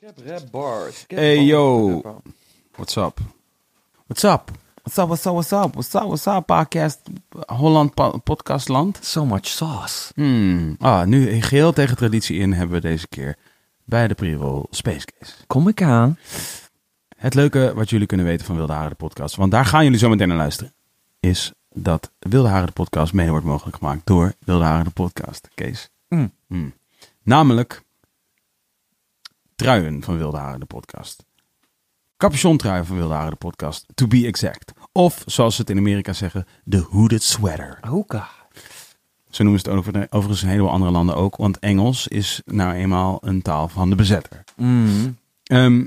Rap bars. Hey, bars. yo. What's up? What's up? What's up, what's up, what's up? What's up, what's up, podcast Holland podcastland? So much sauce. Hmm. Ah, nu geheel tegen traditie in hebben we deze keer bij de pre-roll Space Case. Kom ik aan. Het leuke wat jullie kunnen weten van Wilde Haren de podcast, want daar gaan jullie zo meteen naar luisteren, is dat Wilde Haren de podcast mede wordt mogelijk gemaakt door Wilde Haren de podcast, Kees. Mm. Hmm. Namelijk truien van Wilde Haren de podcast. Capuchontruien van Wilde Haren de podcast, to be exact. Of, zoals ze het in Amerika zeggen, de hooded sweater. Hoeka. Zo noemen ze het over, overigens in een heleboel andere landen ook, want Engels is nou eenmaal een taal van de bezetter. Mm. Ehm,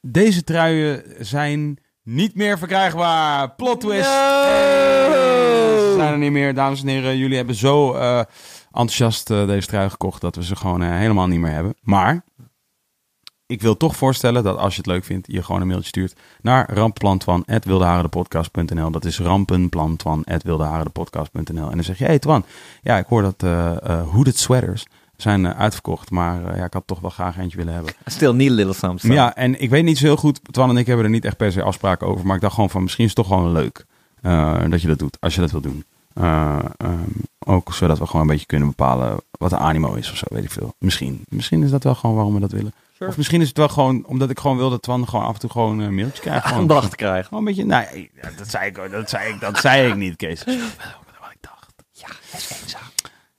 deze truien zijn niet meer verkrijgbaar. Plot twist. Ze zijn er niet meer, dames en heren. Jullie hebben zo eh, enthousiast eh, deze trui gekocht dat we ze gewoon eh, helemaal niet meer hebben. Maar ik wil toch voorstellen dat als je het leuk vindt, je gewoon een mailtje stuurt naar rampenplantwan.wildeharendepodcast.nl. Dat is rampenplantwan.wildeharendepodcast.nl. En dan zeg je, hey Twan, ja, ik hoor dat eh, hooded sweaters zijn eh, uitverkocht, maar ja, ik had toch wel graag eentje willen hebben. Still need a little something. Ja, en ik weet niet zo heel goed, Twan en ik hebben er niet echt per se afspraken over, maar ik dacht gewoon van misschien is het toch gewoon leuk dat je dat doet, als je dat wil doen. Eh, ehm, ook zodat we gewoon een beetje kunnen bepalen wat de animo is of zo, weet ik veel. Misschien. Misschien is dat wel gewoon waarom we dat willen. Sure. Of misschien is het wel gewoon omdat ik gewoon wil dat Twan gewoon af en toe gewoon een mailtje krijgt. Gewoon, Aandacht te krijgen. gewoon een beetje, nee, dat zei ik, dat zei ik, dat zei ik niet, Kees. Dat is wel wat ik dacht. Ja, dat is zo.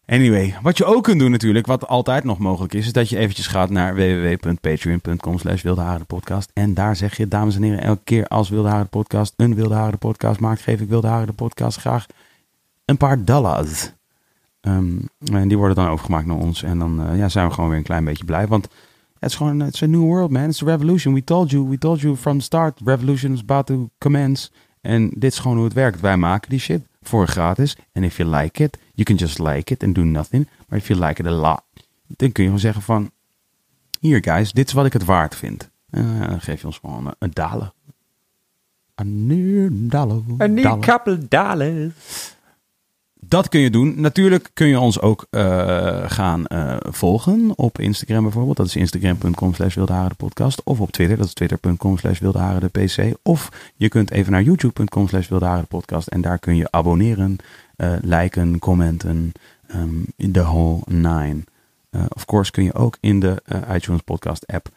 Anyway, wat je ook kunt doen natuurlijk, wat altijd nog mogelijk is, is dat je eventjes gaat naar www.patreon.com slash podcast. En daar zeg je, dames en heren, elke keer als Wilde Haren de podcast een Wilde Haren podcast maakt, geef ik Wilde Haren podcast graag een paar dollars. Ehm, en die worden dan overgemaakt naar ons. En dan eh, ja, zijn we gewoon weer een klein beetje blij. Want het is gewoon, it's a new world, man. It's a revolution. We told you, we told you from the start, revolution is about to commence. En dit is gewoon hoe het werkt. Wij maken die shit voor gratis. En if you like it, you can just like it and do nothing. Maar if you like it a lot, dan kun je gewoon zeggen van... Hier guys, dit is wat ik het waard vind. En dan geef je ons gewoon een, een dollar. Een dollar. Een couple dollars. Dat kun je doen. Natuurlijk kun je ons ook eh, gaan eh, volgen op Instagram bijvoorbeeld. Dat is instagram.com slash podcast. Of op Twitter, dat is twitter.com slash pc. Of je kunt even naar youtube.com slash podcast. En daar kun je abonneren, eh, liken, commenten, um, the whole nine. Of course kun je ook in de iTunes podcast app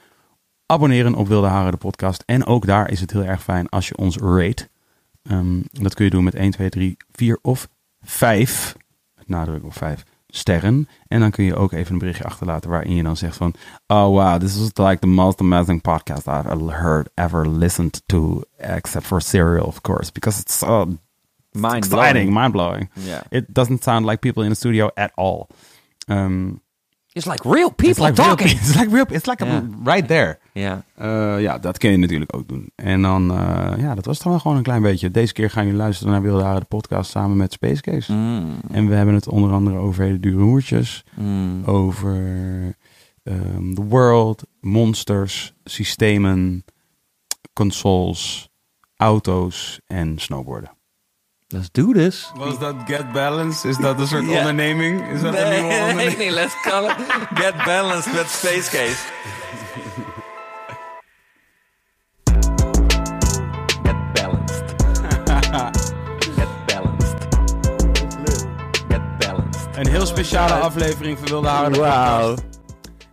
abonneren op Wilde Haren de podcast. En ook daar is het heel erg fijn als je ons rate. Ehm, dat kun je doen met 1, 2, 3, 4 of 5. Met nadruk op 5 sterren. En dan kun je ook even een berichtje achterlaten waarin je dan zegt van... Oh wow, this is like the most amazing podcast I've heard, ever listened to. Except for Serial, of course. Because it's so Mind exciting, mind-blowing. Yeah. It doesn't sound like people in the studio at all. Um, It's like real people it's like real talking. it's like real, it's like Ja. right there. Ja. Eh, ja, dat kun je natuurlijk ook doen. En dan, eh, ja, dat was het dan gewoon een klein beetje. Deze keer gaan jullie luisteren naar Wilde Haren, de podcast, samen met Space Case. Mm. En we hebben het onder andere over hele dure hoertjes, Mm. over ehm the world, monsters, systemen, consoles, auto's en snowboarden. Let's do this. Was dat Get Balance? Is dat een soort Ja. onderneming? Is dat Nee, nee, let's call it Get Balanced met Space Case. Get balanced. Get balanced. Get balanced. Een heel speciale aflevering van Wilde Haren. de Wauw.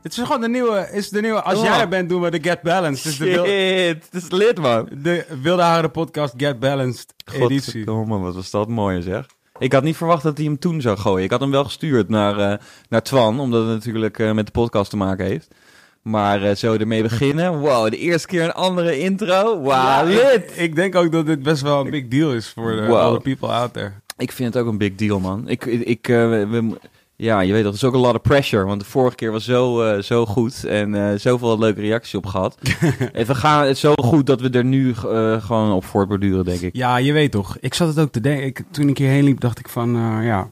Het is gewoon de nieuwe, is de nieuwe, als Oh. jij er bent doen we de Get Balanced. Dus de, het is lid man. de Wilde Haren podcast Get Balanced editie. Godverdomme, wat was dat mooi zeg. Ik had niet verwacht dat hij hem toen zou gooien. Ik had hem wel gestuurd naar, eh, naar Twan, omdat het natuurlijk eh, met de podcast te maken heeft. Maar eh, zo ermee beginnen. Wow, de eerste keer een andere intro. Wow, Ja, lit. ik, ik denk ook dat dit best wel een big deal is voor de, Wow. people out there. Ik vind het ook een big deal, man. Ik, ik, we- ja, je weet dat, het is ook een lot of pressure. Want de vorige keer was zo, eh, zo goed en eh, zoveel leuke reacties op gehad. en we gaan het zo goed dat we er nu eh, gewoon op voortborduren, denk ik. Ja, je weet toch. Ik zat het ook te denken. Ik, toen ik hierheen liep, dacht ik van, ja,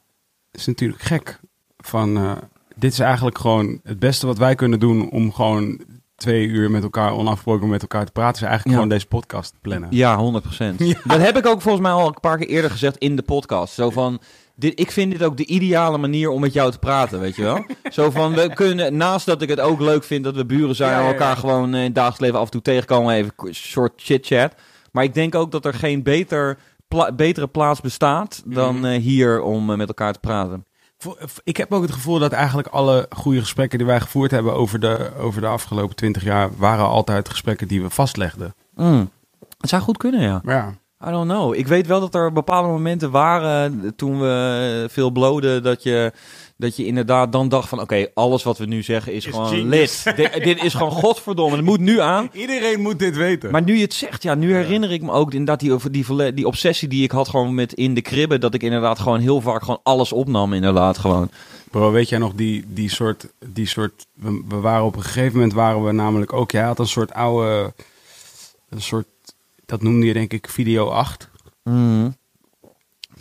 het is natuurlijk gek. Van, dit is eigenlijk gewoon het beste wat wij kunnen doen om gewoon twee uur met elkaar, onafgebroken met elkaar te praten. Is eigenlijk Ja. gewoon deze podcast plannen. Ja, 100%. Ja. Dat heb ik ook volgens mij al een paar keer eerder gezegd in de podcast. Zo van, dit, ik vind dit ook de ideale manier om met jou te praten, weet je wel? Zo van, we kunnen, naast dat ik het ook leuk vind dat we buren zijn... Ja, en ja, ja. elkaar gewoon in het dagelijks leven af en toe tegenkomen... even een soort chit-chat. Maar ik denk ook dat er geen beter, pla- betere plaats bestaat... dan Mhm. eh, hier om eh, met elkaar te praten. Ik heb ook het gevoel dat eigenlijk alle goede gesprekken die wij gevoerd hebben over de, over de afgelopen twintig jaar, waren altijd gesprekken die we vastlegden. Mm. Het zou goed kunnen, ja. Ja. I don't know. Ik weet wel dat er bepaalde momenten waren eh, toen we veel bloden dat je, dat je inderdaad dan dacht van oké, alles wat we nu zeggen is, Is gewoon lid. dit, is gewoon godverdomme, het moet nu aan. Iedereen moet dit weten. Maar nu je het zegt, ja, nu herinner ik me ook inderdaad die, over die, die obsessie die ik had gewoon met in de kribben, dat ik inderdaad gewoon heel vaak gewoon alles opnam inderdaad gewoon. Bro, weet jij nog die, die soort, die soort we, we waren op een gegeven moment waren we namelijk ook, jij had een soort oude, een soort, dat noemde je denk ik video 8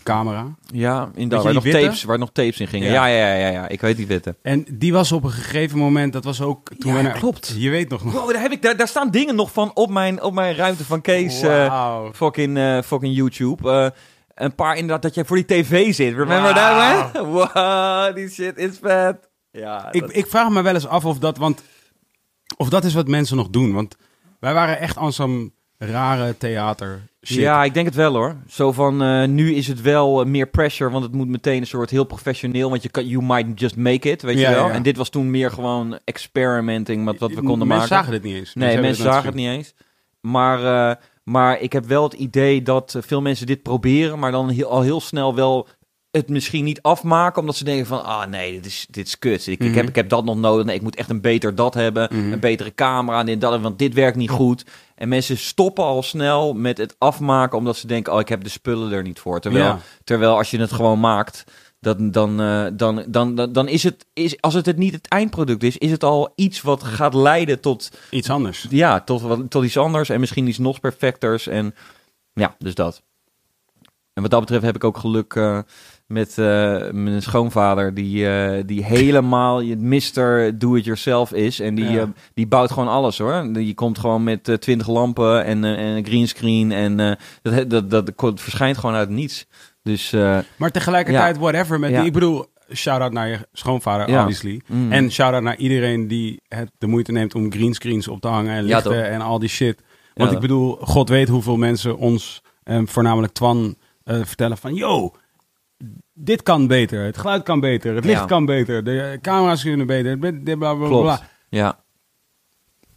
camera. Ja, inderdaad, waar nog, witte? tapes, waar nog tapes in gingen. Ja. Ja, ja, ja, ja, ik weet die witte. En die was op een gegeven moment, dat was ook toen Ja, we naar, klopt. Je weet nog nog. Wow, daar, heb ik, daar, daar staan dingen nog van op mijn, op mijn ruimte van Kees. eh, Wauw. fucking, eh, fucking YouTube. Eh, een paar inderdaad dat je voor die tv zit. Remember that man? Wow, die shit is vet. Ja, Ik, dat- ik vraag me wel eens af of dat, want of dat is wat mensen nog doen. Want wij waren echt aan zo'n rare theater shit. ja, ik denk het wel hoor. Zo van, eh, nu is het wel eh, meer pressure, want het moet meteen een soort heel professioneel, want je kan, you might just make it, weet Ja, je wel. ja. En dit was toen meer gewoon experimenting met wat we konden mensen maken. zagen dit niet eens. Nee, mensen zagen het niet eens. Maar, eh, maar ik heb wel het idee dat veel mensen dit proberen, maar dan heel, al heel snel wel het misschien niet afmaken, omdat ze denken van, ah nee, dit is, dit is kut. Ik, ik, Mhm. heb, ik heb dat nog nodig. Nee, ik moet echt een beter dat hebben, Mhm. een betere camera, en dit, dat, want dit werkt niet goed. En mensen stoppen al snel met het afmaken, omdat ze denken, oh, ik heb de spullen er niet voor. Terwijl, Ja. terwijl als je het gewoon maakt, dan, dan, eh, dan, dan, dan, dan is het, is, als het, het niet het eindproduct is, is het al iets wat gaat leiden tot Iets anders. ja, tot, wat- tot iets anders en misschien iets nog perfecters. En ja, dus dat. En wat dat betreft heb ik ook geluk eh, met eh, mijn schoonvader, die, eh, die helemaal je Mr. Do-it-yourself is. En die, Ja. eh, die bouwt gewoon alles hoor. Die komt gewoon met twintig lampen en, en een greenscreen. En dat, dat, dat, verschijnt gewoon uit niets. Dus Maar tegelijkertijd, whatever. Met Ja. die, ik bedoel, shout-out naar je schoonvader, obviously. mm. En shout-out naar iedereen die het, de moeite neemt om greenscreens op te hangen en lichten en al die shit. Want ik bedoel, God weet hoeveel mensen ons, en voornamelijk Twan, eh, vertellen van... Yo, dit kan beter, het geluid kan beter, het licht Ja. kan beter, de camera's kunnen beter, bla, bla, Klopt. bla. ja,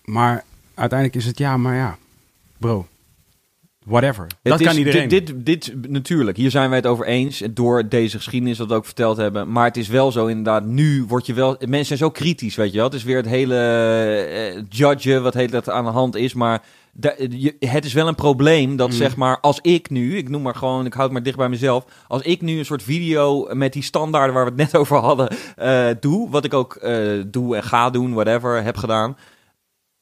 Maar uiteindelijk is het ja, maar ja, bro, whatever. Het dat is- kan iedereen. Dit, dit, dit, natuurlijk, hier zijn wij het over eens. Door deze geschiedenis wat we ook verteld hebben. Maar het is wel zo inderdaad, nu word je wel... Mensen zijn zo kritisch, weet je wel. Het is weer het hele eh, judgen wat heel dat aan de hand is. Maar het is wel een probleem dat Mm. zeg maar, als ik nu... Ik noem maar gewoon, ik houd het maar dicht bij mezelf. Als ik nu een soort video met die standaarden waar we het net over hadden eh, doe. Wat ik ook eh, doe en ga doen, whatever, heb gedaan.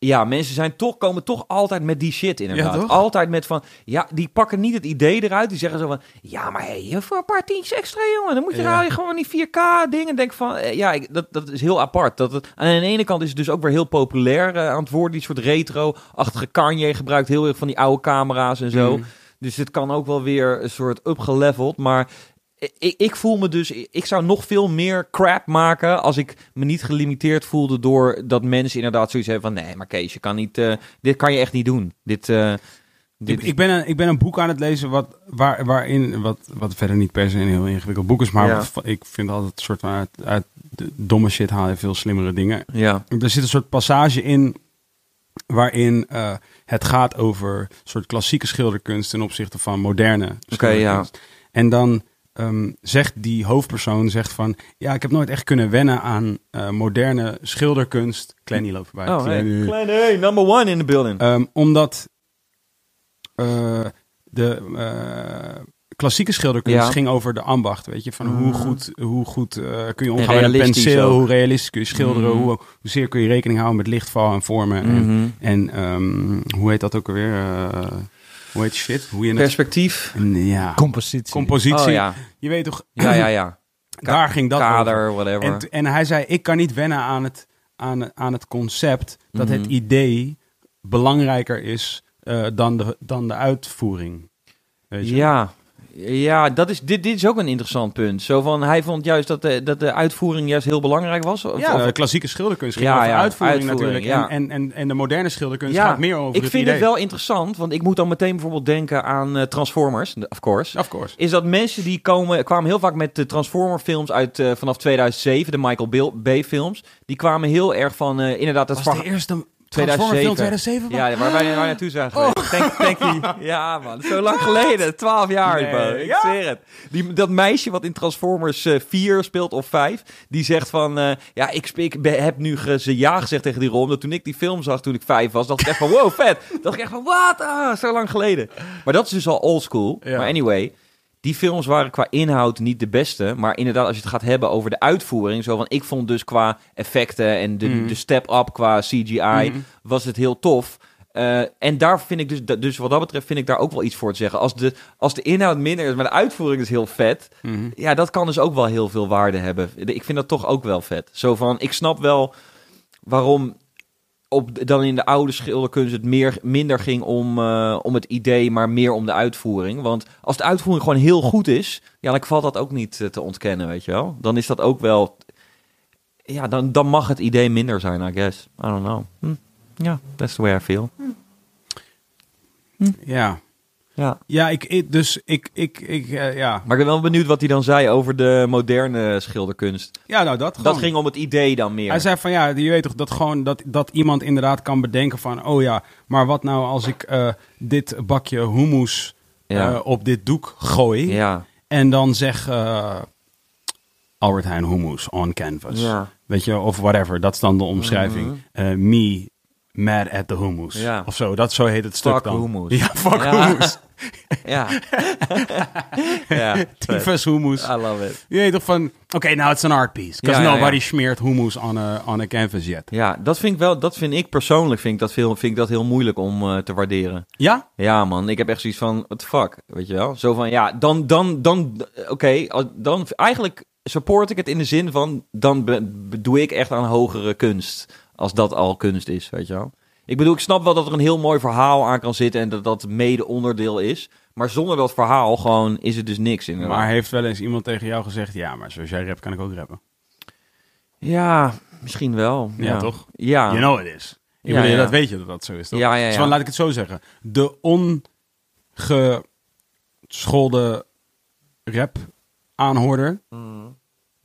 Ja, mensen zijn toch, komen toch altijd met die shit inderdaad. Ja, toch? Altijd met van, ja, die pakken niet het idee eruit. Die zeggen zo van, ja, maar hey, voor een paar tientjes extra, jongen. Dan moet je Ja. nou gewoon die 4K dingen. Denk van, eh, ja, ik, dat, dat is heel apart. Dat het, aan de ene kant is het dus ook weer heel populair eh, aan het worden. Die soort retro-achtige Kanye gebruikt heel erg van die oude camera's en zo. Mm. Dus dit kan ook wel weer een soort upgeleveld. Maar ik, ik voel me dus... Ik zou nog veel meer crap maken... als ik me niet gelimiteerd voelde door dat mensen inderdaad zoiets hebben van... Nee, maar Kees, je kan niet... eh, dit kan je echt niet doen. Dit... eh, dit Ik, ik, ben een, ik ben een boek aan het lezen wat, waar, waarin, wat, wat verder niet per se een heel ingewikkeld boek is, maar Ja. wat- ik vind altijd een soort van uit, uit de domme shit haal je veel slimmere dingen. ja, Er zit een soort passage in waarin eh, het gaat over een soort klassieke schilderkunst ten opzichte van moderne schilderkunst. En dan ehm, zegt die hoofdpersoon zegt van, ja, ik heb nooit echt kunnen wennen aan eh, moderne schilderkunst. Clenny loopt voorbij. Oh, hey. Kleine, hey, number one in the building. Ehm, omdat eh, de eh, klassieke schilderkunst Ja. ging over de ambacht. Weet je, van hoe Mhm. goed, hoe goed eh, kun je omgaan met een penseel, ook. hoe realistisch kun je schilderen, Mhm. hoe, hoezeer kun je rekening houden met lichtval en vormen. En, Mhm. en ehm, hoe heet dat ook alweer? Hoe heet shit? Hoe je het... Perspectief. Ja, Compositie. compositie. Oh ja, Je weet toch, ja, ja, ja. daar ging dat over. Kader, whatever. En, en hij zei, ik kan niet wennen aan het, aan, aan het concept dat het Mhm. idee belangrijker is eh, dan, de, dan de uitvoering. Weet je? Ja, Ja, dat is, dit, dit is ook een interessant punt. Zo van, hij vond juist dat de, dat de uitvoering juist heel belangrijk was. Of- Ja, of- de klassieke schilderkunst ging Ja, over ja, uitvoering, uitvoering, natuurlijk. ja. En, en, en, de moderne schilderkunst Ja, gaat meer over ik het vind idee. het wel interessant, want ik moet dan meteen bijvoorbeeld denken aan eh, Transformers, of course. Of course. Is dat mensen die komen, kwamen heel vaak met de Transformer films uit eh, vanaf 2007, de Michael Bay films. Die kwamen heel erg van, eh, inderdaad, het was de eerste 2007. Transformer film 2007? Ja, waar wij, waar naartoe zijn geweest. Thank you. Ja, man. Zo lang geleden. 12 jaar, Nee, bro. Ik ja? zweer het. Die, dat meisje wat in Transformers eh, 4 speelt of 5, die zegt van... eh, ja, ik, heb nu ge- ze ja gezegd tegen die rol. Omdat toen ik die film zag toen ik 5 was, dacht ik echt van... Wow, vet. dacht ik echt van, wat? Ah, zo lang geleden. Maar dat is dus al old school. Ja. Maar anyway... Die films waren qua inhoud niet de beste. Maar inderdaad, als je het gaat hebben over de uitvoering. Zo van, ik vond dus qua effecten en de, Mhm. de step-up qua CGI Mhm. was het heel tof. Eh, en daar vind ik dus, dus wat dat betreft vind ik daar ook wel iets voor te zeggen. Als de, als de inhoud minder is, maar de uitvoering is heel vet. Mhm. Ja, dat kan dus ook wel heel veel waarde hebben. Ik vind dat toch ook wel vet. Zo van, ik snap wel waarom op, dan in de oude schilderkunst het meer, minder ging om, eh, om het idee, maar meer om de uitvoering. Want als de uitvoering gewoon heel goed is, ja, dan valt dat ook niet eh, te ontkennen, weet je wel. Dan is dat ook wel... Ja, dan, dan mag het idee minder zijn, I guess. I don't know. Hm. Ja, that's the way I feel. Ja. Ja. Ja, ik, ik- dus ik, ik, ik eh, ja. Maar ik ben wel benieuwd wat hij dan zei over de moderne schilderkunst. Ja, nou dat Dat ging om het idee dan meer. Hij zei van ja, je weet toch dat gewoon dat, dat iemand inderdaad kan bedenken van oh ja, maar wat nou als ik eh, dit bakje hummus Ja. eh, op dit doek gooi ja. en dan zeg eh, Albert Heijn hummus on canvas. Ja. Weet je, of whatever, dat is dan de omschrijving. Mhm. Eh, me mad at the hummus. Ja. Of zo, dat zo heet het stuk dan. hummus. Ja, fuck Ja. hummus. Ja. ja. Tyfus hummus. I love it. Je weet toch van, oké, now it's an art piece. Because Ja, nobody smeert hummus on a, on a canvas yet. Ja, dat vind ik wel, dat vind ik persoonlijk vind ik dat, veel, vind ik dat heel moeilijk om eh, te waarderen. Ja? Ja, man, ik heb echt zoiets van, what the fuck, weet je wel? Zo van, ja, dan, dan, dan, oké, als- dan, eigenlijk support ik het in de zin van, dan be- be- doe ik echt aan hogere kunst, als dat al kunst is, weet je wel? Ik bedoel, ik snap wel dat er een heel mooi verhaal aan kan zitten en dat dat mede onderdeel is, maar zonder dat verhaal gewoon is het dus niks inderdaad. Maar heeft wel eens iemand tegen jou gezegd, ja, maar zoals jij rapt, kan ik ook rappen. Ja, misschien wel. Ja, toch? Ja. You know it is. Ik Ja, bedoel, ja. dat weet je dat dat zo is, toch? Ja, ja, Dus van, laat ik het zo zeggen. De ongeschoolde rap-aanhoorder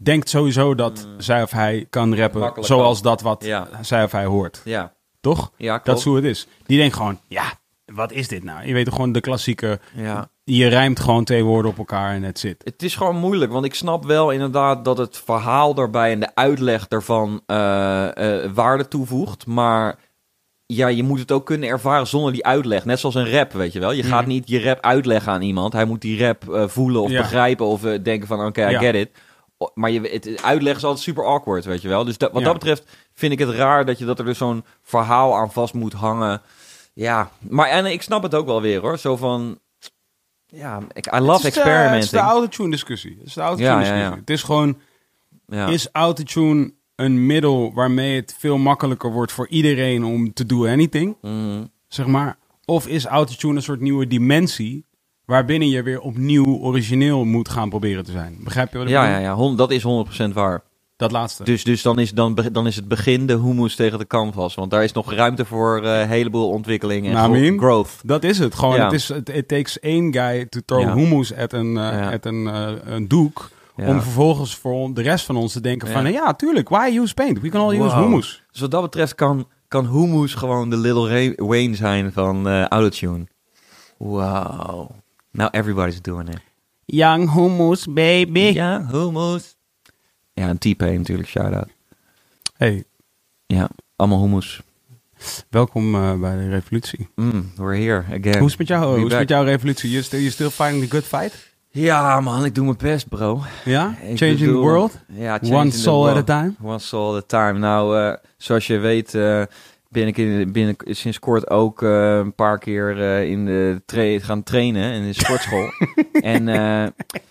denkt sowieso dat zij of hij kan rappen Mm. Makkelijk zoals dat wat Ja. zij of hij hoort. Ja, Toch? ja klopt. Dat is hoe het is. Die denkt gewoon, ja, wat is dit nou? Je weet toch gewoon de klassieke... Ja. Je rijmt gewoon twee woorden op elkaar en het zit. Het is gewoon moeilijk, want ik snap wel inderdaad dat het verhaal daarbij en de uitleg daarvan eh, eh, waarde toevoegt. Maar ja, je moet het ook kunnen ervaren zonder die uitleg. Net zoals een rap, weet je wel. Je gaat Mhm. niet je rap uitleggen aan iemand. Hij moet die rap eh, voelen of Ja. begrijpen of denken van oké, I Ja. get it. Maar je, het uitleg is altijd super awkward, weet je wel. Dus dat, wat Ja. dat betreft vind ik het raar dat, je, dat er dus zo'n verhaal aan vast moet hangen. Ja, maar en ik snap het ook wel weer hoor. Zo van, ja, ik, I love het is de, het is experimenting. de autotune discussie. Het is de autotune Ja, discussie. ja. Het is gewoon, ja. is autotune een middel waarmee het veel makkelijker wordt voor iedereen om te do anything, Mhm. zeg maar? Of is autotune een soort nieuwe dimensie waarbinnen je weer opnieuw origineel moet gaan proberen te zijn? Begrijp je wat ik Ja, bedoel? ja, ja, dat is 100% waar. Dat laatste. Dus, dus dan, is, dan, dan is het begin de hummus tegen de canvas. Want daar is nog ruimte voor eh, een heleboel ontwikkeling en Nou, growth. Dat is het. Gewoon, Ja. het, is, it takes één guy to throw Ja. hummus at een, eh, at een, eh, een doek. Ja. Om vervolgens voor de rest van ons te denken van... Ja, tuurlijk. Why use paint? We can all use Wow. hummus. Dus wat dat betreft kan, kan hummus gewoon de Little Wayne zijn van eh Autotune. Wow. Now everybody's doing it. Young hummus, baby. Ja, hummus. Ja, en T-Pain natuurlijk, shout-out. Hey, Ja, allemaal hummus. welkom eh, bij de revolutie. Mm, we're here again. Hoe is het met jou? We Hoe is met jouw revolutie? You still, you still fighting the good fight? Ja, man, ik doe mijn best, bro. Ja? Ik Changing the world? Ja, One changing the soul at a time? One soul at a time. Nou, eh, zoals je weet eh, ben ik in, ik sinds kort ook eh, een paar keer eh, in de tra- gaan trainen in de sportschool. en eh,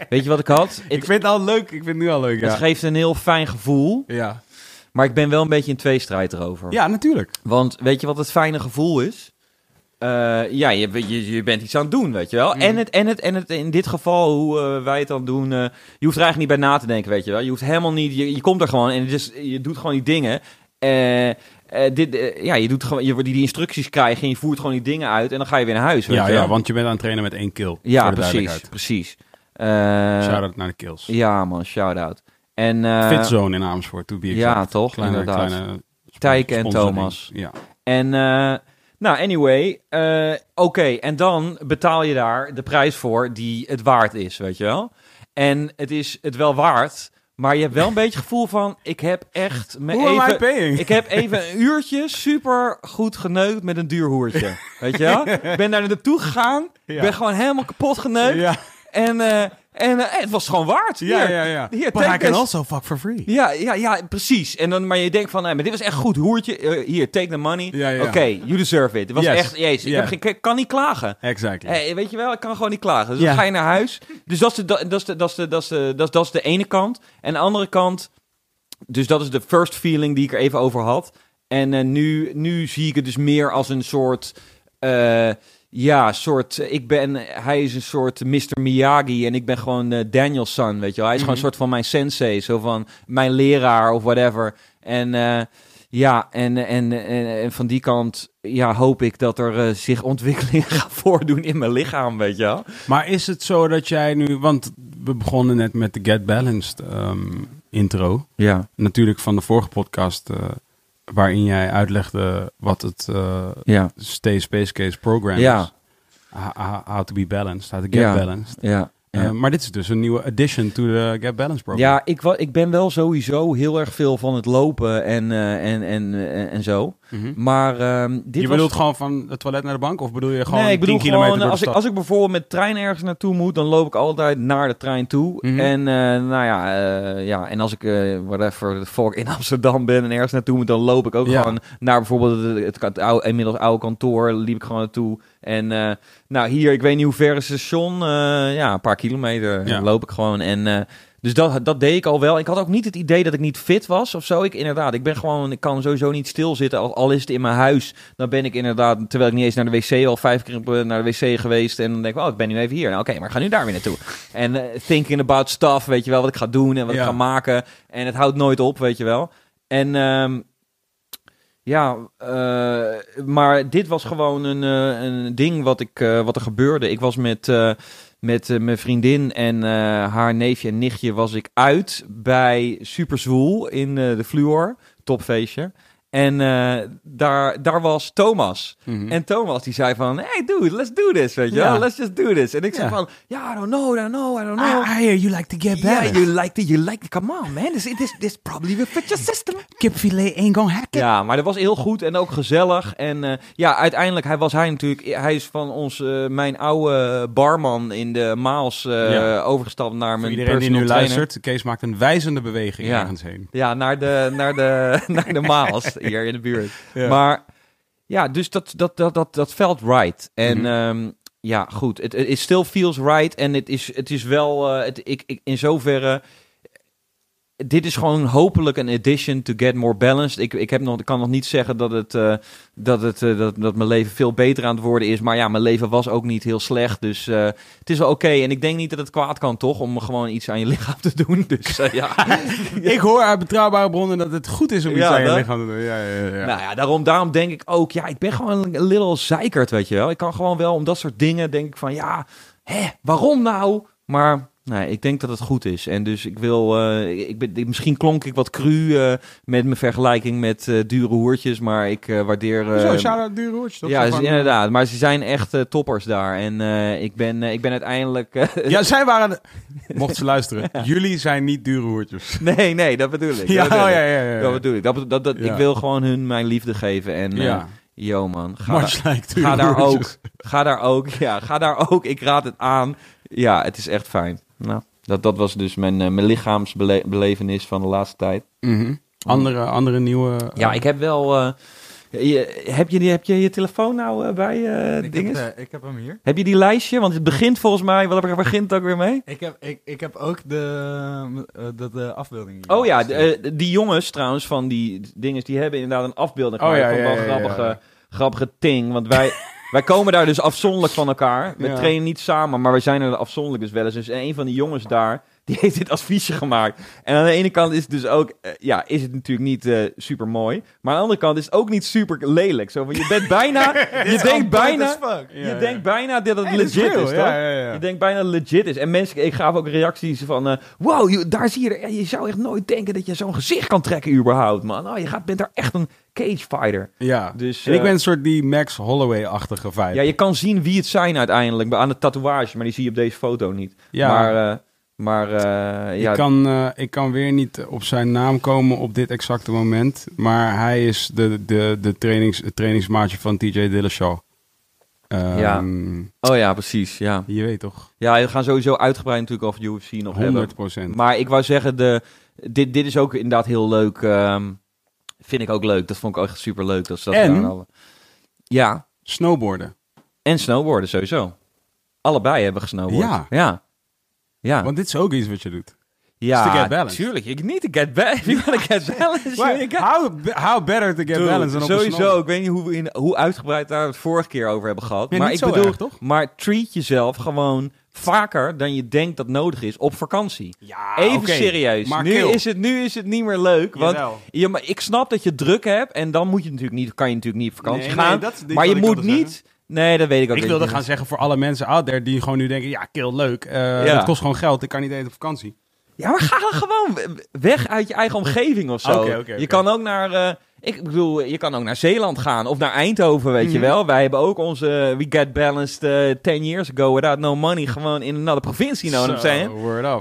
weet je wat ik had? Ik Het, vind het al leuk. Ik vind het nu al leuk, het ja. geeft een heel fijn gevoel, Ja. maar ik ben wel een beetje in tweestrijd erover. ja, natuurlijk. Want weet je wat het fijne gevoel is? ja, je, je, je bent iets aan het doen, weet je wel. Mhm. En, het, en, het, en het in dit geval, hoe wij het dan doen, je hoeft er eigenlijk niet bij na te denken, weet je wel. Je hoeft helemaal niet, je, je komt er gewoon en is, je doet gewoon die dingen. Eh, eh, dit, eh, ja, je doet gewoon, je die, die instructies krijgen en je voert gewoon die dingen uit en dan ga je weer naar huis, weet Ja, je ja, want je bent aan het trainen met één kill. ja, precies, precies. Eh, Shout-out naar de kills. ja, man, shout-out. En, Fitzone in Amersfoort, to be exact. ja, toch, Kleine, inderdaad. kleine Tijken en. Thomas. Ja. En, nou, anyway, oké. En dan betaal je daar de prijs voor die het waard is, weet je wel. En het is het wel waard, maar je hebt wel een beetje het gevoel van... Ik heb echt me even... paying? Ik heb even een uurtje super goed geneukt met een duur hoertje. Weet je wel? Ik ben daar naartoe gegaan. Ja. ben gewoon helemaal kapot geneukt. Ja, En, eh, en eh, het was gewoon waard. ja, Hier. ja. ja. Hier, But I can also fuck for free. Ja, ja, ja, precies. En dan, maar je denkt van, nee, maar dit was echt goed hoertje. Eh, hier, take the money. Ja, ja. Oké, you deserve it. Het was Yes. echt, jezus, ik heb geen, kan niet klagen. Exactly. Hey, weet je wel, ik kan gewoon niet klagen. Dus dan ga je naar huis. Dus dat is de, dat is de, dat is de, dat is de, dat is, dat is de ene kant. En de andere kant, dus dat is de first feeling die ik er even over had. En eh, nu, nu zie ik het dus meer als een soort, eh, ja, soort, ik ben, hij is een soort Mr. Miyagi en ik ben gewoon eh, Daniel's son, weet je wel. Hij is gewoon een soort van mijn sensei, zo van mijn leraar of whatever. En eh, ja, en, en, en, en van die kant ja, hoop ik dat er eh, zich ontwikkelingen gaan voordoen in mijn lichaam, weet je wel. Maar is het zo dat jij nu... Want we begonnen net met de Get Balanced ehm, intro. Ja, Natuurlijk van de vorige podcast... waarin jij uitlegde wat het eh, ja, Stay Space Case program Ja. is. How, to be balanced, how to get Ja. balanced. ja. Eh, ja. maar dit is dus een nieuwe addition to the Get Balanced program. Ja, ik, ik ben wel sowieso heel erg veel van het lopen en, eh, en, en, en, en zo. Mhm. Maar ehm, dit je was... bedoelt gewoon van het toilet naar de bank? Of bedoel je gewoon nee, ik bedoel 10 kilometer gewoon, door de als ik, als ik bijvoorbeeld met de trein ergens naartoe moet, dan loop ik altijd naar de trein toe. Mhm. En eh, nou ja, eh, ja, en als ik eh whatever, de volk in Amsterdam ben en ergens naartoe moet, dan loop ik ook Ja. gewoon naar bijvoorbeeld het, het, het oude, inmiddels oude kantoor, liep ik gewoon naartoe. En eh, nou hier, ik weet niet hoe ver is het station, eh, ja, een paar kilometer Ja. loop ik gewoon. En eh, dus dat, dat deed ik al wel. Ik had ook niet het idee dat ik niet fit was of zo. Ik inderdaad, ik ben gewoon, ik kan sowieso niet stilzitten. Al, al is het in mijn huis, dan ben ik inderdaad, terwijl ik niet eens naar de wc al vijf keer naar de wc geweest. En dan denk ik, oh, ik ben nu even hier. Nou, oké, maar ik ga nu daar weer naartoe. En eh, thinking about stuff, weet je wel, wat ik ga doen en wat Ja. ik ga maken. En het houdt nooit op, weet je wel. En ehm, ja, eh, maar dit was gewoon een, eh, een ding wat, ik, eh, wat er gebeurde. Ik was met, eh, met eh, mijn vriendin en eh, haar neefje en nichtje was ik uit bij Super Zwoel in eh, de Fluor, topfeestje. En eh, daar, daar was Thomas. Mhm. En Thomas die zei van, hey dude, let's do this, weet je. Let's just do this. En ik zei van, ja, I don't know, I don't know, I don't know. I, I hear you like to get Yeah, balanced. you like it, you like. Come on, man. This, this, this probably will fit your system. Kipfilet ain't gonna hack it. Ja, maar dat was heel goed en ook gezellig. En eh, ja, uiteindelijk hij was hij natuurlijk... Hij is van ons, eh, mijn oude barman in de Maals Ja. overgestapt naar Voor mijn iedereen die nu trainer. luistert, Kees maakt een wijzende beweging Ja. ergens heen. Ja, naar de, naar de, naar de Maals hier in de buurt. Ja. Maar ja, dus dat, dat, dat, dat, dat felt right. En ehm, ja, goed. Het it still feels right. En het is, het is wel, eh, het, ik, ik, in zoverre... Dit is gewoon hopelijk een addition to get more balanced. Ik, ik, heb nog, ik kan nog niet zeggen dat, het, eh, dat, het, eh, dat, dat mijn leven veel beter aan het worden is. Maar ja, mijn leven was ook niet heel slecht. Dus eh, het is wel oké. En ik denk niet dat het kwaad kan, toch? Om gewoon iets aan je lichaam te doen. Dus ja. Ik hoor uit betrouwbare bronnen dat het goed is om iets Ja, aan je dat- lichaam te doen. Ja, ja, ja. Nou ja, daarom, daarom denk ik ook, ja, ik ben gewoon een little zeikerd, weet je wel. Ik kan gewoon wel om dat soort dingen denk ik van, ja, hè, waarom nou? Maar nee, ik denk dat het goed is. En dus ik wil, eh, ik ben, ik- misschien klonk ik wat cru eh, met mijn vergelijking met eh, dure hoertjes, maar ik eh, waardeer... eh, Zo, shout-out dure hoortjes, toch? ja, van- inderdaad. Maar ze zijn echt toppers daar. En eh, ik, ben, ik ben uiteindelijk... Ja, zij waren... de- Mocht ze luisteren. Jullie zijn niet dure hoertjes. nee, nee, dat bedoel ik. Ja, dat bedoel oh, ik. ja, ja, ja. Dat bedoel ik. Dat, dat, dat, Ja. Ik wil gewoon hun mijn liefde geven. En eh, Ja. yo man, ga daar- Ga daar ook. hoertjes. Ga daar ook. Ja, ga daar ook. Ik raad het aan. Ja, het is echt fijn. Nou, dat, dat was dus mijn, eh, mijn lichaamsbelevenis van de laatste tijd. Mhm. Andere, andere nieuwe... Ja, ik heb wel. eh, je, heb, je, die- heb je je telefoon nou eh, bij eh ik, dingen? heb, eh, ik heb hem hier. Heb je die lijstje? Want het begint volgens mij. Wat begint ook weer mee? Ik heb, ik, ik heb ook de, eh, de, de afbeelding hier. Oh ja, de, eh, die jongens trouwens van die dingen, die hebben inderdaad een afbeelding Oh gemaakt ja, van ja, wel ja, ja, grappige, ja. grappige ting. Want wij, wij komen daar dus afzonderlijk van elkaar. We Ja. trainen niet samen, maar we zijn er afzonderlijk dus wel eens. Dus een van die jongens daar, die heeft dit adviesje gemaakt. En aan de ene kant is het dus ook, eh, ja, is het natuurlijk niet eh, super mooi. Maar aan de andere kant is het ook niet super lelijk. Zo, van, je bent bijna, je denkt bijna, je denkt bijna dat het Hey, dat is legit real, is, toch? ja. Je denkt bijna legit is. En mensen, ik gaf ook reacties van, eh, wow, je- daar zie je er, je zou echt nooit denken dat je zo'n gezicht kan trekken überhaupt, man. Oh, je gaat, bent daar echt een cage fighter. Ja, Dus, en ik ben een soort die Max Holloway-achtige vibe. Ja, je kan zien wie het zijn uiteindelijk aan de tatoeage, maar die zie je op deze foto niet. Ja. Maar, maar eh, ja, ik, kan, eh, ik kan weer niet op zijn naam komen op dit exacte moment. Maar hij is de, de, de trainings, het trainingsmaatje van TJ Dillashaw. Ehm, Ja. oh ja, precies, ja. Je weet toch? Ja, we gaan sowieso uitgebreid natuurlijk over UFC nog 100 hebben. procent. Maar ik wou zeggen, de, dit, dit is ook inderdaad heel leuk. ehm, vind ik ook leuk. Dat vond ik ook echt super leuk. Dat ze dat En? hadden. Ja, Snowboarden. en snowboarden sowieso. Allebei hebben gesnowboard. Ja. Ja. Ja. Want dit is ook iets wat je doet. ja, to get balance. tuurlijk. Je need to get balance. You gotta get balance. gotta- How, how better to get Dude, balance dan op sowieso. Ik weet niet hoe, we in, hoe uitgebreid daar het vorige keer over hebben gehad. Maar niet ik bedoel, erg, toch? maar treat jezelf gewoon vaker dan je denkt dat nodig is op vakantie. Ja, Even serieus. Maar nu, kill. is het, nu is het niet meer leuk. Want Jawel. maar ik snap dat je druk hebt. En dan moet je natuurlijk niet, kan je natuurlijk niet op vakantie Nee, nee, gaan. dat is dit maar je ik moet niet. Nee, dat weet ik ook Ik niet. wilde gaan zeggen voor alle mensen out there die gewoon nu denken... Ja, kill, leuk. Eh Ja. Het kost gewoon geld. Ik kan niet eten op vakantie. Ja, maar ga dan gewoon we- weg uit je eigen omgeving of zo. Oké, oké, oké. Je kan ook naar. eh, ik bedoel, je kan ook naar Zeeland gaan of naar Eindhoven, weet je Mhm. wel. Wij hebben ook onze We Get Balanced eh 10 years ago without no money gewoon in another provincie nodig Zo, zijn.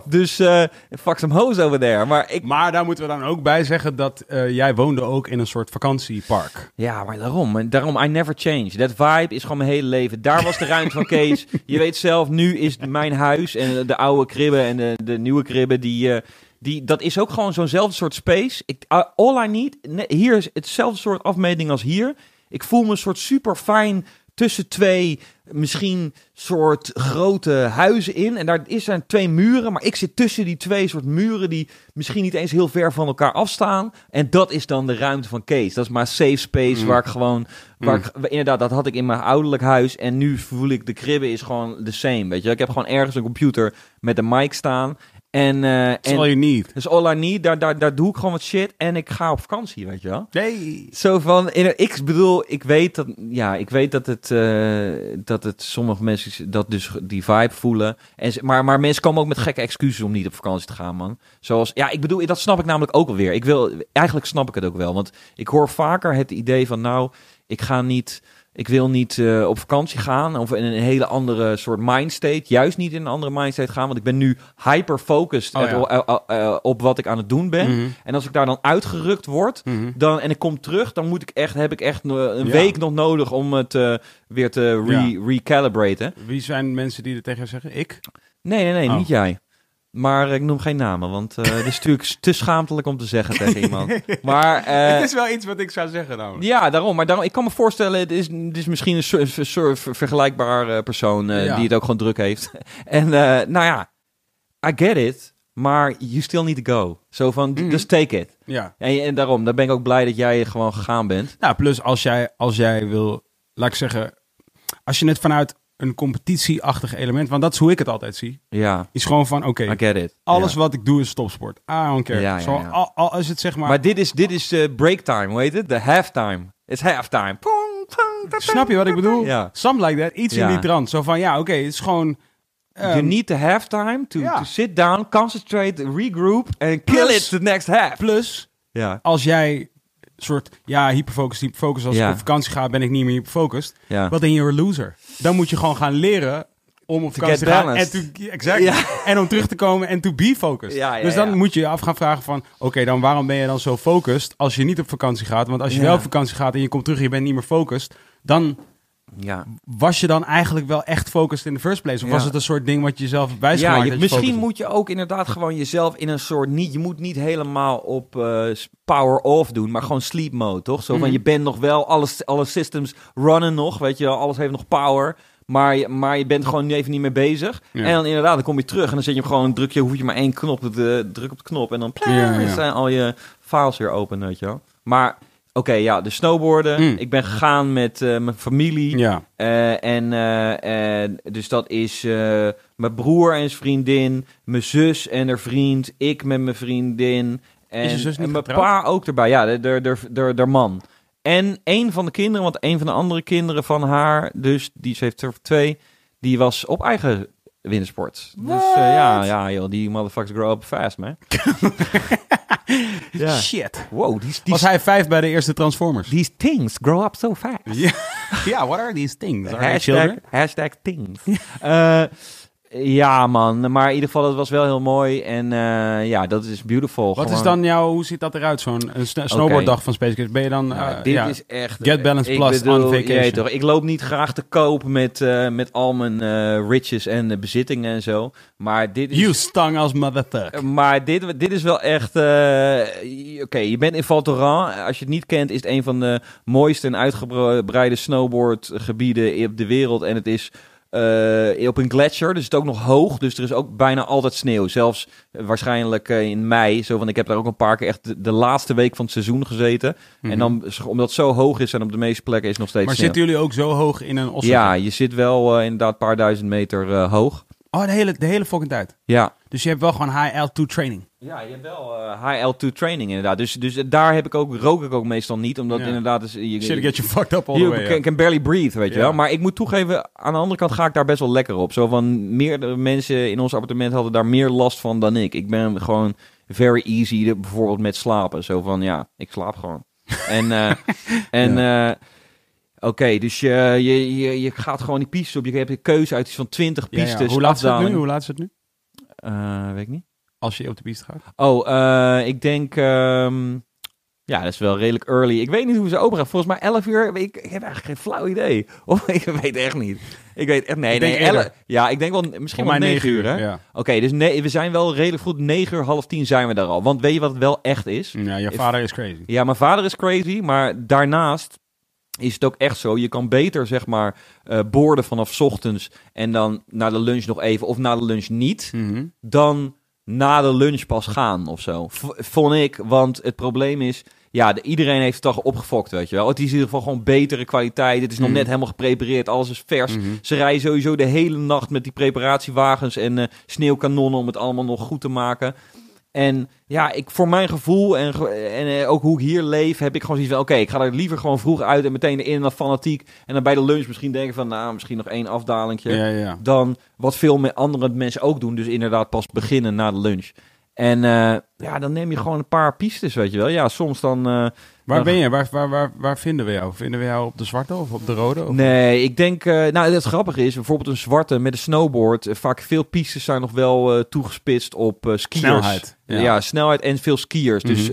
Dus eh fuck some hoes over there. Maar ik. Maar daar moeten we dan ook bij zeggen dat eh, jij woonde ook in een soort vakantiepark. Ja, maar daarom. Daarom, I never change. Dat vibe is gewoon mijn hele leven. Daar was de ruimte van Kees. Je weet zelf, nu is mijn huis en de oude kribben en de, de nieuwe kribben, die, eh, die, dat is ook gewoon zo'nzelfde soort space. Ik, uh, all I need, ne- hier is hetzelfde soort afmeting als hier. Ik voel me een soort super fijn tussen twee, misschien soort grote huizen in. En daar is zijn twee muren, maar ik zit tussen die twee soort muren die misschien niet eens heel ver van elkaar afstaan. En dat is dan de ruimte van Kees. Dat is maar safe space Mm. waar ik gewoon, waar Mm. ik, inderdaad, dat had ik in mijn ouderlijk huis. En nu voel ik de kribben is gewoon the same, weet je. Ik heb gewoon ergens een computer met een mic staan. En, eh That's en all you need. dus all I need, daar, daar, daar doe ik gewoon wat shit en ik ga op vakantie, weet je wel. Nee. Zo van, in, ik bedoel, ik weet dat, ja, ik weet dat het, eh, dat het sommige mensen dat dus die vibe voelen. En, maar, maar mensen komen ook met gekke excuses om niet op vakantie te gaan, man. Zoals, ja, ik bedoel, dat snap ik namelijk ook alweer. Ik wil, eigenlijk snap ik het ook wel, want ik hoor vaker het idee van, nou, ik ga niet, ik wil niet eh, op vakantie gaan of in een hele andere soort mindstate. Juist niet in een andere mindstate gaan, want ik ben nu hyper-focused Oh, ja. op, op- op- op wat ik aan het doen ben. Mhm. En als ik daar dan uitgerukt word, Mhm. dan, en ik kom terug, dan moet ik echt, heb ik echt een Ja. week nog nodig om het eh, weer te re Ja. recalibraten. Wie zijn mensen die er tegen zeggen? Ik? Nee, nee, nee, Oh. niet jij. Maar ik noem geen namen, want eh het is natuurlijk te schamtelijk om te zeggen tegen iemand. Maar eh, het is wel iets wat ik zou zeggen namelijk. ja, daarom. Maar daarom, ik kan me voorstellen, het is, het is misschien een soort, een soort ver- vergelijkbaar eh, persoon Ja. die het ook gewoon druk heeft. en nou ja, I get it, maar you still need to go. Zo van, Mhm. just take it. Ja. En, en daarom, daar ben ik ook blij dat jij gewoon gegaan bent. Nou, plus als jij, als jij wil, laat ik zeggen, als je het vanuit een competitieachtig element, want dat is hoe ik het altijd zie, Ja, is gewoon van, oké, I get it. alles Ja. wat ik doe is topsport. I don't care. Ja, Zo, ja. Al, al is het zeg maar, Maar dit is, dit is eh, breaktime, hoe heet het? De halftime. It's halftime. Pong, pong, snap je wat ik bedoel? Ja. Something like that, iets in die trant. Zo van, ja, oké, het is gewoon... You ehm, need the halftime to, to sit down, concentrate, regroup and kill Plus- it the next half. Plus, Ja, als jij soort, ja, hyperfocus, hyperfocus, als Ja. ik op vakantie ga, ben ik niet meer hyperfocused. ja. Wat you're a loser. Dan moet je gewoon gaan leren om op To vakantie te gaan. En, to, exact, Ja. en om terug te komen en to be focused. Ja, ja, dus dan moet je je af gaan vragen van... Oké, dan waarom ben je dan zo focused als je niet op vakantie gaat? Want als je wel op vakantie gaat en je komt terug en je bent niet meer focused... dan ja. was je dan eigenlijk wel echt focused in the first place? Of Ja. was het een soort ding wat je jezelf wijsgemaakt? Ja, je, misschien moet je ook inderdaad gewoon jezelf in een soort niet. Je moet niet helemaal op eh, power off doen, maar gewoon sleep mode, toch? Zo van Mhm. je bent nog wel alles, alle systems runnen nog, weet je, alles heeft nog power. Maar je, maar je bent gewoon even niet meer bezig. Ja. En dan inderdaad, dan kom je terug en dan zet je hem gewoon, druk je, hoef je maar één knop, te druk op de knop en dan Ja, ja. zijn al je files weer open, weet je wel. Maar Oké, ja, de snowboarden. Mm. Ik ben gegaan met eh, mijn familie. Ja. Eh, en eh, dus dat is mijn broer en zijn vriendin, mijn zus en haar vriend, ik met mijn vriendin. En, Is zus en mijn pa ook erbij, ja, de, de, de, de, de man. En een van de kinderen, want een van de andere kinderen van haar, dus die ze heeft er twee, die was op eigen wintersport. Dus eh, ja, ja, joh, die motherfuckers grow up fast, man. ja. Shit. Wow, these, Was these, hij vijf bij de eerste Transformers? these things grow up so fast. Ja, ja what are these things? Are they Hashtag, children? hashtag things. Eh, ja, man. Maar in ieder geval, het was wel heel mooi. En eh, ja, dat is beautiful. Wat is dan jouw, hoe ziet dat eruit, zo'n snowboarddag van Space Kids? Ben je dan, Nou, eh, dit ja, is echt... Get Balance Plus bedoel, on vacation. je weet toch, ik loop niet graag te koop met, eh, met al mijn riches en bezittingen en zo. Maar dit is... you stung als motherfucker. Maar dit, dit is wel echt... Oké, je bent in Val Thorens. Als je het niet kent, is het een van de mooiste en uitgebreide snowboardgebieden op de wereld. En het is eh, op een gletsjer, dus het is ook nog hoog. Dus er is ook bijna altijd sneeuw. Zelfs eh, waarschijnlijk eh, in mei. Zo van, ik heb daar ook een paar keer echt de, de laatste week van het seizoen gezeten. En dan, omdat het zo hoog is en op de meeste plekken is het nog steeds Mhm. Maar sneeuw. zitten jullie ook zo hoog in een ossel? Ja, je zit wel inderdaad een paar duizend meter hoog. Oh, de hele, de hele fucking tijd. Ja, Dus je hebt wel gewoon high altitude training. Ja, je hebt wel eh, high altitude training inderdaad. Dus, dus daar heb ik ook, rook ik ook meestal niet, omdat Ja. inderdaad is, je, Shit, get you fucked up all the je way. can, ja. can barely breathe, weet je Ja. wel. Maar ik moet toegeven, aan de andere kant ga ik daar best wel lekker op. Zo van, meerdere mensen in ons appartement hadden daar meer last van dan ik. Ik ben gewoon very easy, de- bijvoorbeeld met slapen. Zo van, ja, ik slaap gewoon. en eh, en eh, oké, dus je, je, je, je gaat gewoon die pistes op. Je hebt een keuze uit iets van 20 Ja, ja. pistes. Hoe laat is het nu? Hoe laat is het nu? Eh, weet ik niet. Als je op de piste gaat. Oh, eh, ik denk... ehm, ja, dat is wel redelijk early. Ik weet niet hoe ze open gaan. Volgens mij 11 uur. Ik, ik heb eigenlijk geen flauw idee. Of ik weet echt niet. Ik weet echt... Nee, Ik nee. denk eerder. 11 ja, ik denk wel misschien wel 9 uur, hè? Ja. Oké, dus nee, we zijn wel redelijk goed. 9 uur, half 10 zijn we daar al. Want weet je wat het wel echt is? ja, je vader is crazy. Ja, mijn vader is crazy, maar daarnaast is het ook echt zo. Je kan beter, zeg maar, eh boorden vanaf ochtends en dan na de lunch nog even, of na de lunch niet Mhm. dan na de lunch pas gaan of zo. V- vond ik, want het probleem is... Ja, de, iedereen heeft het al opgefokt, weet je wel. Het is in ieder geval gewoon betere kwaliteit. Het is nog Mhm. net helemaal geprepareerd. Alles is vers. Mhm. Ze rijden sowieso de hele nacht met die preparatiewagens en eh, sneeuwkanonnen om het allemaal nog goed te maken. En ja, ik, voor mijn gevoel en, en eh, ook hoe ik hier leef, heb ik gewoon zoiets van... Oké, ik ga er liever gewoon vroeg uit en meteen erin en dan fanatiek. En dan bij de lunch misschien denken van, nou, misschien nog één afdalingje Ja, ja. dan wat veel me- andere mensen ook doen. Dus inderdaad pas beginnen na de lunch. En eh, ja, dan neem je gewoon een paar pistes, weet je wel. Ja, soms dan... eh, Waar ben je? Waar, waar, waar, waar vinden we jou? Vinden we jou op de zwarte of op de rode? Of? Nee, ik denk... eh, nou, het grappige is, bijvoorbeeld een zwarte met een snowboard... eh, vaak veel pistes zijn nog wel eh, toegespitst op skiers. Snelheid, Ja. ja. snelheid en veel skiers. Dus Mhm.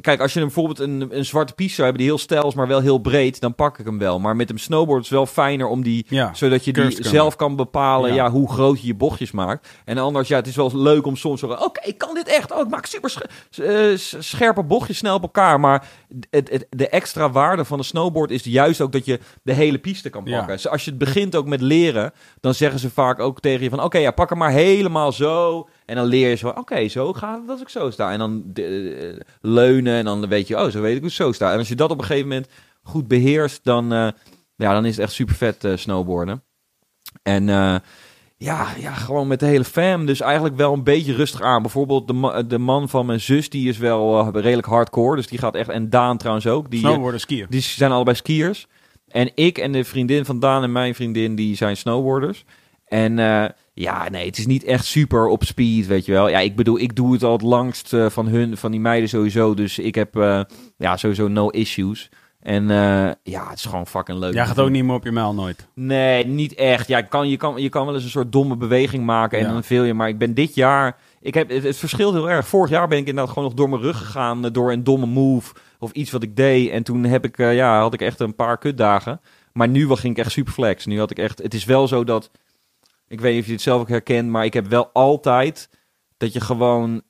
Kijk, als je een, bijvoorbeeld een, een zwarte piste zou hebben... die heel stijl is, maar wel heel breed... dan pak ik hem wel. Maar met een snowboard is het wel fijner om die Ja. zodat je die kunnen. zelf kan bepalen Ja. ja. hoe groot je je bochtjes maakt. En anders, ja, het is wel leuk om soms te zeggen... oké, ik kan dit echt. Oh, ik maak super eh, scherpe bochtjes snel op elkaar. Maar het, het, de extra waarde van de snowboard is juist ook dat je de hele piste kan Ja. pakken. Dus als je het begint ook met leren... dan zeggen ze vaak ook tegen je van... oké, ja, pak hem maar helemaal zo... En dan leer je zo, oké, zo gaat het als ik zo sta. En dan eh, leunen en dan weet je, oh, zo weet ik hoe ik zo sta. En als je dat op een gegeven moment goed beheerst, dan, eh, ja, dan is het echt super vet eh, snowboarden. En eh, ja, ja, gewoon met de hele fam. Dus eigenlijk wel een beetje rustig aan. Bijvoorbeeld de, ma- de man van mijn zus, die is wel redelijk hardcore. Dus die gaat echt, en Daan trouwens ook. Die, Snowboarden, skiën. die zijn allebei skiers. En ik en de vriendin van Daan en mijn vriendin, die zijn snowboarders. En ja, nee, het is niet echt super op speed, weet je wel. Ja, ik bedoel, ik doe het al het langst eh, van hun, van die meiden sowieso. Dus ik heb eh, ja, sowieso no issues. En eh, ja, het is gewoon fucking leuk. Jij gaat ook niet meer op je mijl nooit. Nee, niet echt. Ja, je kan, je, kan, je kan wel eens een soort domme beweging maken en Ja. dan veel je. Maar ik ben dit jaar... Ik heb, het, het verschilt heel erg. Vorig jaar ben ik inderdaad gewoon nog door mijn rug gegaan... door een domme move of iets wat ik deed. En toen heb ik, ja, had ik echt een paar kutdagen. Maar nu ging ik echt super flex. Nu had ik echt... Het is wel zo dat... Ik weet niet of je het zelf ook herkent... maar ik heb wel altijd dat je gewoon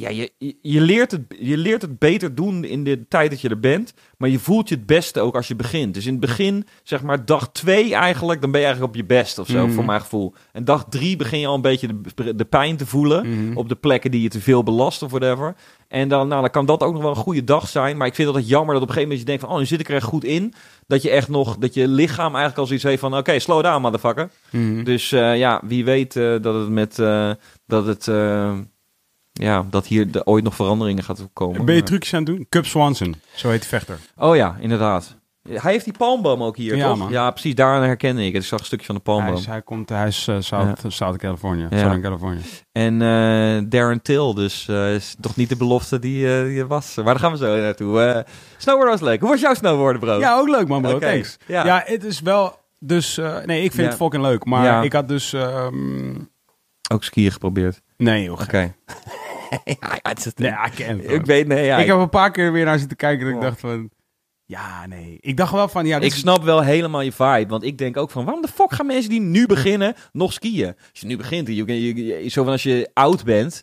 ja, je, je- leert het, je leert het beter doen in de tijd dat je er bent. Maar je voelt je het beste ook als je begint. Dus in het begin, zeg maar dag twee eigenlijk, dan ben je eigenlijk op je best of zo, Mhm. voor mijn gevoel. En dag drie begin je al een beetje de, de pijn te voelen Mhm. op de plekken die je te veel belast of whatever. En dan, nou, dan kan dat ook nog wel een goede dag zijn. Maar ik vind het jammer dat op een gegeven moment je denkt van... oh, nu zit ik er echt goed in. Dat je echt nog... dat je lichaam eigenlijk al zoiets heeft van... oké, slow down, motherfucker. Mhm. Dus eh, ja, wie weet eh, dat het met... eh, dat het... eh, ja, dat hier de, ooit nog veranderingen gaat komen. Ben je trucjes aan het doen? Cup Swanson, zo heet de vechter. Oh ja, inderdaad. Hij heeft die palmboom ook hier, Ja, toch? man. Ja, precies. Daar herkende ik. Ik zag een stukje van de Hij palmboom. is, hij komt, hij is eh, South, South California, Ja. Southern California. En eh Darren Till, dus eh, is toch niet de belofte die, eh, die er was. Maar daar gaan we zo naartoe. Eh snowboarden was leuk. Hoe was jouw snowboarden, bro? Ja, ook leuk man bro, thanks. ja. Ja. het is wel, dus, eh, nee, ik vind het fucking leuk. Maar ik had dus, ehm, Ook skiën geprobeerd. nee joh. Oké. ja, het is Nee, ik ken het Ik weet, nee, ja. ik ik, heb een paar keer weer naar zitten kijken dat ik dacht van, ja nee. Ik dacht wel van, ja, ik is- snap wel helemaal je vibe. Want ik denk ook van, waarom de fuck gaan mensen die nu beginnen nog skiën? Als je nu begint, je, je, je- zo van als je oud bent.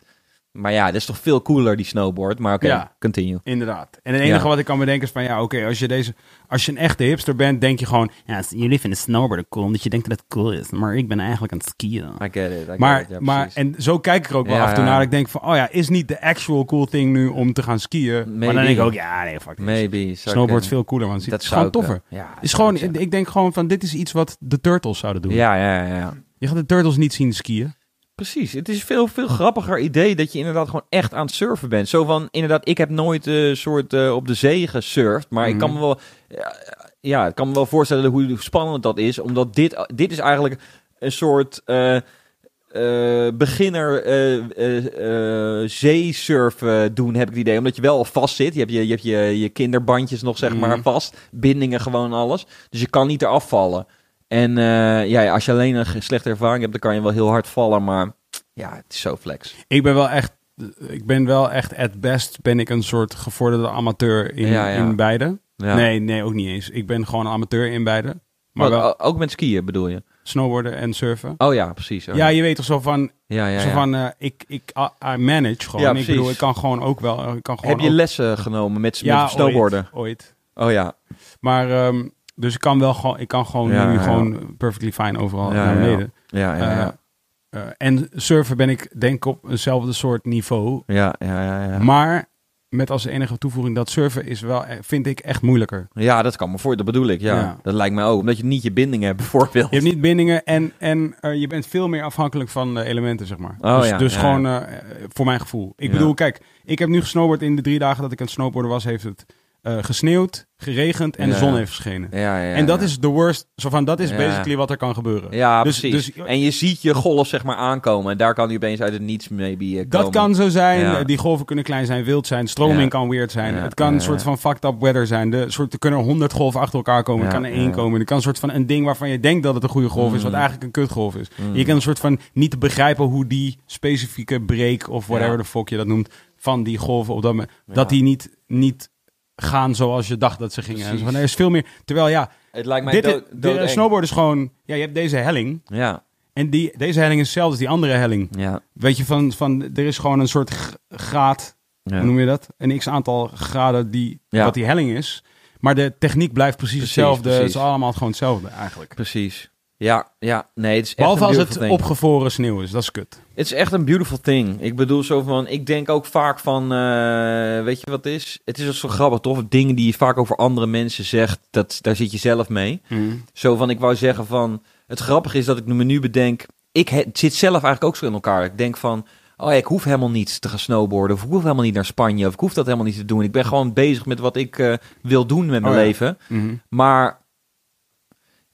Maar ja, dat is toch veel cooler, die snowboard. Maar oké, Ja. continue. Inderdaad. En het enige wat ik kan bedenken is van ja, oké, als je deze, als je een echte hipster bent, denk je gewoon, ja, jullie vinden snowboarden cool omdat je denkt dat het cool is, maar ik ben eigenlijk aan het skiën. I get it. I get Maar, it, ja, maar en zo kijk ik er ook wel Ja, af en toe naar. Ik denk van, oh ja, is niet de actual cool thing nu om te gaan skiën? Maar dan denk ik ook, ja, nee, fuck. Maybe. Snowboard is veel cooler, want het Dat is gewoon toffer. Ja, is gewoon, ik denk gewoon van, dit is iets wat de Turtles zouden doen. ja, ja, ja. Je gaat de Turtles niet zien skiën. Precies. Het is een veel, veel grappiger idee dat je inderdaad gewoon echt aan het surfen bent. Zo van, inderdaad, ik heb nooit eh soort eh, op de zee gesurfd. Maar ik kan me Mhm. wel, ja, ja, ik kan me wel voorstellen hoe spannend dat is. Omdat dit, dit is eigenlijk een soort eh, eh, beginner eh eh, eh, zeesurfen doen, heb ik het idee. Omdat je wel al vast zit. Je hebt je, je, hebt je, je kinderbandjes nog, zeg maar, Mhm. vast. Bindingen, gewoon alles. Dus je kan niet eraf vallen. En eh, ja, als je alleen een slechte ervaring hebt, dan kan je wel heel hard vallen. Maar ja, het is zo flex. Ik ben wel echt, ik ben wel echt, at best ben ik een soort gevorderde amateur in, Ja, ja. in beide. Ja. Nee, nee, ook niet eens. Ik ben gewoon een amateur in beide. Maar wel ook met skiën bedoel je? snowboarden en surfen. Oh ja, precies. Oh. Ja, je weet toch zo van, ja, ja, zo van eh, ik, ik I I manage gewoon. Ja, ik bedoel, ik kan gewoon ook wel, ik kan gewoon Heb je ook- lessen genomen met, ja, met snowboarden? Ooit, ooit. Oh ja. Maar, ehm, dus ik kan wel gewoon, ik kan gewoon Ja, nu ja, gewoon perfectly fine overal Ja, naar beneden. Ja, ja, ja. Eh, eh, en surfen ben ik denk ik op eenzelfde soort niveau. ja, ja, ja, ja. Maar met als enige toevoeging dat surfen is wel, eh, vind ik echt moeilijker. Ja, dat kan me voor. Dat bedoel ik. Ja. Ja. dat lijkt mij ook. Omdat je niet je binding hebt, bijvoorbeeld. Je hebt niet bindingen en, en je bent veel meer afhankelijk van de elementen, zeg maar. Oh, dus ja, dus ja, gewoon voor mijn gevoel. Ik bedoel, kijk, ik heb nu gesnowboard in de drie dagen dat ik aan het snowboarden was, heeft het eh, gesneeuwd, geregend en de zon heeft. Ja, ja, en dat is de worst, zo van, dat is basically wat er kan gebeuren. Ja, Dus- precies. dus- en je ziet je golf zeg maar aankomen. En daar kan hij opeens uit het niets maybe komen. Dat kan zo zijn. Die golven kunnen klein zijn, wild zijn. Stroming kan weird zijn. Het kan een soort van fucked up weather zijn. De soort, er kunnen honderd golven achter elkaar komen. Er kan er één komen. Er kan een soort van een ding waarvan je denkt dat het een goede golf is, wat Mm. eigenlijk een kutgolf is. Mm. Je kan een soort van niet begrijpen hoe die specifieke break of whatever de fuck je dat noemt van die golven op dat moment, dat die niet, niet gaan zoals je dacht dat ze gingen. En zo er is veel meer. Terwijl ja, Het lijkt mij dit, dood, snowboard is gewoon, ja, je hebt deze helling Ja, en die, deze helling is hetzelfde als die andere helling. ja. Weet je, van, van er is gewoon een soort graad, ja. hoe noem je dat? Een x-aantal graden die, Ja. wat die helling is. Maar de techniek blijft precies, Precies, hetzelfde. precies. Het is allemaal gewoon hetzelfde eigenlijk. Precies. Ja, ja. Nee, het is echt Behalve een als het thing. opgevroren sneeuw is, dat is kut. Het is echt een beautiful thing. Ik bedoel zo van, ik denk ook vaak van, eh, weet je wat het is? Het is zo grappig, toch? Dingen die je vaak over andere mensen zegt, dat, daar zit je zelf mee. Zo van, ik wou zeggen van, het grappige is dat ik me nu bedenk, ik he- zit zelf eigenlijk ook zo in elkaar. Ik denk van, oh ja, ik hoef helemaal niet te gaan snowboarden, of ik hoef helemaal niet naar Spanje, of ik hoef dat helemaal niet te doen. Ik ben gewoon bezig met wat ik eh, wil doen met mijn Oh ja. leven. Mhm. Maar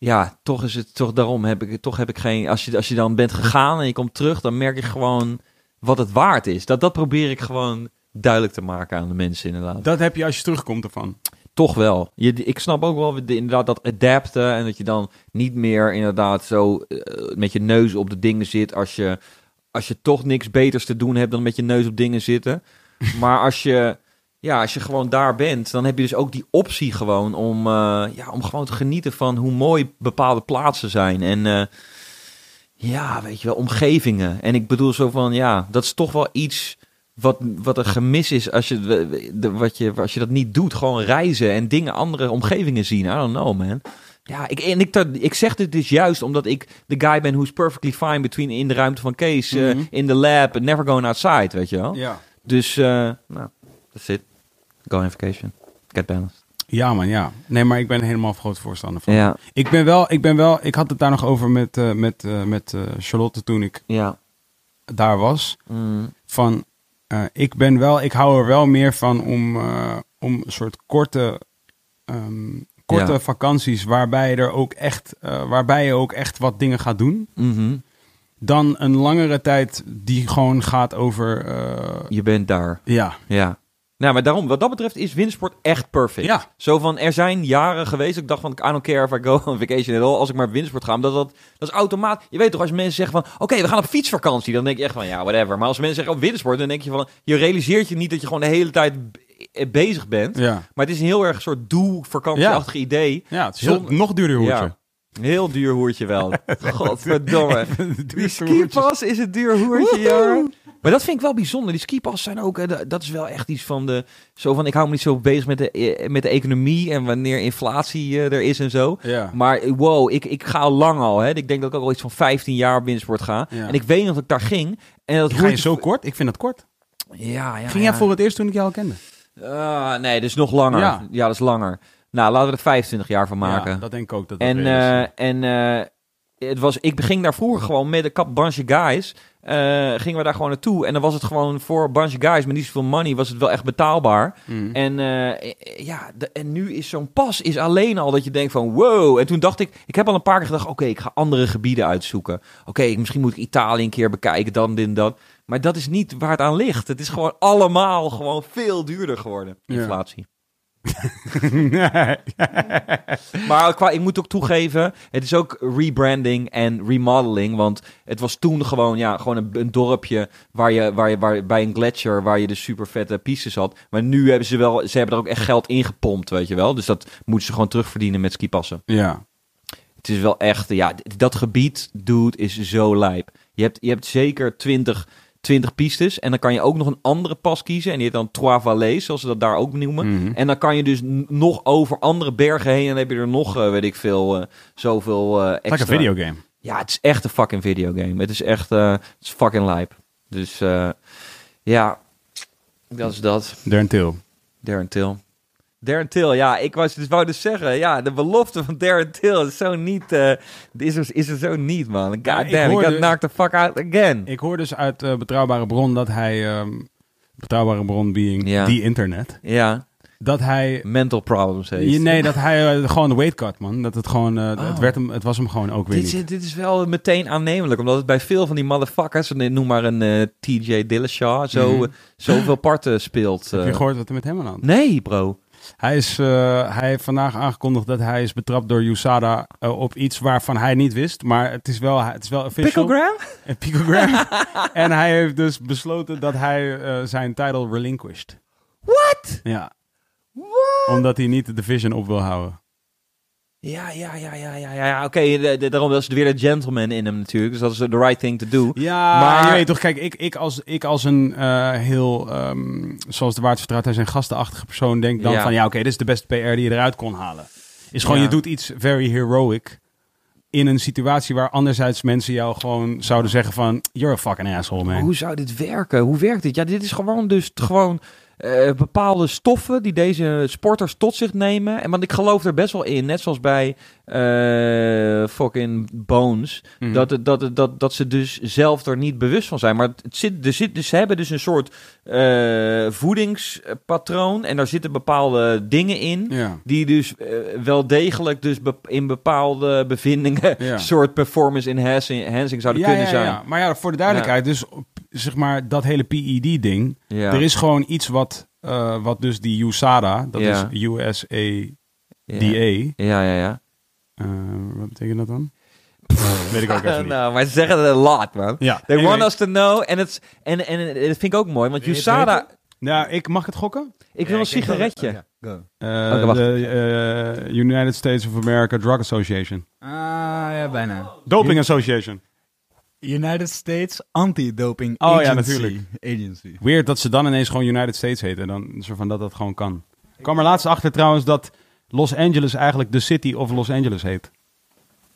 ja, toch is het toch daarom heb ik toch heb ik geen. Als je als je dan bent gegaan en je komt terug, dan merk je gewoon wat het waard is. Dat dat probeer ik gewoon duidelijk te maken aan de mensen inderdaad. Dat heb je als je terugkomt ervan. Toch wel. Je, ik snap ook wel de- inderdaad dat adapten en dat je dan niet meer inderdaad zo eh, met je neus op de dingen zit als je als je toch niks beters te doen hebt dan met je neus op dingen zitten. Maar als je ja, als je gewoon daar bent, dan heb je dus ook die optie gewoon om, eh, ja, om gewoon te genieten van hoe mooi bepaalde plaatsen zijn. En eh, ja, weet je wel, omgevingen. En ik bedoel zo van, ja, dat is toch wel iets wat, wat een gemis is als je, de, wat je, als je dat niet doet. Gewoon reizen en dingen, andere omgevingen zien. I don't know, man. Ja, ik, en ik, dat- ik zeg dit dus juist omdat ik de guy ben who's perfectly fine between in de ruimte van Kees, eh, Mhm. in de lab, never going outside, weet je wel. Ja. Dus, nou, that's it. Go on vacation. Get balanced. Ja, man, ja. Nee, maar ik ben helemaal groot voorstander van. Ja, Ik ben wel, ik ben wel, ik had het daar nog over met, eh, met, eh, met eh, Charlotte toen ik ja. daar was. Mm, Van, ik ben wel, ik hou er wel meer van om, om een soort korte, ehm, korte Ja. vakanties waarbij je er ook echt, waarbij je ook echt wat dingen gaat doen. mhm. Dan een langere tijd die gewoon gaat over, Je bent daar. ja. Ja. Nou, maar daarom, wat dat betreft is windsport echt perfect. Ja. Zo van, er zijn jaren geweest, ik dacht van, I don't care if I go on vacation at all, als ik maar windsport ga. Dat, dat, dat is automaat. Je weet toch, als mensen zeggen van, oké, we gaan op fietsvakantie, dan denk je echt van, ja, whatever. Maar als mensen zeggen op windsport, dan denk je van, je realiseert je niet dat je gewoon de hele tijd b- bezig bent. Ja. Maar het is een heel erg een soort doel-vakantieachtig idee. Ja, het is heel, Zon- nog duurder hoertje. Ja. Heel duur hoertje wel. Godverdomme. Die skipas is het duur hoertje, ja. Maar dat vind ik wel bijzonder. Die skipas zijn ook, dat- is wel echt iets van de, zo van, ik hou me niet zo bezig met de, eh, met de economie en wanneer inflatie eh, er is en zo. Ja. Maar eh, wow, ik, ik ga al lang al. Hè. Ik denk dat ik ook al iets van 15 jaar op windsport ga. Ja. En ik weet nog dat ik daar ging. En dat Ga je zo kort? Ik vind dat kort. Ja, ja. Ging jij voor het eerst toen ik jou al kende? Ah, nee, is nog langer. Ja. Ja. dat is langer. Nou, laten we er 25 jaar van maken. Ja, dat denk ik ook. Dat En, en het was, ik ging daar vroeger gewoon met een kap guys. Eh, gingen we daar gewoon naartoe. En dan was het gewoon voor een bunch guys met niet zoveel money. Was het wel echt betaalbaar. Mm. En, eh, ja, de- en nu is zo'n pas is alleen al dat je denkt van wow. En toen dacht ik, ik heb al een paar keer gedacht, oké, ik ga andere gebieden uitzoeken. Oké, misschien moet ik Italië een keer bekijken, dan dit en dat. Maar dat is niet waar het aan ligt. Het is gewoon allemaal gewoon veel duurder geworden. Ja. Maar qua, ik moet ook toegeven, het is ook rebranding en remodeling. Want het was toen gewoon, ja, gewoon een, een dorpje waar je, waar je, waar, bij een gletsjer waar je de super vette pistes had. Maar nu hebben ze wel, ze hebben er ook echt geld in gepompt, weet je wel. Dus dat moeten ze gewoon terugverdienen met skipassen. ja. Het is wel echt, ja, dat gebied, dude, is zo lijp. Je hebt, je hebt zeker 20, 20 pistes en dan kan je ook nog een andere pas kiezen. En die heet dan Trois Vallées, zoals ze dat daar ook noemen. Mhm. En dan kan je dus nog over andere bergen heen en dan heb je er nog, eh, weet ik veel, eh, zoveel eh extra. Like een videogame. Ja, het is echt een fucking videogame. Het is echt, het is fucking lijp. Dus ja, dat is dat. Darren Till. Darren Till. Darren Till, ja, ik was dus wou dus zeggen, ja, de belofte van Darren Till is zo niet, eh, is, er, is er zo niet, man. God Ja, ik damn, ik got knocked the fuck out again. Ik hoor dus uit eh, betrouwbare bron dat hij... ehm, betrouwbare bron being Ja. die internet. Ja, Dat hij... mental problems heeft. Nee, dat hij eh, gewoon de weight cut, man. Dat het gewoon... eh, Oh. het, werd hem, het was hem gewoon ook weer Dit, niet. is- dit is wel meteen aannemelijk, omdat het bij veel van die motherfuckers, noem maar een TJ Dillashaw, zo, Mhm. zoveel parten speelt. Heb je eh. gehoord wat er met hem aan de hand Nee, bro. Hij, is, eh, hij heeft vandaag aangekondigd dat hij is betrapt door USADA eh, op iets waarvan hij niet wist. Maar het is wel, het is wel official. Picogram? Een picogram. en hij heeft dus besloten dat hij eh, zijn title relinquished. What? Ja, What? omdat hij niet de division op wil houden. Ja, ja, ja, ja, ja, ja. ja. Oké, daarom was er weer de gentleman in hem natuurlijk. Dus dat is de right thing to do. Ja, Maar- je weet toch, kijk, ik, ik, als, ik als een eh, heel, ehm, zoals de waard vertrouwt, hij zijn gastenachtige persoon denk dan Ja. van, ja oké, dit is de beste PR die je eruit kon halen. Is gewoon, Ja. je doet iets very heroic in een situatie waar anderzijds mensen jou gewoon zouden zeggen van, you're a fucking asshole, man. Hoe zou dit werken? Hoe werkt dit? Ja, dit is gewoon dus gewoon eh, bepaalde stoffen die deze sporters tot zich nemen. En want ik geloof er best wel in, net zoals bij eh, fucking Bones, Mhm. dat, het, dat, het, dat, dat ze dus zelf er niet bewust van zijn. Maar het zit, er zit, dus, ze hebben dus een soort eh, voedingspatroon en daar zitten bepaalde dingen in. Ja. Die dus wel degelijk dus bep- in bepaalde bevindingen Ja. soort performance enhancing, enhancing zouden ja, kunnen zijn. ja. Maar ja, voor de duidelijkheid, dus zeg maar dat hele PED-ding, Ja. er is gewoon iets wat, eh, wat dus die USADA, dat Ja. is USADA, ja. Ja, ja, ja. eh, wat betekent dat dan? Weet ik ook even niet. nou, maar ze zeggen het een lot, man. Ja, They anyway. want us to know. En, het, en, en, dat vind ik ook mooi, want USADA... Nou, ik mag het gokken? Ik wil een sigaretje. Oh, Go. Eh, wacht. de United States of America Drug Association. Ah, ja, bijna. Doping Association. United States Anti-Doping Oh, ja, Agency. natuurlijk. Agency. Weird dat ze dan ineens gewoon United States heten. Dan soort van dat dat gewoon kan. Ik kwam er laatst achter trouwens dat Los Angeles eigenlijk de City of Los Angeles heet.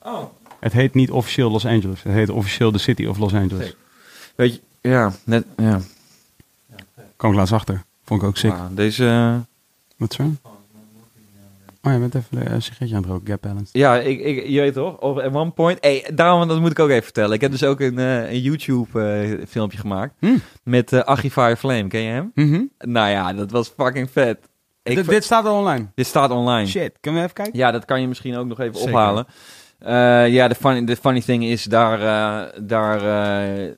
Oh. Het heet niet officieel Los Angeles. Het heet officieel de City of Los Angeles. Weet je, ja, net, ja. Kwam ik laatst achter. Vond ik ook sick. Nou, deze... eh, Wat zo? Oh, je bent even een sigaretje aan het roken. Gap balance. Ja, ik, ik, je weet toch, op at one point... Hey, daarom, dat moet ik ook even vertellen. Ik heb dus ook een, eh, een YouTube-filmpje gemaakt Hm. met eh Archivier Flame. Ken je hem? Mhm. Nou ja, dat was fucking vet. Ik Dit, staat al online. dit staat online. Shit, kunnen we even kijken? Ja, dat kan je misschien ook nog even Zeker. ophalen. Eh, ja, de funny, de funny thing is, daar, eh, daar eh,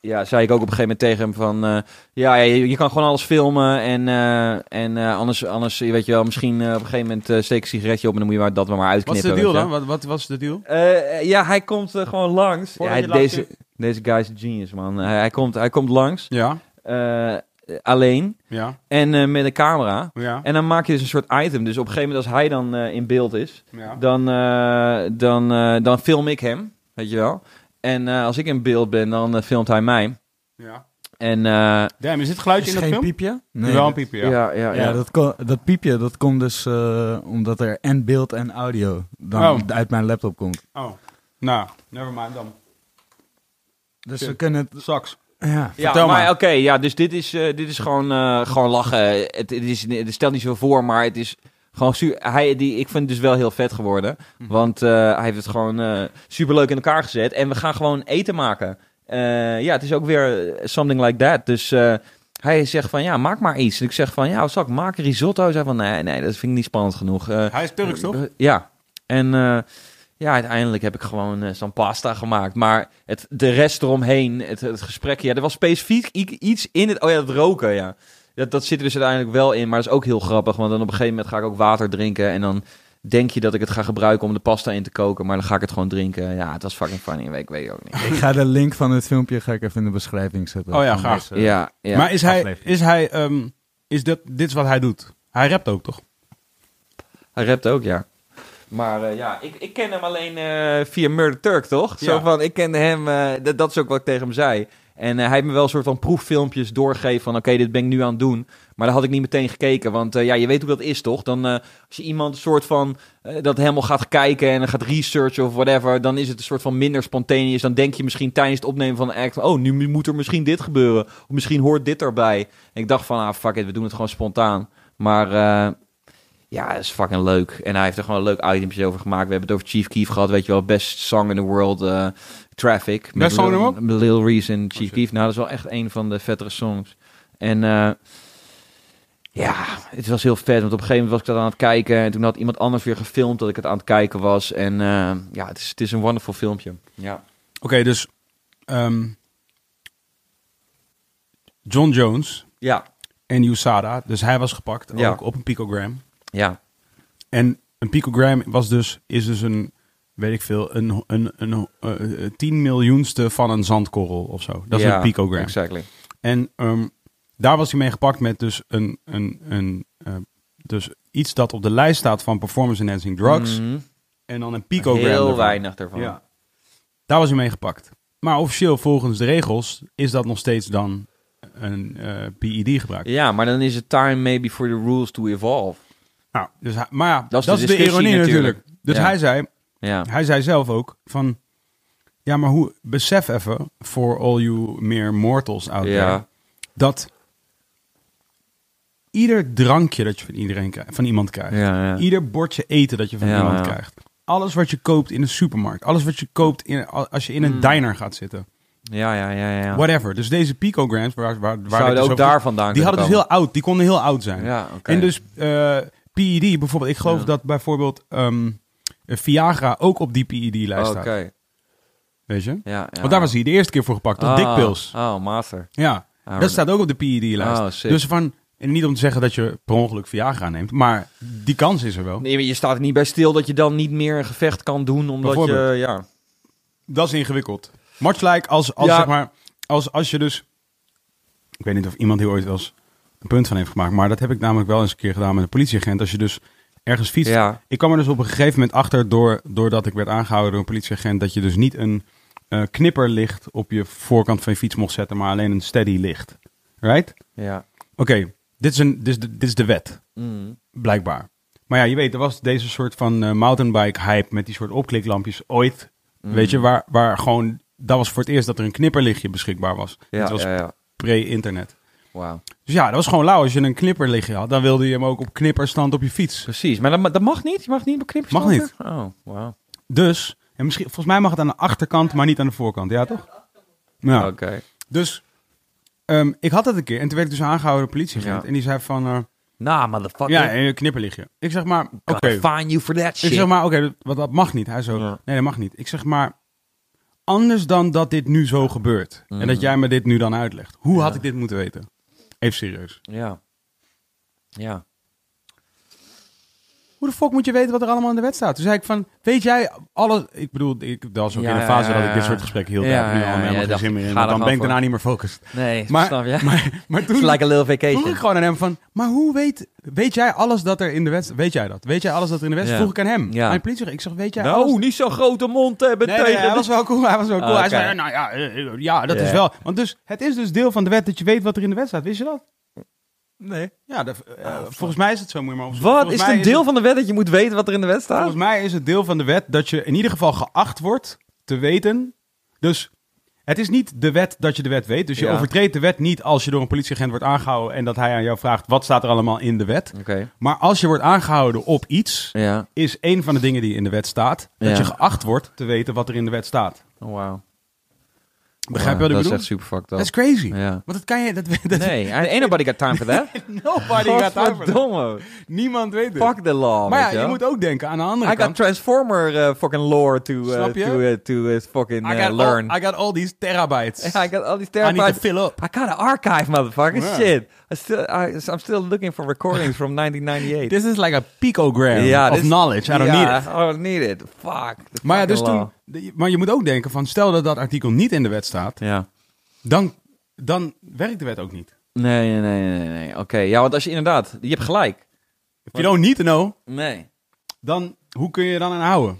ja, zei ik ook op een gegeven moment tegen hem van... eh, ja, je, je kan gewoon alles filmen en, eh, en eh, anders, anders, weet je wel, misschien op een gegeven moment steek een sigaretje op en dan moet je maar, dat we maar Wat is uitknippen. de deal dan? Wat, wat was de deal? ja, hij komt gewoon langs. Ja, laat deze, deze guy is genius, man. Hij, hij, komt, hij komt langs, Ja, alleen ja, en met een camera. ja. En dan maak je dus een soort item. Dus op een gegeven moment als hij dan in beeld is, ja. dan, dan, dan film ik hem, weet je wel. En eh, als ik in beeld ben, dan eh, filmt hij mij. ja. En eh, Damn, is dit geluidje Is in dat geen film? piepje? Wel een piepje, ja. ja, ja, Ja, ja. dat, dat piepje dat komt dus eh, omdat er en beeld en audio dan Oh. uit mijn laptop komt. Oh, nou, never mind dan. Dus Shit. we kunnen het... Straks. Ja. Ja, maar maar. oké, ja, dus dit is, eh, dit is gewoon, eh, gewoon lachen. Het, het, is, het stelt niet zo voor, maar het is gewoon su- hij, die, Ik vind het dus wel heel vet geworden. Mhm. Want eh, hij heeft het gewoon eh super leuk in elkaar gezet. En we gaan gewoon eten maken. Eh, ja, het is ook weer eh, something like that. Dus eh, hij zegt van, ja, maak maar iets. En ik zeg van, ja, wat zal ik maken? Risotto? Hij zei van, nee, nee, dat vind ik niet spannend genoeg. Eh, Hij is Turks, toch? eh, ja. En eh, ja, uiteindelijk heb ik gewoon eh zo'n pasta gemaakt. Maar het, de rest eromheen, het, het gesprek, ja, er was specifiek iets in het... Oh ja, dat roken, ja. Dat, dat zit er dus uiteindelijk wel in, maar dat is ook heel grappig. Want dan op een gegeven moment ga ik ook water drinken en dan... Denk je dat ik het ga gebruiken om de pasta in te koken, maar dan ga ik het gewoon drinken. Ja, het was fucking funny. Ik weet ook niet. Ik ga de link van het filmpje ga ik even in de beschrijving zetten. Oh ja, graag. deze- Ja, ja. maar is hij, is hij, ehm, is dat, dit is wat hij doet? Hij rapt ook, toch? Hij rapt ook, ja. Maar eh, ja, ik, ik ken hem alleen eh, via Murder Turk, toch? Zo Ja. van, ik kende hem, eh, dat, dat is ook wat ik tegen hem zei. En eh, hij heeft me wel een soort van proeffilmpjes doorgegeven van... oké, dit ben ik nu aan het doen. Maar daar had ik niet meteen gekeken. Want eh, ja, je weet hoe dat is, toch? Dan, eh, als je iemand een soort van... dat helemaal gaat kijken en gaat researchen of whatever... dan is het een soort van minder spontaneous. Dan denk je misschien tijdens het opnemen van een act... oh, nu moet er misschien dit gebeuren. Of misschien hoort dit erbij. Ik dacht van, ah, fuck it, we doen het gewoon spontaan. Maar... ja, dat is fucking leuk. En hij heeft er gewoon een leuk itempje over gemaakt. We hebben het over Chief Keef gehad, weet je wel. Best song in the world, Traffic. Met Lil Reese en Chief shit. Keef. Nou, dat is wel echt een van de vettere songs. En eh, ja, het was heel vet. Want op een gegeven moment was ik dat aan het kijken. En toen had iemand anders weer gefilmd dat ik het aan het kijken was. En eh, ja, het is, het is een wonderful filmpje. Ja. Oké, dus ehm, John Jones Ja, en USADA, dus hij was gepakt, Ja. ook op een picogram. ja. En een picogram was dus, is dus een, weet ik veel, een, een, een, eh, eh, tien miljoenste van een zandkorrel of zo. Dat is ja, een picogram. Exactly. En ehm, daar was hij mee gepakt met dus een, een, een eh, dus iets dat op de lijst staat van performance enhancing drugs. Mhm. En dan een picogram. Heel ervan. weinig daarvan. Ja. Daar was hij mee gepakt. Maar officieel volgens de regels is dat nog steeds dan een eh PED gebruik. ja, maar dan is het time maybe for the rules to evolve. Nou, dus hij, maar ja, Dat dat is is, de ironie natuurlijk. natuurlijk. Dus Ja. hij zei, Ja. hij zei zelf ook van, ja, maar hoe besef even for all you mere mortals out there, dat ieder drankje dat je van iedereen krijgt, van iemand krijgt, Ja, ja. ieder bordje eten dat je van iemand krijgt, alles wat je koopt in de supermarkt, alles wat je koopt in, als je in een Mm. diner gaat zitten, Ja, ja, ja, ja. whatever. Dus deze picograms, waar, waar, waar Zouden dus ook over- daar vandaan die hadden dus heel oud, die konden heel oud zijn. Ja. En dus eh PED bijvoorbeeld, ik geloof Ja. dat bijvoorbeeld ehm, Viagra ook op die PED-lijst Oké, staat. Weet je? ja, ja. Want daar was hij de eerste keer voor gepakt, op Ah, dikpils. Oh, master. Ja, Ah, dat staat ook op de PED-lijst. Oh, dus van, en niet om te zeggen dat je per ongeluk Viagra neemt, maar die kans is er wel. Nee, je staat er niet bij stil dat je dan niet meer een gevecht kan doen, omdat je... Ja. Dat is ingewikkeld. Much like als, als Ja. zeg maar, als, als je dus... Ik weet niet of iemand hier ooit wel eens een punt van heeft gemaakt, maar dat heb ik namelijk wel eens een keer gedaan met een politieagent. Als je dus ergens fietst Ja. Ik kwam er dus op een gegeven moment achter, door, doordat ik werd aangehouden door een politieagent, dat je dus niet een eh, knipperlicht op je voorkant van je fiets mocht zetten, maar alleen een steady licht. Right? Ja. Oké, dit, is een- dit, is de- dit is de wet, Mm. blijkbaar. Maar ja, je weet, er was deze soort van eh, mountainbike hype met die soort opkliklampjes ooit. Mm. Weet je, waar, waar gewoon, dat was voor het eerst dat er een knipperlichtje beschikbaar was. Ja, Het was ja, ja. pre-internet. Dus ja, dat was gewoon lauw. Als je een knipperlichtje had, dan wilde je hem ook op knipperstand op je fiets. Precies. Maar dat, dat mag niet? Je mag niet beknippen? Mag niet. Oh, wauw. Dus, en misschien, volgens mij mag het aan de achterkant, maar niet aan de voorkant. Ja, toch? Ja. Oké. Dus, ehm, ik had dat een keer en toen werd ik dus aangehouden door de politieagent. Ja. En die zei van, eh, Nah, motherfucker. ja, een knipperlichtje. Ik zeg maar, oké. Gotta fine you for that shit. Ik zeg maar, oké, dat- wat dat mag niet. Hij zo, Ja. nee, dat mag niet. Ik zeg maar, anders dan dat dit nu zo gebeurt. En dat jij me dit nu dan uitlegt. Hoe had ik dit moeten weten? Even serieus. Ja. Ja. Hoe de fuck moet je weten wat er allemaal in de wet staat? Toen zei ik van, weet jij alles... Ik bedoel, ik, dat was ook Ja, in een fase dat ik dit soort gesprekken hield. Ja, nu al helemaal geen zin meer in. dan ben ik daarna niet meer focust. Nee, Maar- snap je? Maar, maar toen... Like a little vroeg vacation. ik gewoon aan hem van, maar hoe weet, weet jij alles dat er in de wet Weet jij dat? Weet jij alles dat er in de wet. Vroeg ik aan hem. Ja. De politie. Ik zeg, weet jij alles? Nou, niet zo'n grote mond hebben Nee, nee, tegen... hij was wel cool. Hij was wel cool. Hij zei, nou ja, eh, eh, ja dat is wel. Want dus, het is dus deel van de wet dat je weet wat er in de wet staat. Wist je dat? Nee. Ja, eh, volgens mij is het zo. Moet je maar opzoeken. Wat? Volgens Is het een deel van de wet dat je moet weten wat er in de wet staat? Volgens mij is het deel van de wet dat je in ieder geval geacht wordt te weten. Dus het is niet de wet dat je de wet weet. Dus je Ja. overtreedt de wet niet als je door een politieagent wordt aangehouden en dat hij aan jou vraagt wat staat er allemaal in de wet. Oké. Maar als je wordt aangehouden op iets, Ja. is een van de dingen die in de wet staat, dat Ja. je geacht wordt te weten wat er in de wet staat. Oh, wauw. Begrijp je wat ik Dat is echt super fucked up. Is crazy. Ja. Want dat kan je, dat, dat Nee, ain't nobody got time for that. Nobody got time for that. Niemand weet het. Fuck the law, maar ja, je moet ook denken aan de andere I got kant. Transformer uh, fucking lore to, uh, je? to, uh, to fucking I got, learn. all, I got all these terabytes. Yeah, I got all these I need to terabytes. fill up. I got an archive, motherfucker. Yeah. Shit. I still, I, I'm still looking for recordings from 1998. This is like a picogram Ja, of knowledge. I don't need it. I don't need it. Fuck. Maar ja, dus toen, maar je moet ook denken van, stel dat dat artikel niet in de wet staat. Ja. dan, dan werkt de wet ook niet. Nee, nee, nee, nee. nee. Oké, ja, want als je inderdaad... Je hebt gelijk. If you don't need to know, Nee. dan hoe kun je je dan aan houden?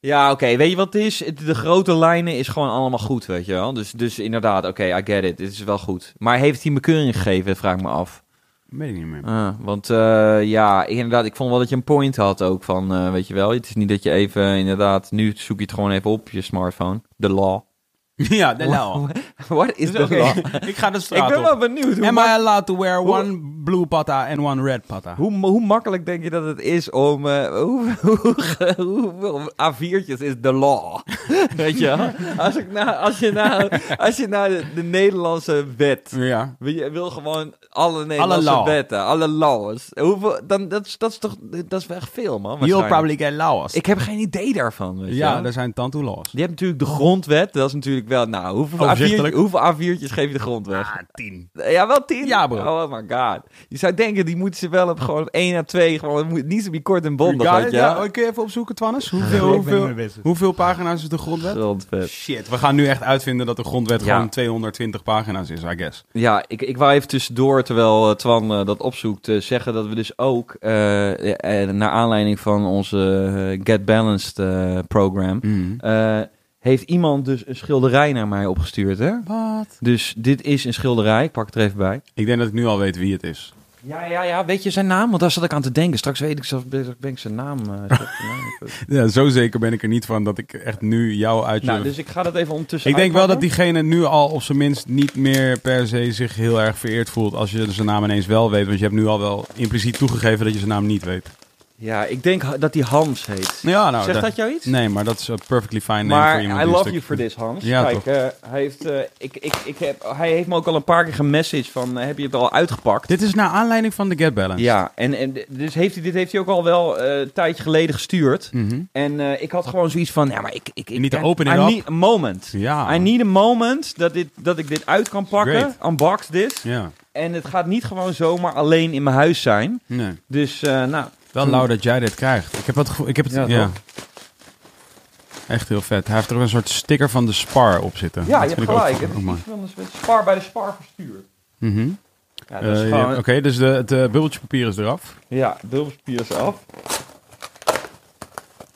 Ja, oké. Weet je wat het is? De grote lijnen is gewoon allemaal goed, weet je wel. Dus, dus inderdaad, oké, I get it. Dit is wel goed. Maar heeft hij me keuring gegeven, vraag ik me af. Weet niet meer. Ah, want eh, ja, inderdaad, ik vond wel dat je een point had ook van, eh, weet je wel. Het is niet dat je even, inderdaad, nu zoek je het gewoon even op je smartphone. De law. ja, de law. What is Dus de oké, law? ik ga de Ik straat ben op. wel benieuwd. Hoe, Am I allowed to wear Hoe- one blue patta and one red patta? hoe, hoe makkelijk denk je dat het is om... eh, hoe, hoe, hoeveel A4'tjes is de law? weet je? Als, ik nou, als je nou, als je nou de, de Nederlandse wet... Ja. wil Je wil gewoon alle Nederlandse wetten, alle laws. Hoeveel, dan, dat, is, dat is toch dat is echt veel, man. You'll probably get laws. Ik heb geen idee daarvan. Weet ja, er zijn tanto laws. Je hebt natuurlijk de grondwet. Dat is natuurlijk wel... Nou, hoeveel, A4'tjes, Overzichtelijk. hoeveel A4'tjes geef je de grondwet? Ah, tien. Ja, wel tien? Ja, bro. Oh my god. Je zou denken, die moeten ze wel op gewoon op één à twee... Gewoon, niet zo kort en bondig, weet je Ja, wel? kun je even opzoeken, Twannes? Hoeveel, hoeveel, pagina's is de grondwet? Grondwet. Shit, we gaan nu echt uitvinden dat de grondwet Ja. gewoon 220 pagina's is, I guess. Ja, ik, ik wou even tussendoor, terwijl eh, Twan eh, dat opzoekt, eh, zeggen dat we dus ook, naar aanleiding van onze Get Balanced eh, program, eh, heeft iemand dus een schilderij naar mij opgestuurd, hè? Wat? Dus dit is een schilderij, ik pak het er even bij. Ik denk dat ik nu al weet wie het is. Ja, ja, ja, weet je zijn naam? Want daar zat ik aan te denken. Straks weet ik zelf, ben ik zijn naam. eh. Ja, zo zeker ben ik er niet van dat ik echt nu jou uit nou, dus ik ga dat even ondertussen ik denk wel dat diegene nu al op zijn minst niet meer per se zich heel erg vereerd voelt als je zijn naam ineens wel weet. Want je hebt nu al wel impliciet toegegeven dat je zijn naam niet weet. Ja, ik denk dat hij Hans heet. Ja, nou, Zegt dat- jou iets? Nee, maar dat is een perfectly fine name Maar voor iemand I die een love stuk- you for this, Hans. Ja, Kijk, eh, hij, heeft, eh, ik, ik, ik heb, hij heeft me ook al een paar keer gemessaged van, eh, heb je het al uitgepakt? Dit is naar aanleiding van de Get Balance. Ja, en, en dus heeft hij, dit heeft hij ook al wel eh, een tijdje geleden gestuurd. Mhm. En eh, ik had gewoon zoiets van, ja, maar ik... ik, ik Niet te I- open I up. need a moment. Ja. I need a moment dat, dit, dat ik dit uit kan pakken. Great. Unbox dit. Ja. En het gaat niet gewoon zomaar alleen in mijn huis zijn. Nee. Dus, eh, nou... Wel lauw dat jij dit krijgt. Ik heb het gevoel... Ik heb het, Ja, ja? Echt heel vet. Hij heeft er ook een soort sticker van de Spar op zitten. Ja, Dat je hebt ik gelijk. Het van een soort spar bij de spar verstuurd. Mhm. Ja, dat is Eh, ja, gewoon... Oké, dus de, het eh, bubbeltje papier is eraf. Ja, dubbelspier is af.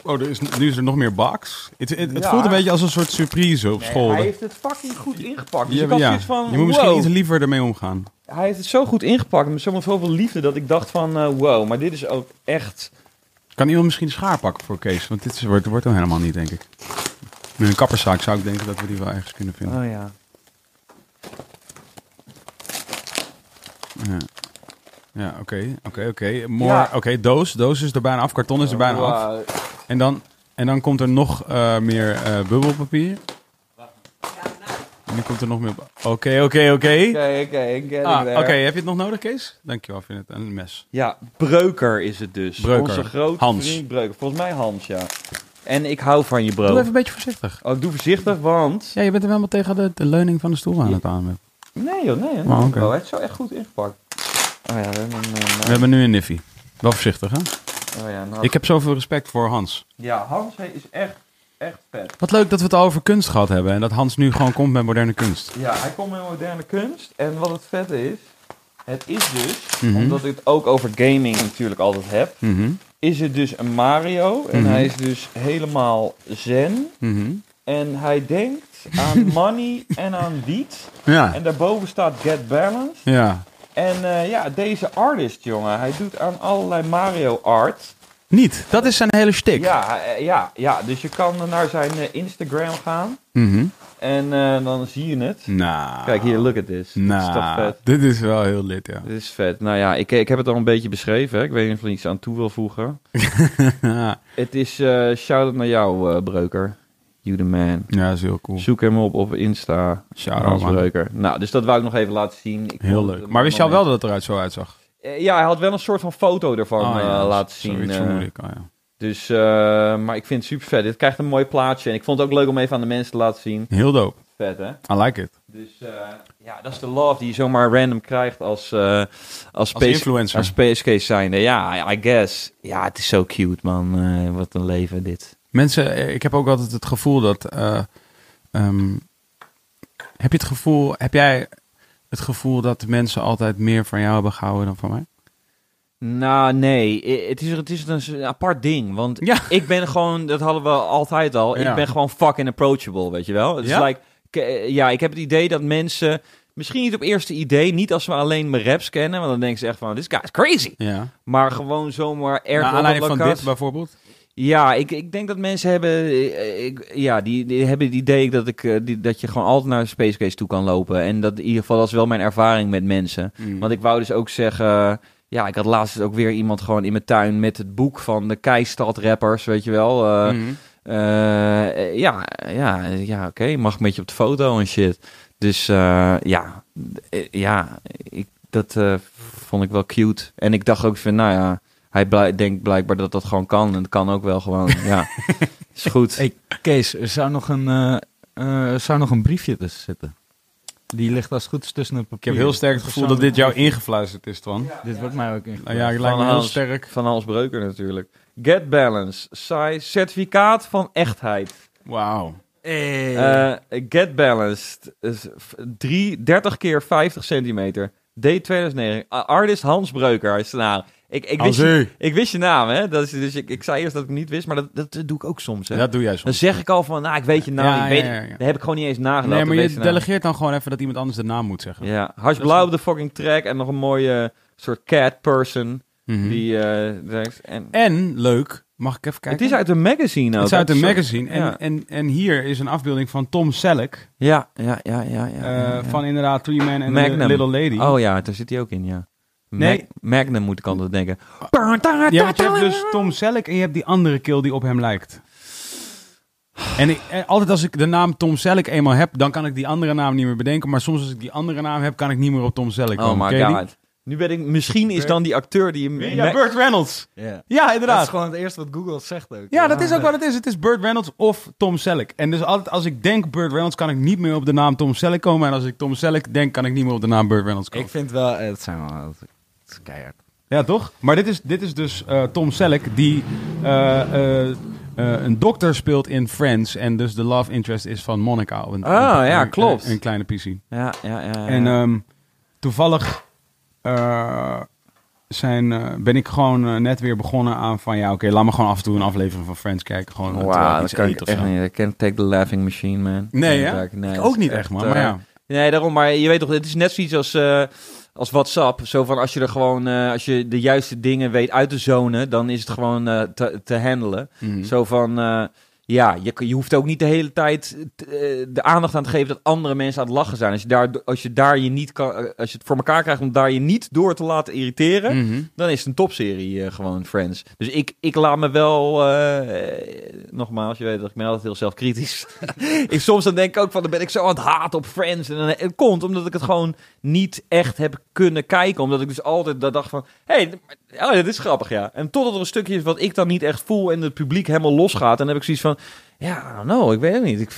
Oh, er is, nu is er nog meer box. Het, het, het Ja. voelt een beetje als een soort surprise op school. hij heeft het fucking goed ingepakt. Dus Je- ik ja, van, je moet misschien wow. iets liever ermee omgaan. Hij heeft het zo goed ingepakt, met zoveel liefde, dat ik dacht van, eh, wow, maar dit is ook echt... Kan iemand misschien een schaar pakken voor Kees? Want dit is, wordt, wordt helemaal niet, denk ik. Met een kapperszaak zou ik denken dat we die wel ergens kunnen vinden. Oh ja. Ja, ja oké, oké, oké. Oké, doos. Doos is er bijna af, karton is er bijna af. En dan, en dan komt er nog eh, meer eh, bubbelpapier. En nu komt er nog meer... Oké, oké, oké. Ah, Oké, heb je het nog nodig, Kees? Dankjewel, vind het. Een mes. Ja, Breuker is het dus. Breuker. Onze grote Hans. vriend Breuker. Volgens mij Hans, ja. En ik hou van je bro. Doe even een beetje voorzichtig. Oh, ik doe voorzichtig, want... Ja, je bent er helemaal tegen de, de leuning van de stoel aan het aan. Nee joh, nee. Oh, oké. Oh, hij heeft zo echt goed ingepakt. Oh ja, we hebben een... eh, We hebben nu een niffy. Wel voorzichtig, hè? Oh ja, nou... Ik heb zoveel respect voor Hans. Ja, Hans hij is echt, echt vet. Wat leuk dat we het al over kunst gehad hebben. En dat Hans nu gewoon komt met moderne kunst. Ja, hij komt met moderne kunst. En wat het vette is... Het is dus, Mhm. omdat ik het ook over gaming natuurlijk altijd heb... Mhm. Is het dus een Mario. En Mhm. hij is dus helemaal zen. Mhm. En hij denkt aan money en aan wiet. Ja. En daarboven staat Get Balance. Ja. En eh, ja, deze artist, jongen, hij doet aan allerlei Mario art. Niet. Dat is zijn hele shtick. Ja, eh, ja, ja, dus je kan naar zijn eh, Instagram gaan. Mhm. En dan zie je het. Nou. Kijk hier, look at this. Dit is Nou, dit is wel heel lit, ja. Dit is vet. Nou ja, ik, ik heb het al een beetje beschreven. Hè. Ik weet niet of er iets aan toe wil voegen. Het is uh, shout-out naar jou, Breuker. You the man. ja, dat is heel cool. Zoek hem op op Insta. Hans man. Breuker. Nou, dus dat wou ik nog even laten zien. Ik Heel leuk. Maar wist je al wel dat het eruit zo uitzag? Eh, Ja, hij had wel een soort van foto ervan Oh, eh, laten zien. Zoiets eh. ik al, ja. dus, maar ik vind het super vet. Dit krijgt een mooi plaatje. En ik vond het ook leuk om even aan de mensen te laten zien. Heel dope. Vet, hè? I like it. Dus ja, dat is de love die je zomaar random krijgt als, als, Als space, influencer. als case zijnde. Ja, I guess. Ja, het is zo cute, man. Wat een leven dit. Mensen, eh, ik heb ook altijd het gevoel dat... eh, ehm, heb je het gevoel... Heb jij het gevoel dat de mensen altijd meer van jou hebben gehouden dan van mij? Nou, nee. Het is, het is een apart ding. Want Ja. ik ben gewoon, dat hadden we altijd al. Ja. Ik ben gewoon fucking approachable, weet je wel. Het Ja? is like, eh, ja, ik heb het idee dat mensen, misschien niet op eerste idee, niet als we alleen mijn raps kennen, want dan denken ze echt van, this guy is crazy. Ja. Maar gewoon zomaar erg Naar aanleiding van dit bijvoorbeeld? Ja, ik, ik denk dat mensen hebben, eh, ik, ja, die, die hebben het idee dat, ik, eh, die, dat je gewoon altijd naar een Space Case toe kan lopen. En dat in ieder geval, dat is wel mijn ervaring met mensen. Mm. Want ik wou dus ook zeggen, ja, ik had laatst ook weer iemand gewoon in mijn tuin met het boek van de Keistad rappers, weet je wel. Eh, eh, ja, ja, ja oké, mag een beetje op de foto en shit. Dus ja, ja, ik, dat vond ik wel cute. En ik dacht ook van, nou ja, hij blij- denkt blijkbaar dat dat gewoon kan. En het kan ook wel gewoon, ja. Is goed. Hey, Kees, er zou nog een, eh, eh, zou nog een briefje tussen zitten. Die ligt als het goed is tussen het Ik papier. heb heel sterk het gevoel dat dit jou ingefluisterd is, Twan. Dit wordt mij ook in. Nou ja, je lijkt me heel Hans. sterk. Van Hans Breuker natuurlijk. Get Balance, size, certificaat van echtheid. Wauw. Eh, Get Balanced. is f- drie- 30 keer 50 centimeter. D 2009. A- Artist Hans Breuker. Hij is naam. Ik, ik, wist je, ik wist je naam, hè? Dat is, dus ik, ik zei eerst dat ik niet wist, maar dat, dat doe ik ook soms. Hè? Dat doe jij Dan soms. zeg ik al van, nou, ik weet je naam. Ja, ik weet, ja, ja, ja. Daar heb ik gewoon niet eens nagedacht. Nee, maar je delegeert dan gewoon even dat iemand anders de naam moet zeggen. Ja, Hars Blauw op de fucking track. En nog een mooie soort cat person. Mhm. Die, eh, en, En, leuk, mag ik even kijken? het is uit een magazine ook. Het is uit een magazine. En, Ja, en, en hier is een afbeelding van Tom Selleck. ja, ja, ja. ja, ja, eh, ja. Van inderdaad Three Magnum. a Little Lady. Oh ja, daar zit hij ook in, ja. Nee. Mag- Magnum moet ik altijd denken. Ja, want je hebt dus Tom Selleck en je hebt die andere kill die op hem lijkt. En, ik, en altijd als ik de naam Tom Selleck eenmaal heb, dan kan ik die andere naam niet meer bedenken. Maar soms als ik die andere naam heb, kan ik niet meer op Tom Selleck Oh komen. my Ken je die? god. Nu ben ik, misschien is dan die acteur die... hem- Ja, Burt Reynolds. Ja. Ja, Dat inderdaad. is gewoon het eerste wat Google zegt ook. Ja, dat is ook wat het is. Het is Burt Reynolds of Tom Selleck. En dus altijd als ik denk Burt Reynolds, kan ik niet meer op de naam Tom Selleck komen. En als ik Tom Selleck denk, kan ik niet meer op de naam Burt Reynolds komen. Ik vind wel, eh, het zijn wel, keihard. Ja, toch? Maar dit is, dit is dus eh, Tom Selleck die eh, eh, een dokter speelt in Friends. En dus de love interest is van Monica. Een, Ah, een- ja, klopt. Een, kleine PC. Ja, ja, ja. ja. En ehm, toevallig zijn, ben ik gewoon net weer begonnen aan van ja, oké, laat me gewoon af en toe een aflevering van Friends kijken. Gewoon Wauw, dat kan eet ik of echt zo. niet. I can't take the laughing machine, man. Nee, dat ook niet echt, man. Maar ja. Nee, daarom. Maar je weet toch, het is net zoiets als, als WhatsApp. Zo van als je er gewoon, eh, als je de juiste dingen weet uit te zonen, dan is het gewoon eh, te, te handelen. Mhm. Zo van, eh, ja, je, je hoeft ook niet de hele tijd t- eh, de aandacht aan te geven dat andere mensen aan het lachen zijn. Als je daar, als je daar je niet kan, eh, als je het voor elkaar krijgt om daar je niet door te laten irriteren, Mhm. dan is het een topserie eh, gewoon Friends. Dus ik, ik laat me wel, eh, eh, nogmaals, je weet dat ik ben altijd heel zelfkritisch. ik soms dan denk ik ook van, dan ben ik zo aan het haten op Friends. En dan, het komt omdat ik het gewoon niet echt heb kunnen kijken. Omdat ik dus altijd dat dacht van, hé, hey, oh, dit is grappig, ja. En totdat er een stukje is wat ik dan niet echt voel en het publiek helemaal losgaat. En dan heb ik zoiets van, ja, know, ik weet het niet. Ik,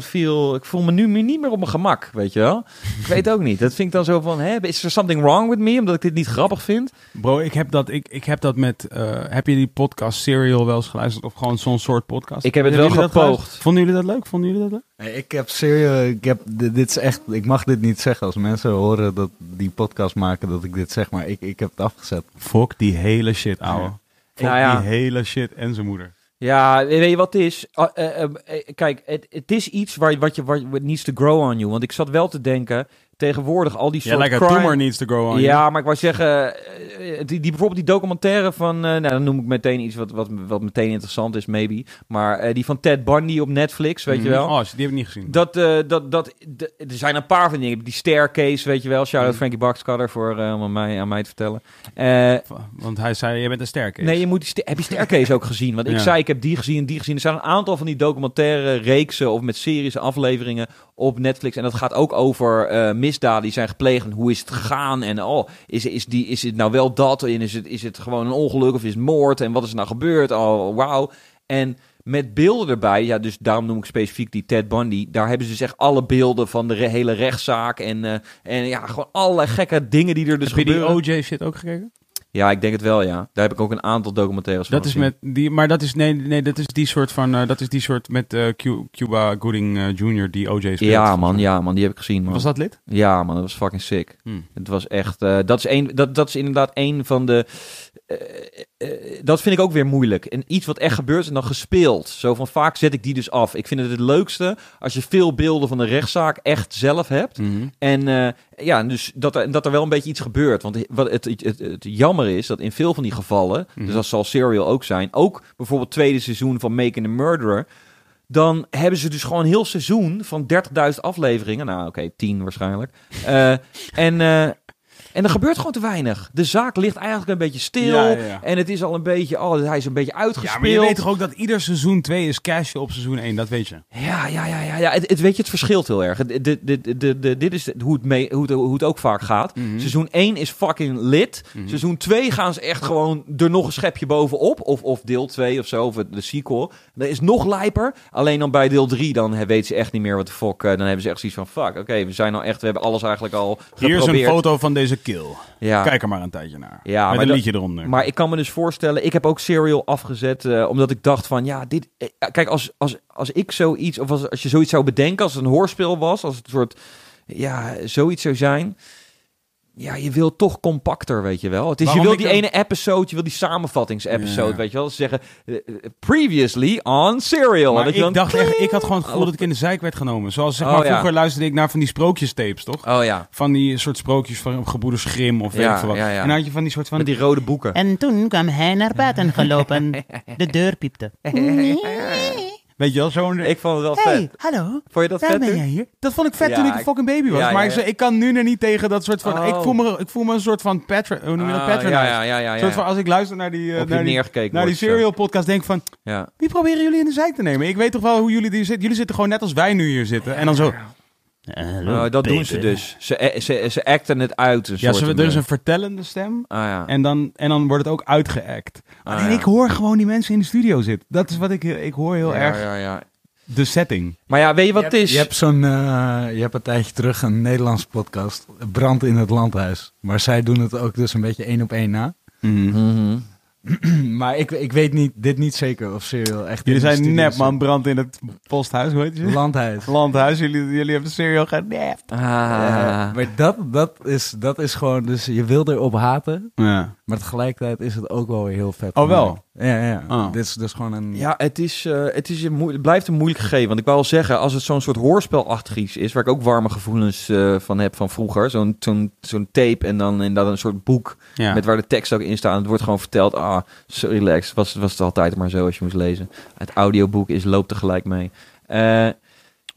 feel, ik voel me nu niet meer op mijn gemak, weet je wel. Ik weet ook niet. Dat vind ik dan zo van, hè, is er something wrong with me? Omdat ik dit niet grappig vind? Bro, ik heb dat, ik, ik heb dat met, eh, heb je die podcast Serial wel eens geluisterd? Of gewoon zo'n soort podcast? Ik heb het Hebben wel gepoogd. geluisterd? Vonden jullie dat leuk? Vonden jullie dat leuk? Nee, ik heb serieus, ik heb, dit, dit is echt, ik mag dit niet zeggen als mensen horen dat die podcast maken dat ik dit zeg, maar ik, ik heb het afgezet. Fuck die hele shit, ouwe. Fuck Nou ja. die hele shit en zijn moeder. Ja, weet je wat het is? Ah, eh, eh, eh, kijk, het, is iets waar, wat je wat, needs to grow on you. Want ik zat wel te denken, tegenwoordig al die Ja, soort like a crime... needs to grow on Ja, maar ik wou zeggen, eh, die, die, bijvoorbeeld die documentaire van, eh, nou dan noem ik meteen iets wat, wat, wat meteen interessant is, maybe. Maar eh, die van Ted Bundy op Netflix, weet je wel. Oh, die heb ik niet gezien. Dat, dat, dat, er zijn een paar van dingen. Die staircase, weet je wel. Shout-out Mm. Frankie Boxcutter voor om aan mij, aan mij te vertellen. Want hij zei, je bent een sterke. Nee, je moet die heb je Staircase ook gezien? Want ik Ja. zei, ik heb die gezien en die gezien. Er zijn een aantal van die documentaire reeksen of met series en afleveringen op Netflix. En dat gaat ook over eh, misdaden die zijn gepleegd. En hoe is het gegaan? En oh, is, is, die, is het nou wel dat? En is het, is het gewoon een ongeluk of is het moord? En wat is er nou gebeurd? Oh, wauw. En met beelden erbij, ja, dus daarom noem ik specifiek die Ted Bundy. Daar hebben ze dus echt alle beelden van de re- hele rechtszaak. En, eh, en ja, gewoon allerlei gekke dingen die er dus heb je die gebeuren. OJ shit ook gekeken? Ja, ik denk het wel, ja. Daar heb ik ook een aantal documentaires van Dat is gezien. met die, maar dat is nee, nee, dat is die soort van, eh, dat is die soort met eh, Cu- Cuba Gooding eh, Jr. die OJ speelt. Ja, man, ja, man, die heb ik gezien. Man. Was dat lid? Ja, man, dat was fucking sick. Hmm. Het was echt. eh, dat, is een, dat, dat is inderdaad een van de. Eh, dat vind ik ook weer moeilijk. En iets wat echt gebeurt en dan gespeeld. Zo van vaak zet ik die dus af. Ik vind het het leukste als je veel beelden van de rechtszaak echt zelf hebt. Mhm. En eh, ja, dus dat er, dat er wel een beetje iets gebeurt. Want wat het, het, het, het jammer is dat in veel van die gevallen, Mhm. dus dat zal Serial ook zijn, ook bijvoorbeeld tweede seizoen van Making a Murderer, dan hebben ze dus gewoon een heel seizoen van 30.000 afleveringen. Nou, oké, 10 waarschijnlijk. Eh, en, en er gebeurt gewoon te weinig. De zaak ligt eigenlijk een beetje stil. Ja, ja, ja. En het is al een beetje, oh, hij is een beetje Ja, uitgespeeld. maar je weet toch ook dat ieder seizoen 2 is cash op seizoen 1, dat weet je. Ja, ja, ja, ja. ja. Het, het, weet je, het verschilt heel erg. De- de- de- de- de- dit is hoe het, mee, hoe, het, hoe het ook vaak gaat. Mhm. Seizoen 1 is fucking lit. Mhm. Seizoen 2 gaan ze echt gewoon er nog een schepje bovenop. Of, of deel 2 of zo, of de sequel. Dat is nog lijper. Alleen dan bij deel 3, dan weten ze echt niet meer wat de fuck. eh, dan hebben ze echt zoiets van, fuck, oké, we zijn nou echt, we hebben alles eigenlijk al Hier geprobeerd. is een foto van deze Ja. Kijk er maar een tijdje naar. Ja, Met maar een liedje eronder. Maar ik kan me dus voorstellen, ik heb ook Serial afgezet, eh, omdat ik dacht van, ja, dit, eh, kijk, als, als, als ik zoiets, of als, als je zoiets zou bedenken, als het een hoorspel was, als het een soort, ja, zoiets zou zijn, ja, je wil toch compacter, weet je wel. Het is, je wil die ene episode, je wil die samenvattings-episode, Ja. weet je wel. Ze zeggen, eh, previously on Serial. Maar dat ik dan, dacht echt, ik had gewoon het gevoel dat ik in de zijk werd genomen. Zoals zeg Oh, maar, ja. vroeger luisterde ik naar van die sprookjestapes, toch? Oh ja, Van die soort sprookjes van gebroeders Grimm of weet Ja, ik veel wat. ja, ja. En dan had je van die soort van... met die rode boeken. En toen kwam hij naar buiten gelopen. De deur piepte. Weet je wel, zo'n... Ik vond het wel Hey, vet. hallo. Vond je dat vet? ben jij hier? Dat vond ik vet Ja, toen ik een fucking baby was. Ja, maar ik, ik kan nu er niet tegen dat soort van... Oh. Ik, voel me, ik voel me een soort van patron... Hoe noem je dat? Ah, ja, ja, ja, ja, ja. soort van, als ik luister naar die, eh, naar die, naar serial podcast, denk ik van... Ja. Wie proberen jullie in de zijk te nemen? Ik weet toch wel hoe jullie hier zitten. Jullie zitten gewoon net als wij nu hier zitten. En dan zo... Hallo, Oh, dat doen ze dus. Ze, eh, ze, ze acten het uit. Een Ja, soort ze, er is eh, een vertellende stem. Ah ja. En dan, en dan wordt het ook uitgeact. Alleen Ah, ja. ik hoor gewoon die mensen in de studio zitten. Dat is wat ik... Ik hoor heel ja, erg Ja, ja. de setting. Maar ja, weet je wat je het is? Hebt, je hebt zo'n, eh, je hebt een tijdje terug een Nederlands podcast, Brand in het Landhuis. Maar zij doen het ook dus een beetje één op één na. Mhm. maar ik, ik weet niet, dit niet zeker of Serial echt... Jullie zijn nep, man. Brand in het posthuis, hoe heet je? Landhuis. Landhuis. Jullie, jullie hebben serial genept. Ah. Ja, maar dat, dat, is, dat is gewoon, dus je wil erop haten, Ja. maar tegelijkertijd is het ook wel weer heel vet. Oh, wel? Ja, ja. Oh. Dit is dus gewoon een... Ja, het, is, eh, het, is een het blijft een moeilijk gegeven. Want ik wou al zeggen, als het zo'n soort hoorspelachtig iets is... waar ik ook warme gevoelens eh, van heb van vroeger... zo'n zo'n zo'n tape en dan inderdaad een soort boek... Ja. met waar de tekst ook in staat. Het wordt gewoon verteld, ah, so relaxed. Was, was het altijd maar zo als je moest lezen. Het audioboek is, loopt tegelijk mee. Eh,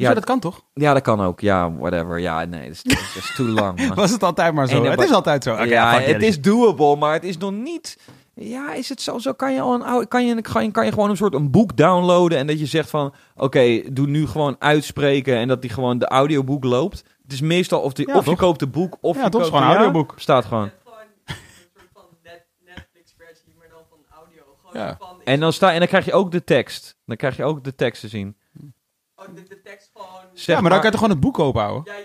ja, dat kan toch? ja, dat kan ook. Ja, whatever. Ja, nee, dat is, too lang. Was het altijd maar zo? En, het is altijd zo. Oké, ja, het jullie. is doable, maar het is nog niet... Ja, is het zo? Zo kan je al een oude, kan je, kan je, kan je gewoon een soort een boek downloaden en dat je zegt van, oké, doe nu gewoon uitspreken en dat die gewoon de audioboek loopt. Het is meestal of, die, Ja, of je koopt de boek of Ja, je koopt Gewoon een ja, audioboek. Staat gewoon. gewoon een soort van net, Netflix-versie, maar dan van audio. Gewoon Ja. En dan, sta, en dan krijg je ook de tekst. Dan krijg je ook de tekst te zien. oh, de, de tekst gewoon... Zeg ja, maar dan kan je toch gewoon het boek openhouden? Ja,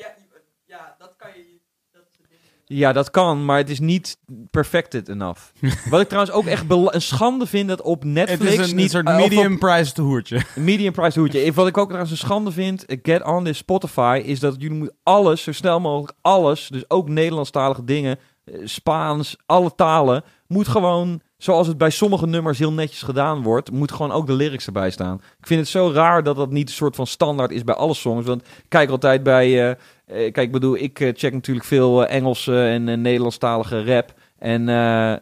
ja, dat kan je... Dat is het ding. Ja, dat kan, maar het is niet perfected enough. Wat ik trouwens ook echt een schande vind dat op Het Netflix is een, niet soort eh, of op- medium priced hoertje. Medium price hoedje. Wat ik ook trouwens een schande vind, get on this Spotify, is dat jullie moeten alles, zo snel mogelijk alles, dus ook Nederlandstalige dingen, eh, Spaans, alle talen, moet gewoon, zoals het bij sommige nummers heel netjes gedaan wordt, moet gewoon ook de lyrics erbij staan. Ik vind het zo raar dat dat niet een soort van standaard is bij alle songs, want ik kijk altijd bij, eh, kijk, ik bedoel, ik eh, check natuurlijk veel eh, Engelse en eh, Nederlandstalige rap en... eh,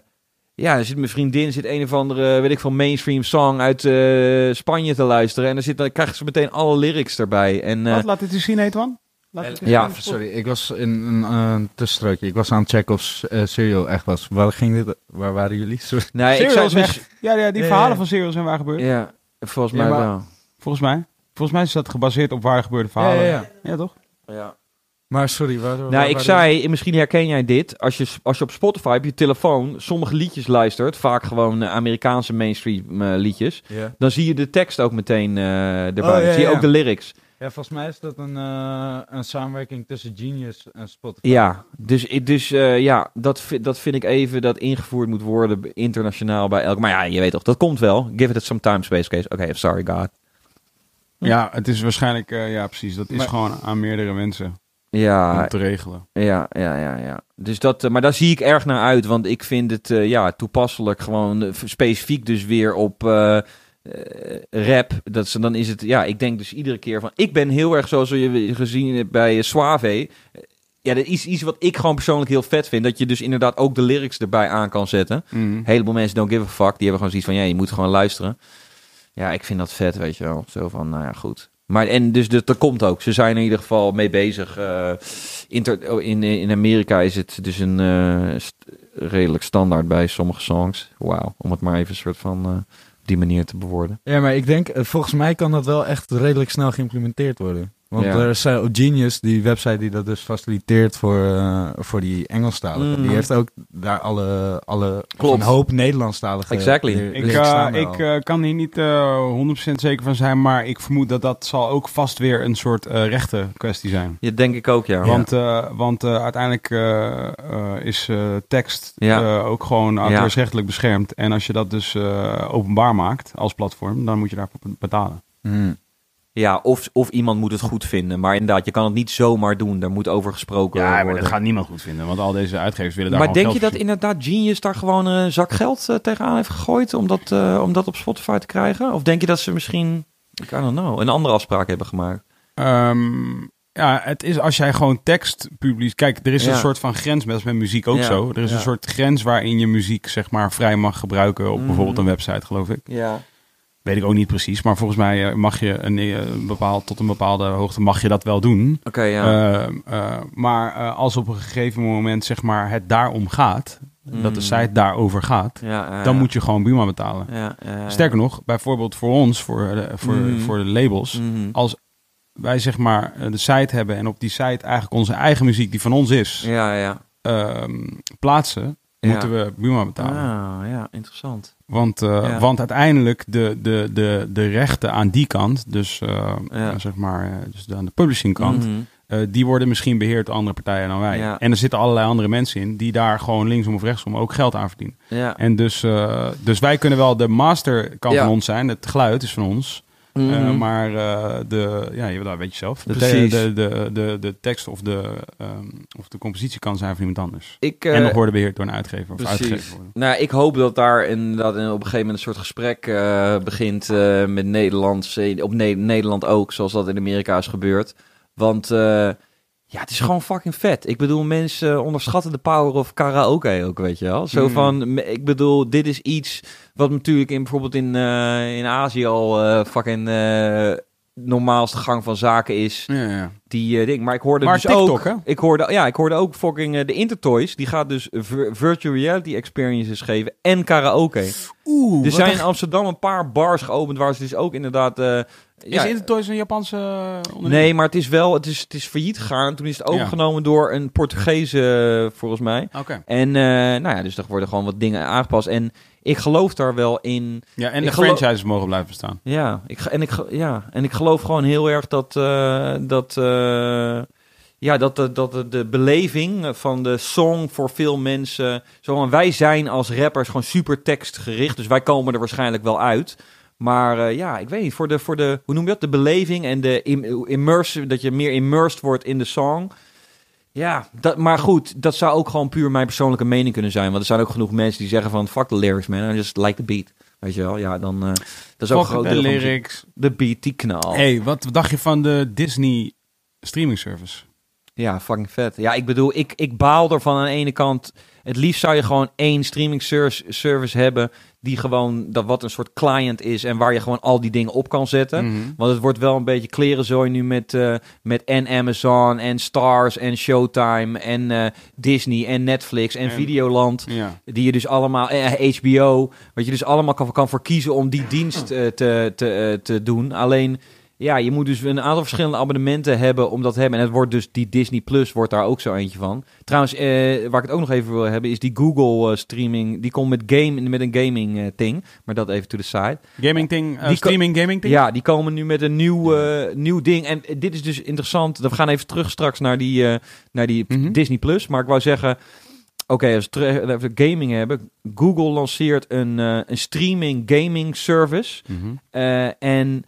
ja, er zit mijn vriendin, zit een of andere, weet ik veel, mainstream song uit eh, Spanje te luisteren. En dan, zit, dan krijgen ze meteen alle lyrics erbij. En, eh, Wat, laat dit eens zien, Etwan? Laat het eens Ja. Sorry, ik was in een eh, tussenstrookje. Ik was aan het checken of eh, Serial echt was. Waar ging dit? Waar waren jullie? Sorry. nee, ik Serial zei is dus, echt- Ja, ja, die Ja, verhalen ja. van Serial zijn waar gebeurd. Ja, volgens Ja, mij maar- wel. Volgens mij. Volgens mij is dat gebaseerd op waar gebeurde verhalen. Ja, ja, Ja, toch? Ja. Maar sorry, waar, waar Nou, ik zei, misschien herken jij dit. Als je, als je op Spotify op je telefoon sommige liedjes luistert, vaak gewoon eh, Amerikaanse mainstream eh, liedjes, dan zie je de tekst ook meteen eh, erbij. Oh, ja, Dan zie je ja. ook de lyrics. ja, volgens mij is dat een, eh, een samenwerking tussen Genius en Spotify. Ja, dus, dus eh, ja, dat, vi- dat vind ik even dat ingevoerd moet worden internationaal bij elk. Maar ja, je weet toch, dat komt wel. Give it some time, Space Case. Oké, sorry, God. Ja, het is waarschijnlijk... eh, ja, precies. Dat is Maar- gewoon aan meerdere mensen Ja, om te regelen. ja, ja, ja, ja. Dus dat, eh, maar daar zie ik erg naar uit, want ik vind het eh, ja, toepasselijk gewoon eh, specifiek dus weer op rap. Dat ze, dan is het, ja, ik denk dus iedere keer van, ik ben heel erg zoals je gezien hebt bij Suave. Ja, dat is iets wat ik gewoon persoonlijk heel vet vind. Dat je dus inderdaad ook de lyrics erbij aan kan zetten. Mhm. Een heleboel mensen don't give a fuck. Die hebben gewoon zoiets van, ja, je moet gewoon luisteren. Ja, ik vind dat vet, weet je wel. Zo van, nou ja, goed. Maar en dus dat, dat komt ook. Ze zijn in ieder geval mee bezig. Oh, in, in Amerika is het dus een eh, redelijk standaard bij sommige songs. Wauw, om het maar even een soort van eh, die manier te bewoorden. Ja, maar ik denk, volgens mij kan dat wel echt redelijk snel geïmplementeerd worden. Want Ja. er is eh, Genius, die website die dat dus faciliteert voor, eh, voor die Engelstaligen. Mhm. Die heeft ook daar alle, alle Klopt. een hoop Nederlandstalige. Exactly. lyrics Ik, eh, staan ik eh, kan hier niet eh 100% zeker van zijn, maar ik vermoed dat dat zal ook vast weer een soort eh rechten kwestie zijn. Ja, denk ik ook, ja. Want, eh, want eh, uiteindelijk is eh, tekst Ja. eh, ook gewoon auteursrechtelijk beschermd. En als je dat dus eh, openbaar maakt als platform, dan moet je daarvoor betalen. Mhm. Ja, of, of iemand moet het goed vinden. Maar inderdaad, je kan het niet zomaar doen. Daar moet over gesproken worden. niemand goed vinden, want al deze uitgevers willen Maar denk je dat inderdaad Genius daar gewoon een zak geld eh, tegenaan heeft gegooid om dat, eh, om dat op Spotify te krijgen? Of denk je dat ze misschien, ik don't know, een andere afspraak hebben gemaakt? Ehm, ja, het is als jij gewoon tekst publiceert. Kijk, er is Ja. een soort van grens, dat is met muziek ook Ja, zo. Er is ja. een soort grens waarin je muziek zeg maar vrij mag gebruiken op Mhm. bijvoorbeeld een website, geloof ik. Ja. Weet ik ook niet precies, maar volgens mij eh, mag je een, eh, een bepaald, tot een bepaalde hoogte mag je dat wel doen. Oké, ja. Eh, maar als op een gegeven moment zeg maar het daarom gaat, dat de Mm. site daarover gaat, ja, dan moet je gewoon Buma betalen. Ja, ja, ja. Sterker nog, bijvoorbeeld voor ons, voor de, voor, Mhm. voor de labels, Mhm. als wij zeg maar de site hebben en op die site eigenlijk onze eigen muziek die van ons is Ja, ja. ehm, plaatsen. Moeten we Buma betalen. Ah, ja, interessant. Want, eh, want uiteindelijk de, de, de, de rechten aan die kant, dus eh, zeg maar eh, dus aan de publishing kant, Mhm. die worden misschien beheerd door andere partijen dan wij. En er zitten allerlei andere mensen in die daar gewoon linksom of rechtsom ook geld aan verdienen. Ja. En dus, dus wij kunnen wel de master kan van ons zijn, het geluid is van ons. Eh, Mhm. maar eh, de, ja, je- dat weet je zelf. De, de, de, de, de tekst of de, ehm, of de compositie kan zijn van iemand anders. ik, eh, en nog worden beheerd door een uitgever of precies. uitgegeven worden. Nou, ik hoop dat daar inderdaad een- op een gegeven moment een soort gesprek eh, begint eh, met Nederlands, eh, op Ne- Nederland ook, zoals dat in Amerika is gebeurd. Want eh, ja, het is gewoon fucking vet. Ik bedoel, mensen onderschatten de power of karaoke ook, weet je wel. Zo Mm. van, ik bedoel, dit is iets wat natuurlijk in, bijvoorbeeld in, eh, in Azië al eh, fucking eh, normaalste gang van zaken is. Ja, ja. Die eh, ding. Maar ik hoorde Maar dus TikTok, ook. hè? Ik hoorde, ja, ik hoorde ook fucking eh, de Intertoys. Die gaat dus vir- virtual reality experiences geven en karaoke. Oeh, er zijn in Amsterdam een paar bars geopend waar ze dus ook inderdaad. eh, Is ja, Intertoys een Japanse onderneming? Nee, maar het is wel, het is, het is failliet gegaan. Toen is het Ja. overgenomen door een Portugese, volgens mij. Oké. En nou ja, dus er worden gewoon wat dingen aangepast. En ik geloof daar wel in. Ja, en de geloof- franchises mogen blijven bestaan. Ja, ik, en, ik, ja, en ik geloof gewoon heel erg dat, eh, dat, eh, ja, dat, de, dat de, de beleving van de song voor veel mensen... Zo wij zijn als rappers gewoon super tekstgericht, dus wij komen er waarschijnlijk wel uit. Maar eh, ja, ik weet niet, voor de, voor de, hoe noem je dat? De beleving en de im, immersive, dat je meer immersed wordt in de song. Ja, dat, maar goed, dat zou ook gewoon puur mijn persoonlijke mening kunnen zijn. Want er zijn ook genoeg mensen die zeggen van, fuck the lyrics man, I just like the beat. Weet je wel, ja, dan... eh, dat is ook groot de lyrics. De beat, die knal. hey, wat dacht je van de Disney streaming service? Ja, fucking vet. Ja, ik bedoel, ik, ik baal ervan aan de ene kant. Het liefst zou je gewoon één streaming ser- service hebben die gewoon dat wat een soort client is en waar je gewoon al die dingen op kan zetten. Mhm. Want het wordt wel een beetje klerenzooi nu met, eh, met en Amazon en Stars en Showtime en eh, Disney en Netflix en, En- Videoland. Ja. Die je dus allemaal, eh, HBO, wat je dus allemaal kan, kan voor kiezen om die dienst eh, te, te, eh, te doen. Alleen, ja, je moet dus een aantal verschillende abonnementen hebben om dat te hebben. En het wordt dus, die Disney Plus wordt daar ook zo eentje van. Trouwens, eh, waar ik het ook nog even wil hebben, is die Google eh, streaming. Die komt met, game, met een gaming eh, thing. Maar dat even to the side. Gaming thing, Die streaming gaming thing? Ja, die komen nu met een nieuw, nieuw ding. En dit is dus interessant. We gaan even terug straks naar die, naar die Mhm. Disney Plus. Maar ik wou zeggen, oké, als we gaming hebben. Google lanceert een, een streaming gaming service. Mhm. En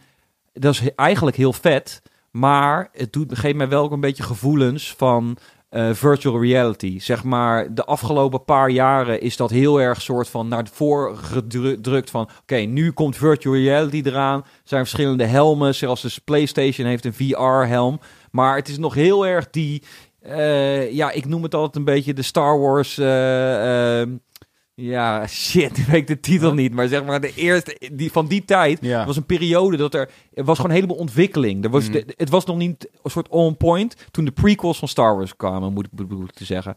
dat is eigenlijk heel vet. Maar het doet, geeft mij wel ook een beetje gevoelens van eh, virtual reality. Zeg maar, de afgelopen paar jaren is dat heel erg soort van naar voren gedrukt van... Oké, nu komt virtual reality eraan. Er zijn verschillende helmen, zelfs de PlayStation heeft een VR-helm. Maar het is nog heel erg die... eh, ja, ik noem het altijd een beetje de Star Wars... eh, ja, shit, ik weet de titel niet. Maar zeg maar, de eerste die, van die tijd Ja. was een periode dat er... Er was gewoon een heleboel ontwikkeling. Er was, Mhm. de- het was nog niet een soort on point toen de prequels van Star Wars kwamen, moet ik bedoel te zeggen.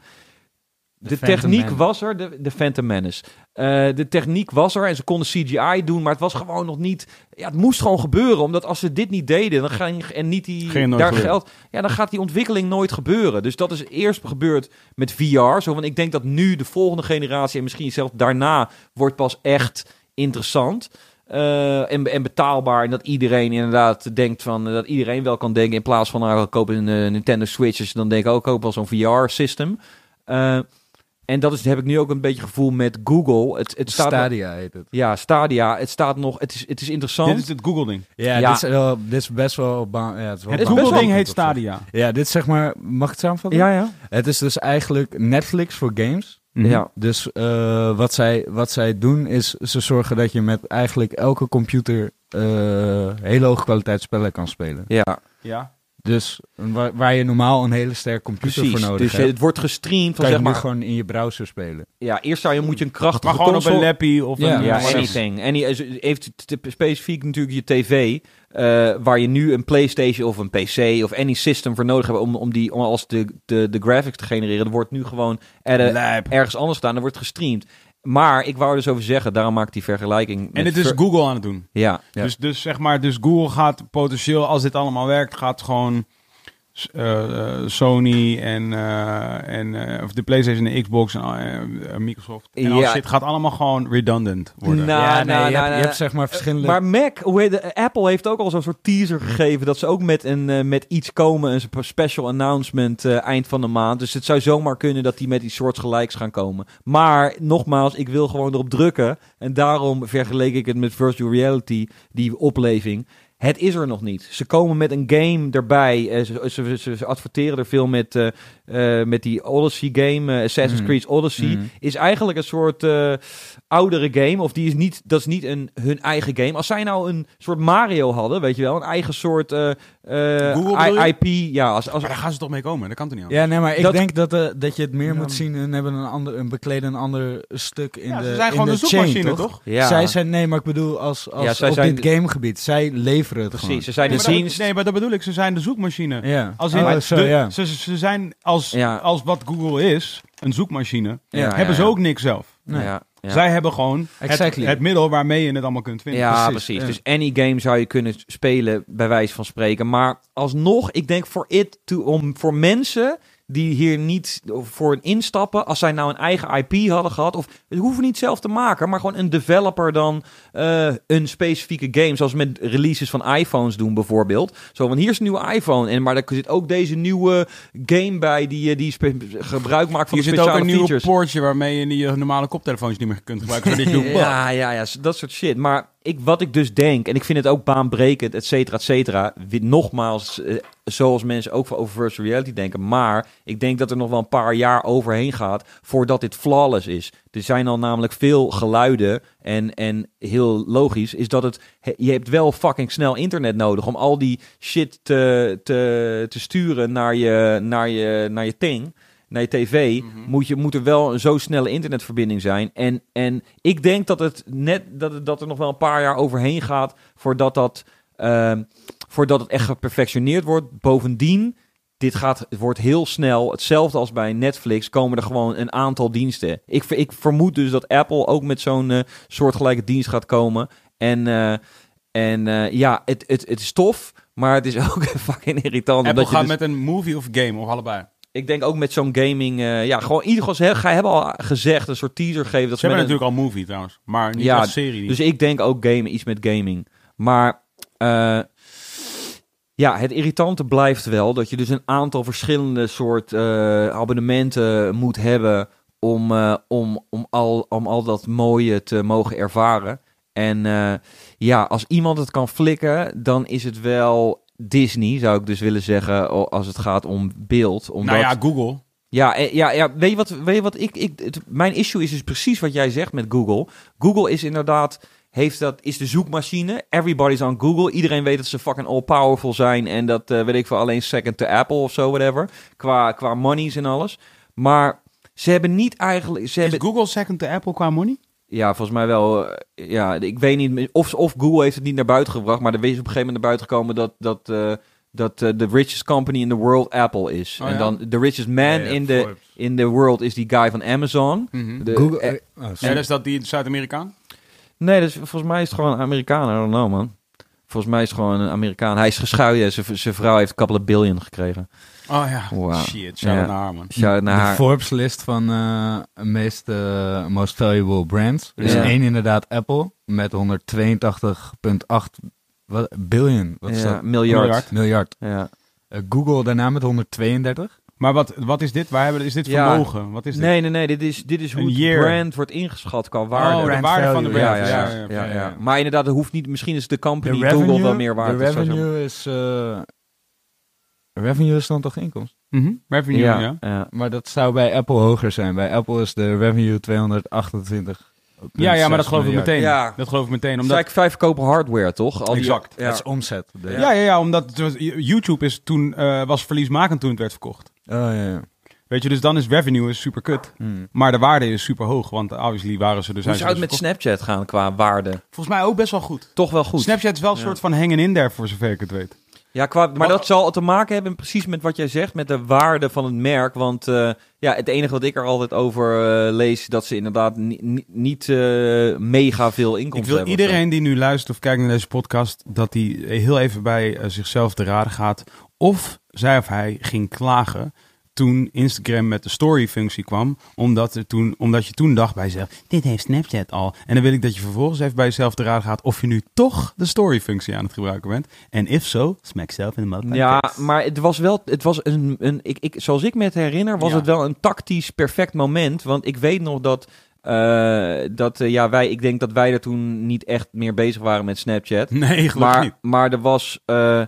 De, techniek was er, de, de Phantom Menace. Eh, de techniek was er en ze konden CGI doen, maar het was gewoon nog niet... Ja, het moest gewoon gebeuren, omdat als ze dit niet deden dan gaan, en niet die, daar gebeuren. geld... Ja, dan gaat die ontwikkeling nooit gebeuren. Dus dat is eerst gebeurd met VR. Zo van, ik denk dat nu de volgende generatie en misschien zelfs daarna wordt pas echt interessant. eh, en, en betaalbaar. En dat iedereen inderdaad denkt van dat iedereen wel kan denken. In plaats van nou, ik koop een eh, Nintendo Switch. Dus dan denk ik ook, ik koop wel zo'n VR-system. En dat is, heb ik nu ook een beetje gevoel met Google. Het, het staat Stadia heet het. ja, Stadia. Het staat nog. Het is, het is interessant. Dit is het Google-ding. Ja, Ja. Dit, is wel, dit is best wel... Ja, het is wel Het Google-ding heet Stadia. Ja, dit is zeg maar... Mag ik het samenvatten? ja, ja. Het is dus eigenlijk Netflix voor games. Mhm. ja. Dus eh, wat, zij, wat zij doen is, ze zorgen dat je met eigenlijk elke computer eh, hele hoge kwaliteit spellen kan spelen. Ja, Ja. Dus waar, waar je normaal een hele sterke computer precies. voor nodig Dus hebt, het wordt gestreamd van kan je zeg nu maar. gewoon in je browser spelen. Ja, eerst zou je moet je een Maar krachtige gewoon op een lappie of Ja, een... Ja, anything. En die is- heeft specifiek natuurlijk je tv, eh, waar je nu een PlayStation of een PC of any system voor nodig hebt om, om, die, om als de, de, de graphics te genereren. Er wordt nu gewoon er, ergens anders staan, er wordt gestreamd. Maar ik wou er dus over zeggen, daarom maak ik die vergelijking. En dit is Google aan het doen. Ja, Ja. Dus, dus zeg maar, dus Google gaat potentieel, als dit allemaal werkt, gaat gewoon Eh, eh, Sony en, eh, en eh, of de PlayStation en de Xbox en Microsoft. En al Ja. shit gaat allemaal gewoon redundant worden. Nou, ja, nee, nou, je, hebt, nou, je nou, hebt zeg maar verschillende... Maar Mac, hoe heet de, Apple heeft ook al zo'n soort teaser gegeven dat ze ook met, een, met iets komen, een soort special announcement eind van de maand. Dus het zou zomaar kunnen dat die met iets soortgelijks gaan komen. Maar nogmaals, ik wil gewoon erop drukken en daarom vergeleek ik het met virtual reality, die opleving. Het is er nog niet. Ze komen met een game erbij. Eh, ze, ze, ze, ze adverteren er veel met, eh, met die Odyssey game, eh, Assassin's Mhm. Creed Odyssey. Mhm. Is eigenlijk een soort eh, oudere game. Of die is niet, dat is niet een, hun eigen game. Als zij nou een soort Mario hadden, weet je wel. Een eigen soort eh, eh? IP. Ja, als, als, Maar daar gaan ze toch mee komen? Dat kan toch niet anders? Ja, nee, maar ik Dat- denk dat, eh, dat je het meer Ja. moet zien. Hun hebben een ander, een bekleden een ander stuk in Ja, de ze zijn in gewoon de de chain, zoekmachine, toch? toch? ja. Zij zijn, nee, maar ik bedoel, als, als Ja, zij op zijn dit gamegebied, zij leveren het Precies, ze gewoon. zijn Nee, de maar dat- dienst. nee, maar dat bedoel ik. Ze zijn de zoekmachine. Ja. Als in, Oh, de- zo, ja. ze, ze zijn als, Ja. als wat Google is, een zoekmachine, Ja, hebben ja, ze ook niks zelf. Nee. Ja, ja. Zij hebben gewoon het, middel waarmee je het allemaal kunt vinden. Ja, Precies, precies. ja. Dus any game zou je kunnen spelen, bij wijze van spreken. Maar alsnog, ik denk voor it to, om voor mensen die hier niet voor instappen, als zij nou een eigen IP hadden gehad, of het hoeven niet zelf te maken, maar gewoon een developer dan eh, een specifieke game, zoals met releases van iPhones doen bijvoorbeeld. Zo, want hier is een nieuwe iPhone, en maar er zit ook deze nieuwe game bij die, eh, die gebruik maakt van Hier de zit ook speciale een features. poortje waarmee je die normale koptelefoons niet meer kunt gebruiken. Ja, ja, ja, dat soort shit. Maar ik, wat ik dus denk, en ik vind het ook baanbrekend, et cetera, et cetera. Nogmaals, eh, zoals mensen ook over virtual reality denken. Maar ik denk dat er nog wel een paar jaar overheen gaat voordat dit flawless is. Er zijn al namelijk veel geluiden en, en heel logisch is dat het... he- Je hebt wel fucking snel internet nodig om al die shit te, te, te sturen naar je, naar je, naar je ting naar je tv, moet, je, moet er wel een zo snelle internetverbinding zijn. En, en ik denk dat het net dat, het, dat er nog wel een paar jaar overheen gaat voordat dat, ehm, voordat het echt geperfectioneerd wordt. Bovendien, dit gaat, het wordt heel snel hetzelfde als bij Netflix. Komen er gewoon een aantal diensten. Ik, ik vermoed dus dat Apple ook met zo'n eh, soortgelijke dienst gaat komen. En, eh, en eh, ja, het, het, het is tof. Maar het is ook fucking irritant. Apple omdat je gaat dus- met een movie of game, of allebei. Ik denk ook met zo'n gaming, eh, ja, gewoon in ieder geval, ze he- hebben al gezegd, een soort teaser geven. Dat Ze ze hebben met een- natuurlijk al movie trouwens, maar niet Ja, als serie. dus ik denk ook game, iets met gaming. Maar eh, ja, het irritante blijft wel dat je dus een aantal verschillende soort eh, abonnementen moet hebben om, om, om, al, om al dat mooie te mogen ervaren. En ja, als iemand het kan flikken, dan is het wel Disney, zou ik dus willen zeggen, als het gaat om beeld. Omdat... nou ja, Google. Ja, eh, ja, ja weet, je wat, weet je wat ik, ik het, mijn issue is dus precies wat jij zegt met Google. Google is inderdaad, heeft dat, is de zoekmachine. Everybody's on Google. Iedereen weet dat ze fucking all powerful zijn en dat eh, weet ik veel alleen second to Apple of zo, whatever. Qua, qua monies en alles. Maar ze hebben niet eigenlijk, ze Is hebben, Google second to Apple qua money? Ja, volgens mij wel, eh, ja, ik weet niet, of, of Google heeft het niet naar buiten gebracht, maar er is op een gegeven moment naar buiten gekomen dat, dat, eh, dat eh, de richest company in the world Apple is. Oh, en ja? dan de richest man in the in the world is die guy van Amazon. De- Google, eh, eh, oh, Ja, dus dat die Zuid-Amerikaan? nee, dus volgens mij is het gewoon een Amerikaan. I don't know, man. Volgens mij is het gewoon een Amerikaan. Hij is geschuild. Zijn zijn vrouw heeft een couple of billion gekregen. Oh ja, Wow. shit, shout Ja. naar haar man. Shout naar de haar. Forbes-list van eh meest eh, most valuable brands. Er is Ja. één inderdaad Apple met 182,8 wat- billion. Wat is Ja, dat? miljard. Miljard. Miljard. Ja. Eh, Google daarna met 132. Maar wat, wat is dit? Waar hebben, is dit Ja. vermogen? Wat is dit? Nee, nee, nee. Dit is, dit is hoe Een het year. brand wordt ingeschat qua waarde. Oh, de waarde van de brand. ja, ja, Ja, ja, ja, ja, ja. Maar inderdaad, er hoeft niet. Misschien is de company De Google wel meer waard. de revenue is... revenue is dan toch inkomst? Mhm, Revenue, ja. Ja, ja. Maar dat zou bij Apple hoger zijn. Bij Apple is de revenue 228. Ja, ja, maar dat geloof ik meteen. Ja. Dat geloof ik meteen. Omdat... Zij vijf verkopen hardware, toch? Al die- Exact. Ja. Dat is omzet. Ja, ja, ja, omdat YouTube is toen, eh, was verliesmakend toen het werd verkocht. Oh, ja, ja. Weet je, dus dan is revenue is super kut. Hmm. Maar de waarde is super hoog, want obviously waren ze dus... Hoe zijn zou ze het dus met verkocht. Snapchat gaan qua waarde? Volgens mij ook best wel goed. Toch wel goed. Snapchat is wel een Ja. soort van hanging in there, voor zover ik het weet. Ja, qua, maar dat zal te maken hebben precies met wat jij zegt, met de waarde van het merk. Want eh, ja, het enige wat ik er altijd over eh, lees, dat ze inderdaad ni- ni- niet eh, mega veel Ik inkomsten wil hebben. of zo. iedereen die nu luistert of kijkt naar deze podcast, dat hij heel even bij zichzelf te raden gaat. Of zij of hij ging klagen toen Instagram met de story-functie kwam. Omdat, er toen, omdat je toen dacht bij jezelf, dit heeft Snapchat al. En dan wil ik dat je vervolgens even bij jezelf te raden gaat of je nu toch de story-functie aan het gebruiken bent. En if zo, smack zelf in de mouth. Ja, maar het was wel, het was een, een ik, ik, zoals ik me het herinner, was Ja. het wel een tactisch perfect moment. Want ik weet nog dat, eh, dat eh, ja, wij, ik denk dat wij er toen niet echt meer bezig waren met Snapchat. Nee, gelukkig Maar, niet. maar er was, eh,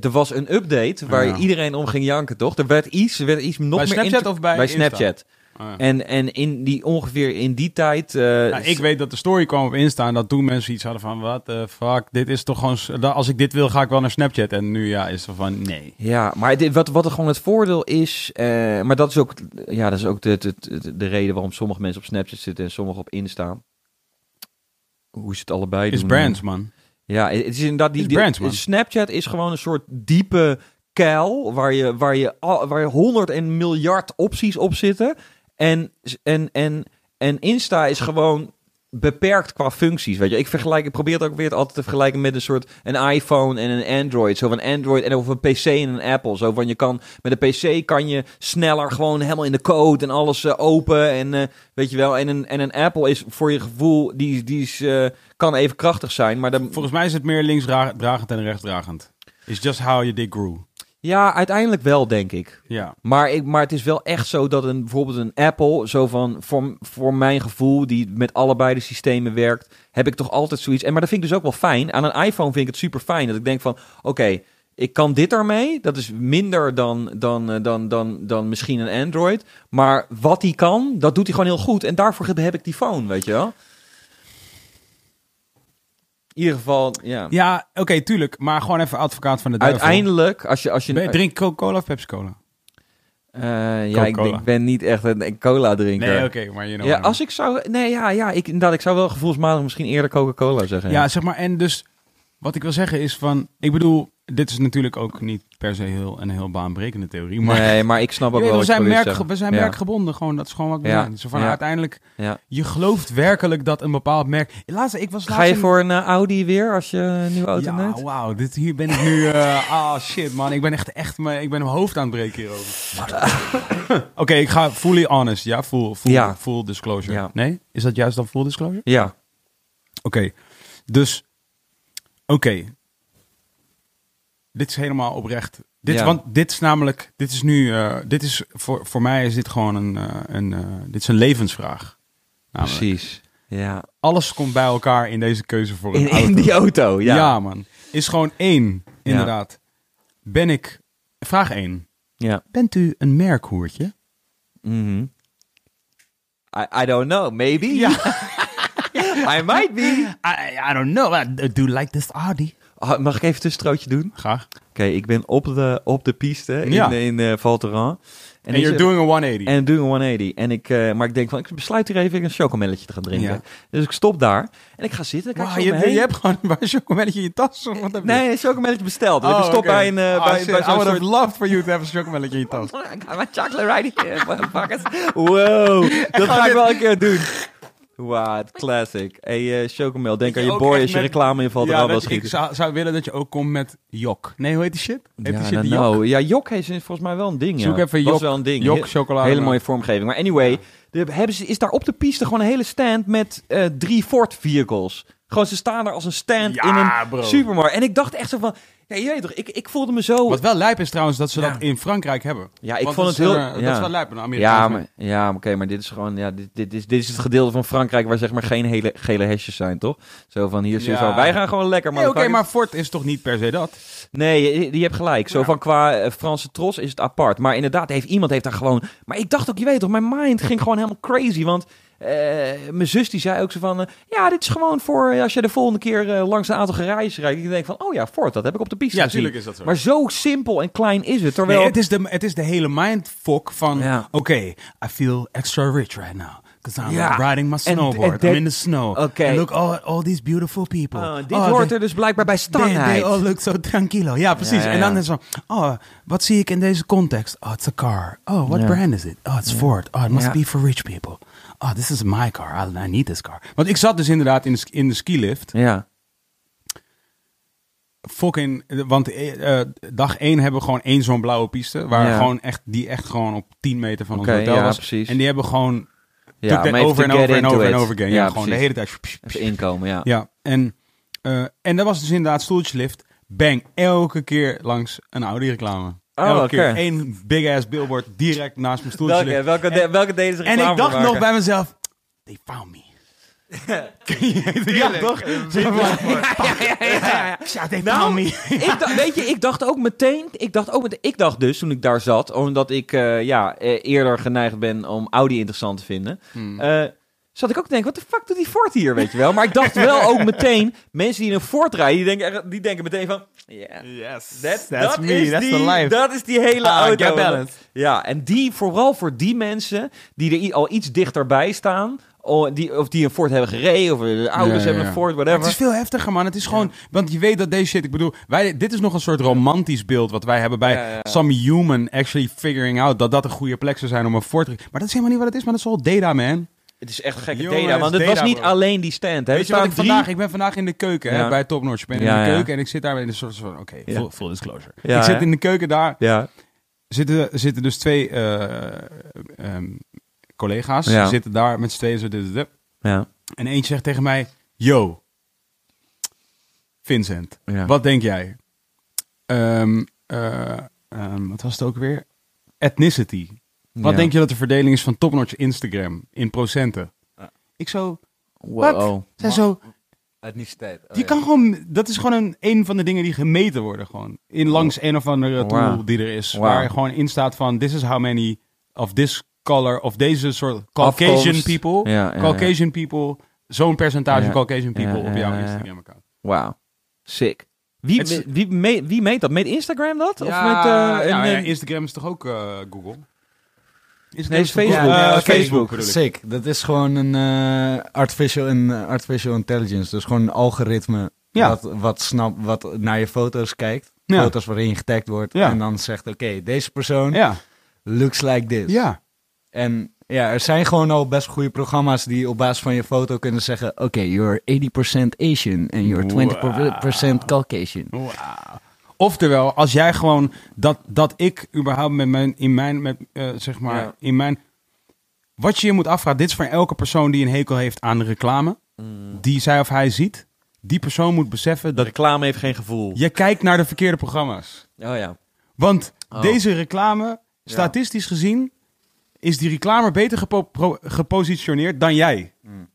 er was een update waar Ja. iedereen om ging janken, toch? Er werd iets, er werd iets nog Bij meer Snapchat of bij bij? Snapchat. Ah, ja. En, en in die, ongeveer in die tijd... eh, Nou, ik weet dat de story kwam op Insta en dat toen mensen iets hadden van, what the fuck, dit is toch gewoon, als ik dit wil ga ik wel naar Snapchat. En nu ja, is er van, nee. Ja, maar dit, wat, wat er gewoon het voordeel is, eh, maar dat is ook, ja, dat is ook de, de, de, de reden waarom sommige mensen op Snapchat zitten en sommige op Insta. Hoe ze het allebei Is doen. brands, man. Ja, het is inderdaad die. Snapchat is gewoon een soort diepe kuil waar je, waar je, waar je honderd en miljard opties op zitten. En, en, en, en Insta is gewoon beperkt qua functies. Weet je, ik vergelijk, ik probeer het ook weer altijd te vergelijken met een soort een iPhone en een Android. Zo van Android en of een PC en een Apple. Zo van je kan met een PC kan je sneller gewoon helemaal in de code en alles eh, open en eh, weet je wel. En een, en een Apple is voor je gevoel die, die is, eh, kan even krachtig zijn, maar dan, Volgens mij is het meer linksdragend en rechtsdragend. It's just how you dig grew. Ja, uiteindelijk wel, denk ik. Ja. Maar, ik, maar het is wel echt zo dat een, bijvoorbeeld een Apple, zo van, voor, voor mijn gevoel, die met allebei de systemen werkt, heb ik toch altijd zoiets. En maar dat vind ik dus ook wel fijn. Aan een iPhone vind ik het super fijn. Dat ik denk van, oké, ik kan dit ermee. Dat is minder dan, dan, eh, dan, dan, dan misschien een Android. Maar wat hij kan, dat doet hij gewoon heel goed. En daarvoor heb- heb ik die phone, weet je wel. In ieder geval, ja. Ja, oké, tuurlijk. Maar gewoon even advocaat van de duivel. Uiteindelijk, als je... Als je Ben- Drink Coca-Cola of Pepsi-Cola? Eh, ja, ik, ik ben niet echt een, een cola drinker. Nee, oké, maar je know ja, als ik zou... Nee, ja, ja ik, inderdaad, ik zou wel gevoelsmatig misschien eerder Coca-Cola zeggen. Ja, zeg maar, en dus... Wat ik wil zeggen is van... Ik bedoel, dit is natuurlijk ook niet per se heel, een heel baanbrekende theorie. Maar nee, maar ik snap ook wel we zijn, merk, we zijn Ja. merkgebonden, gewoon. Dat is gewoon wat we Ja. zijn. Zo van, uiteindelijk, Ja. je gelooft werkelijk dat een bepaald merk... Laatst, ik was Ga je voor een eh, Audi weer als je een nieuwe auto Ja, neemt? wauw. Dit hier ben ik nu... eh, Ah, shit, man. Ik ben echt, echt mijn, ik ben mijn hoofd aan het breken hierover. Oké, ik ga fully honest. Ja, full, full, Ja. full disclosure. Ja. Nee? Is dat juist dan full disclosure? Ja. Oké. Dus... Oké. Dit is helemaal oprecht. Dit, Ja. Want dit is namelijk... Dit is nu... eh, dit is, voor, voor mij is dit gewoon een... eh, een eh, dit is een levensvraag. Namelijk. Precies. Ja. Alles komt bij elkaar in deze keuze voor een In, auto. in die auto, ja. Ja. man. Is gewoon één, inderdaad. Ben ik... Vraag één. Ja. Bent u een merkhoertje? Mhm. I, I don't know, maybe. Ja. I might be. I, I don't know. I do you like this Audi? Ah, mag ik even een tussenstrootje doen? Graag. Oké, ik ben op de, op de piste in, Ja. in eh Val. En ik you're doing a 180. En doing a 180. En ik, eh, maar ik denk van, ik besluit hier even een chocomelletje te gaan drinken. Ja. Dus ik stop daar. En ik ga zitten. Kijk Wow, je, je, hebt gewoon een chocomelletje in je tas. Of wat heb je? Nee, een chocomelletje besteld. Dus Oh, ik stop bij een... eh, Oh, bij, shit, bij I would soort... have loved for you to have a chocomelletje in je tas. I got my chocolate right here, motherfuckers. Wow, dat ga ik wel een keer doen. Wow, het classic. Hey, eh chocomel, denk je aan je boy als je met- reclame in Val Ja, wil dat, ik zou, zou willen dat je ook komt met Jok. Nee, hoe heet die shit? Heet die Ja, shit nou, die Jok? nou, ja, Jok is volgens mij wel een ding. Zoek ja. even Jok- wel een ding. Jok chocolade. Hele mooie vormgeving. Maar anyway, de, hebben ze, is daar op de piste gewoon een hele stand met eh, drie Ford vehicles. Gewoon, ze staan daar als een stand in een bro. supermarkt. En ik dacht echt zo van, ja, je weet toch, ik, ik voelde me zo... Wat wel lijp is trouwens dat ze Ja. dat in Frankrijk hebben. ja, ik Want vond dat het is, heel... eh, ja. Dat is wel lijp, een Amerikaans Ja, maar, ja, maar oké, maar dit is gewoon, ja, dit, dit, is, dit is het gedeelte van Frankrijk waar zeg maar geen hele, gele hesjes zijn, toch? Zo van, hier, Ja. zo, wij gaan gewoon lekker, Nee, oké, maar Ford is toch niet per se dat? Nee, je, je hebt gelijk. Zo Ja. van qua eh, Franse tros is het apart. Maar inderdaad, heeft, iemand heeft daar gewoon... Maar ik dacht ook, je weet toch, mijn mind ging gewoon helemaal crazy. Want eh, mijn zus die zei ook zo van... eh, ja, dit is gewoon voor eh, als je de volgende keer langs een aantal gereisd rijdt. Ik denk van, oh ja, Ford, dat heb ik op de piste Ja, gezien. natuurlijk is dat zo. Maar zo simpel en klein is het. Terwijl... Nee, het, is de, het is de hele mindfuck van... Ja. Oké, I feel extra rich right now. Because I'm Ja. riding my snowboard. I'm in the snow. And look, all, all these beautiful people. Oh, dit Oh, hoort they- er dus blijkbaar bij They, they stangheid. all look so tranquilo. Ja, precies. Ja, ja, En dan is zo, oh, wat zie ik in deze context? Oh, it's a car. Oh, what brand is it? Oh, it's Ford. Oh, it must be for rich people. Oh, this is my car. I, I need this car. Want ik zat dus inderdaad in de, in de skilift. Ja. Fucking, want eh, eh, dag één hebben we gewoon één zo'n blauwe piste. Waar Ja. gewoon echt, die echt gewoon op 10 meter van ons hotel ja, was. precies. En die hebben gewoon Ja, even over en over en over en over again. Ja, gewoon de hele tijd. Even inkomen, ja. Ja, en, eh, en dat was dus inderdaad stoeltjeslift. Bang, elke keer langs een Audi-reclame. Oh, elke oké. keer één big-ass billboard direct naast mijn stoeltjeslift. Welke, welke, de- welke deden ze En ik dacht nog bij mezelf, they found me. ja, toch? Van, Ja, they Nou, found me. ik dacht, weet je, ik dacht ook meteen, ik dacht ook meteen, ik dacht dus toen ik daar zat, omdat ik eh, ja, eh, eerder geneigd ben om Audi interessant te vinden, Hmm. eh, zat ik ook te denken, wat de fuck doet die Ford hier, weet je wel? Maar ik dacht wel ook meteen, mensen die in een Ford rijden, die denken, die denken meteen van, ja, Yes, that, that's dat me, is that's die, the life. Dat is die hele Ah, auto. Ja, en die, vooral voor die mensen die er al iets dichterbij staan, die, of die een Ford hebben gereden, of de ouders Ja, ja, hebben een Ford, Maar whatever. Het is veel heftiger, man. Het is gewoon... Want je weet dat deze shit... Ik bedoel, wij, dit is nog een soort romantisch beeld wat wij hebben bij some human actually figuring out dat dat een goede plek zou zijn om een Ford te... Maar dat is helemaal niet wat het is, maar dat is al data, man. Het is echt gekke Jongens, data, want het data, was niet bro. alleen die stand. Hè. Weet je wat ik drie- vandaag... Ik ben vandaag in de keuken hè, Ja. bij Top Notch. Ik ben Ja, in de ja. keuken en ik zit daar in een soort van... Oké, Ja. full, full disclosure. Ja, ik zit hè? in de keuken daar. Ja. Zitten, zitten dus twee eh, ehm, collega's. Ja. Die zitten daar met z'n tweeën zo... dit, dit, dit. Ja. En eentje zegt tegen mij... Yo, Vincent, Ja. wat denk jij? Ehm, eh, ehm, wat was het ook weer? Ethnicity. Wat Ja. denk je dat de verdeling is van Topnotch Instagram in procenten? Ik zo... Wat? Wow. Zij zo... Etniciteit. Oh, ja. kan gewoon... Dat is gewoon een, een van de dingen die gemeten worden gewoon. In langs een of andere tool Wauw. die er is. Wauw. Waar gewoon in staat van... This is how many of this color... Of deze soort Caucasian Afkomst. people... Ja, ja, ja. Caucasian people... Zo'n percentage Ja. Caucasian people Ja, op jouw ja, ja. Instagram-account. Wauw. Sick. Wie, Het is- wie, meet, wie meet dat? Meet Instagram dat? of Ja, met, eh, ja, een- ja, een- Instagram is toch ook eh, Google? Nee, is toch Facebook. Ja, Eh. Facebook. Sick. Dat is gewoon een eh, artificial, een, eh, artificial intelligence. Dus gewoon een algoritme Ja. wat, wat, snap, wat naar je foto's kijkt. Foto's waarin je getagd wordt. En dan zegt, oké, deze persoon looks like this. ja. En ja, er zijn gewoon al best goede programma's die op basis van je foto kunnen zeggen... Oké, you're 80% Asian en you're 20% Caucasian. Wauw. Oftewel, als jij gewoon dat, dat ik überhaupt met mijn, in mijn, met, eh, zeg maar, Ja. in mijn. Wat je je moet afvragen, dit is voor elke persoon die een hekel heeft aan de reclame, Mm. die zij of hij ziet. Die persoon moet beseffen De dat reclame heeft geen gevoel. je kijkt naar de verkeerde programma's. Oh ja. Want Oh. deze reclame, statistisch gezien, is die reclame beter gepo- gepositioneerd dan jij. Mm.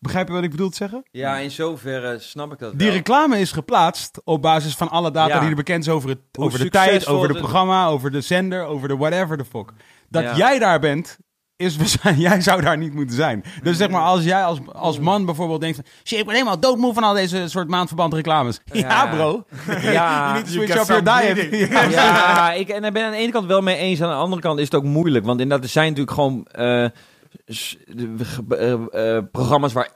Begrijp je wat ik bedoel te zeggen? Ja, in zoverre snap ik dat Die wel. reclame is geplaatst op basis van alle data Ja. die er bekend is over, het, Hoe over de tijd, over het programma, over de zender, over de whatever the fuck. Dat Ja. jij daar bent, is waarschijnlijk, jij zou daar niet moeten zijn. Dus zeg maar, als jij als, als man bijvoorbeeld denkt shit, ik ben helemaal doodmoe van al deze soort maandverband reclames. Ja, Ja. bro. Ja. you You switch up your diet. Ja. Ja, ik en ik ben aan de ene kant wel mee eens. Aan de andere kant is het ook moeilijk. Want inderdaad, er zijn natuurlijk gewoon eh, eh, eh, programma's waar,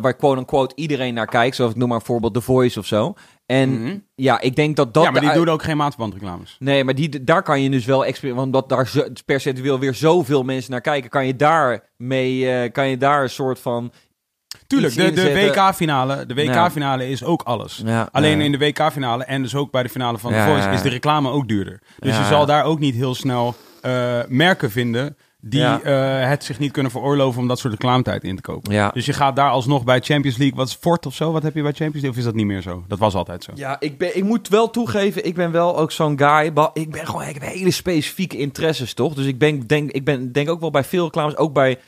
waar quote-unquote iedereen naar kijkt. Zoals ik noem maar bijvoorbeeld The Voice of zo. En Mhm. ja, ik denk dat dat... ja, maar die doen ook geen maandverband reclames. Nee, maar die, daar kan je dus wel. Want dat daar zo, percentueel weer zoveel mensen naar kijken, kan je daar mee, eh, kan je daar een soort van. Tuurlijk, de, de. WK-finale de WK-finale is ook alles. Ja, Alleen ja. in de WK-finale en dus ook bij de finale van The Voice is de reclame ook duurder. Dus je zal daar ook niet heel snel merken vinden die Ja. eh, het zich niet kunnen veroorloven om dat soort reclametijd in te kopen. Ja. Dus je gaat daar alsnog bij Champions League, wat is Fort of zo? Wat heb je bij Champions League? Of is dat niet meer zo? Dat was altijd zo. Ja, ik, ben, ik moet wel toegeven, ik ben wel ook zo'n guy. Ik ben gewoon ik heb hele specifieke interesses, toch? Dus ik ben, denk, ik ben, denk ook wel bij veel reclames, ook bij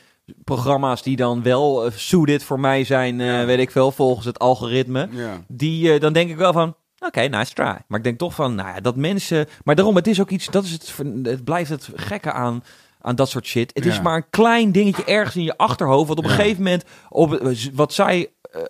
programma's die dan wel eh, suited voor mij zijn, eh, weet ik veel, volgens het algoritme. Die, dan denk ik wel van, oké, nice try. Maar ik denk toch van, nou ja, dat mensen... Maar daarom, het is ook iets, dat is het, het blijft het gekke aan, aan dat soort shit. Het is maar een klein dingetje ergens in je achterhoofd, wat op een Ja. gegeven moment, op, wat zij eh,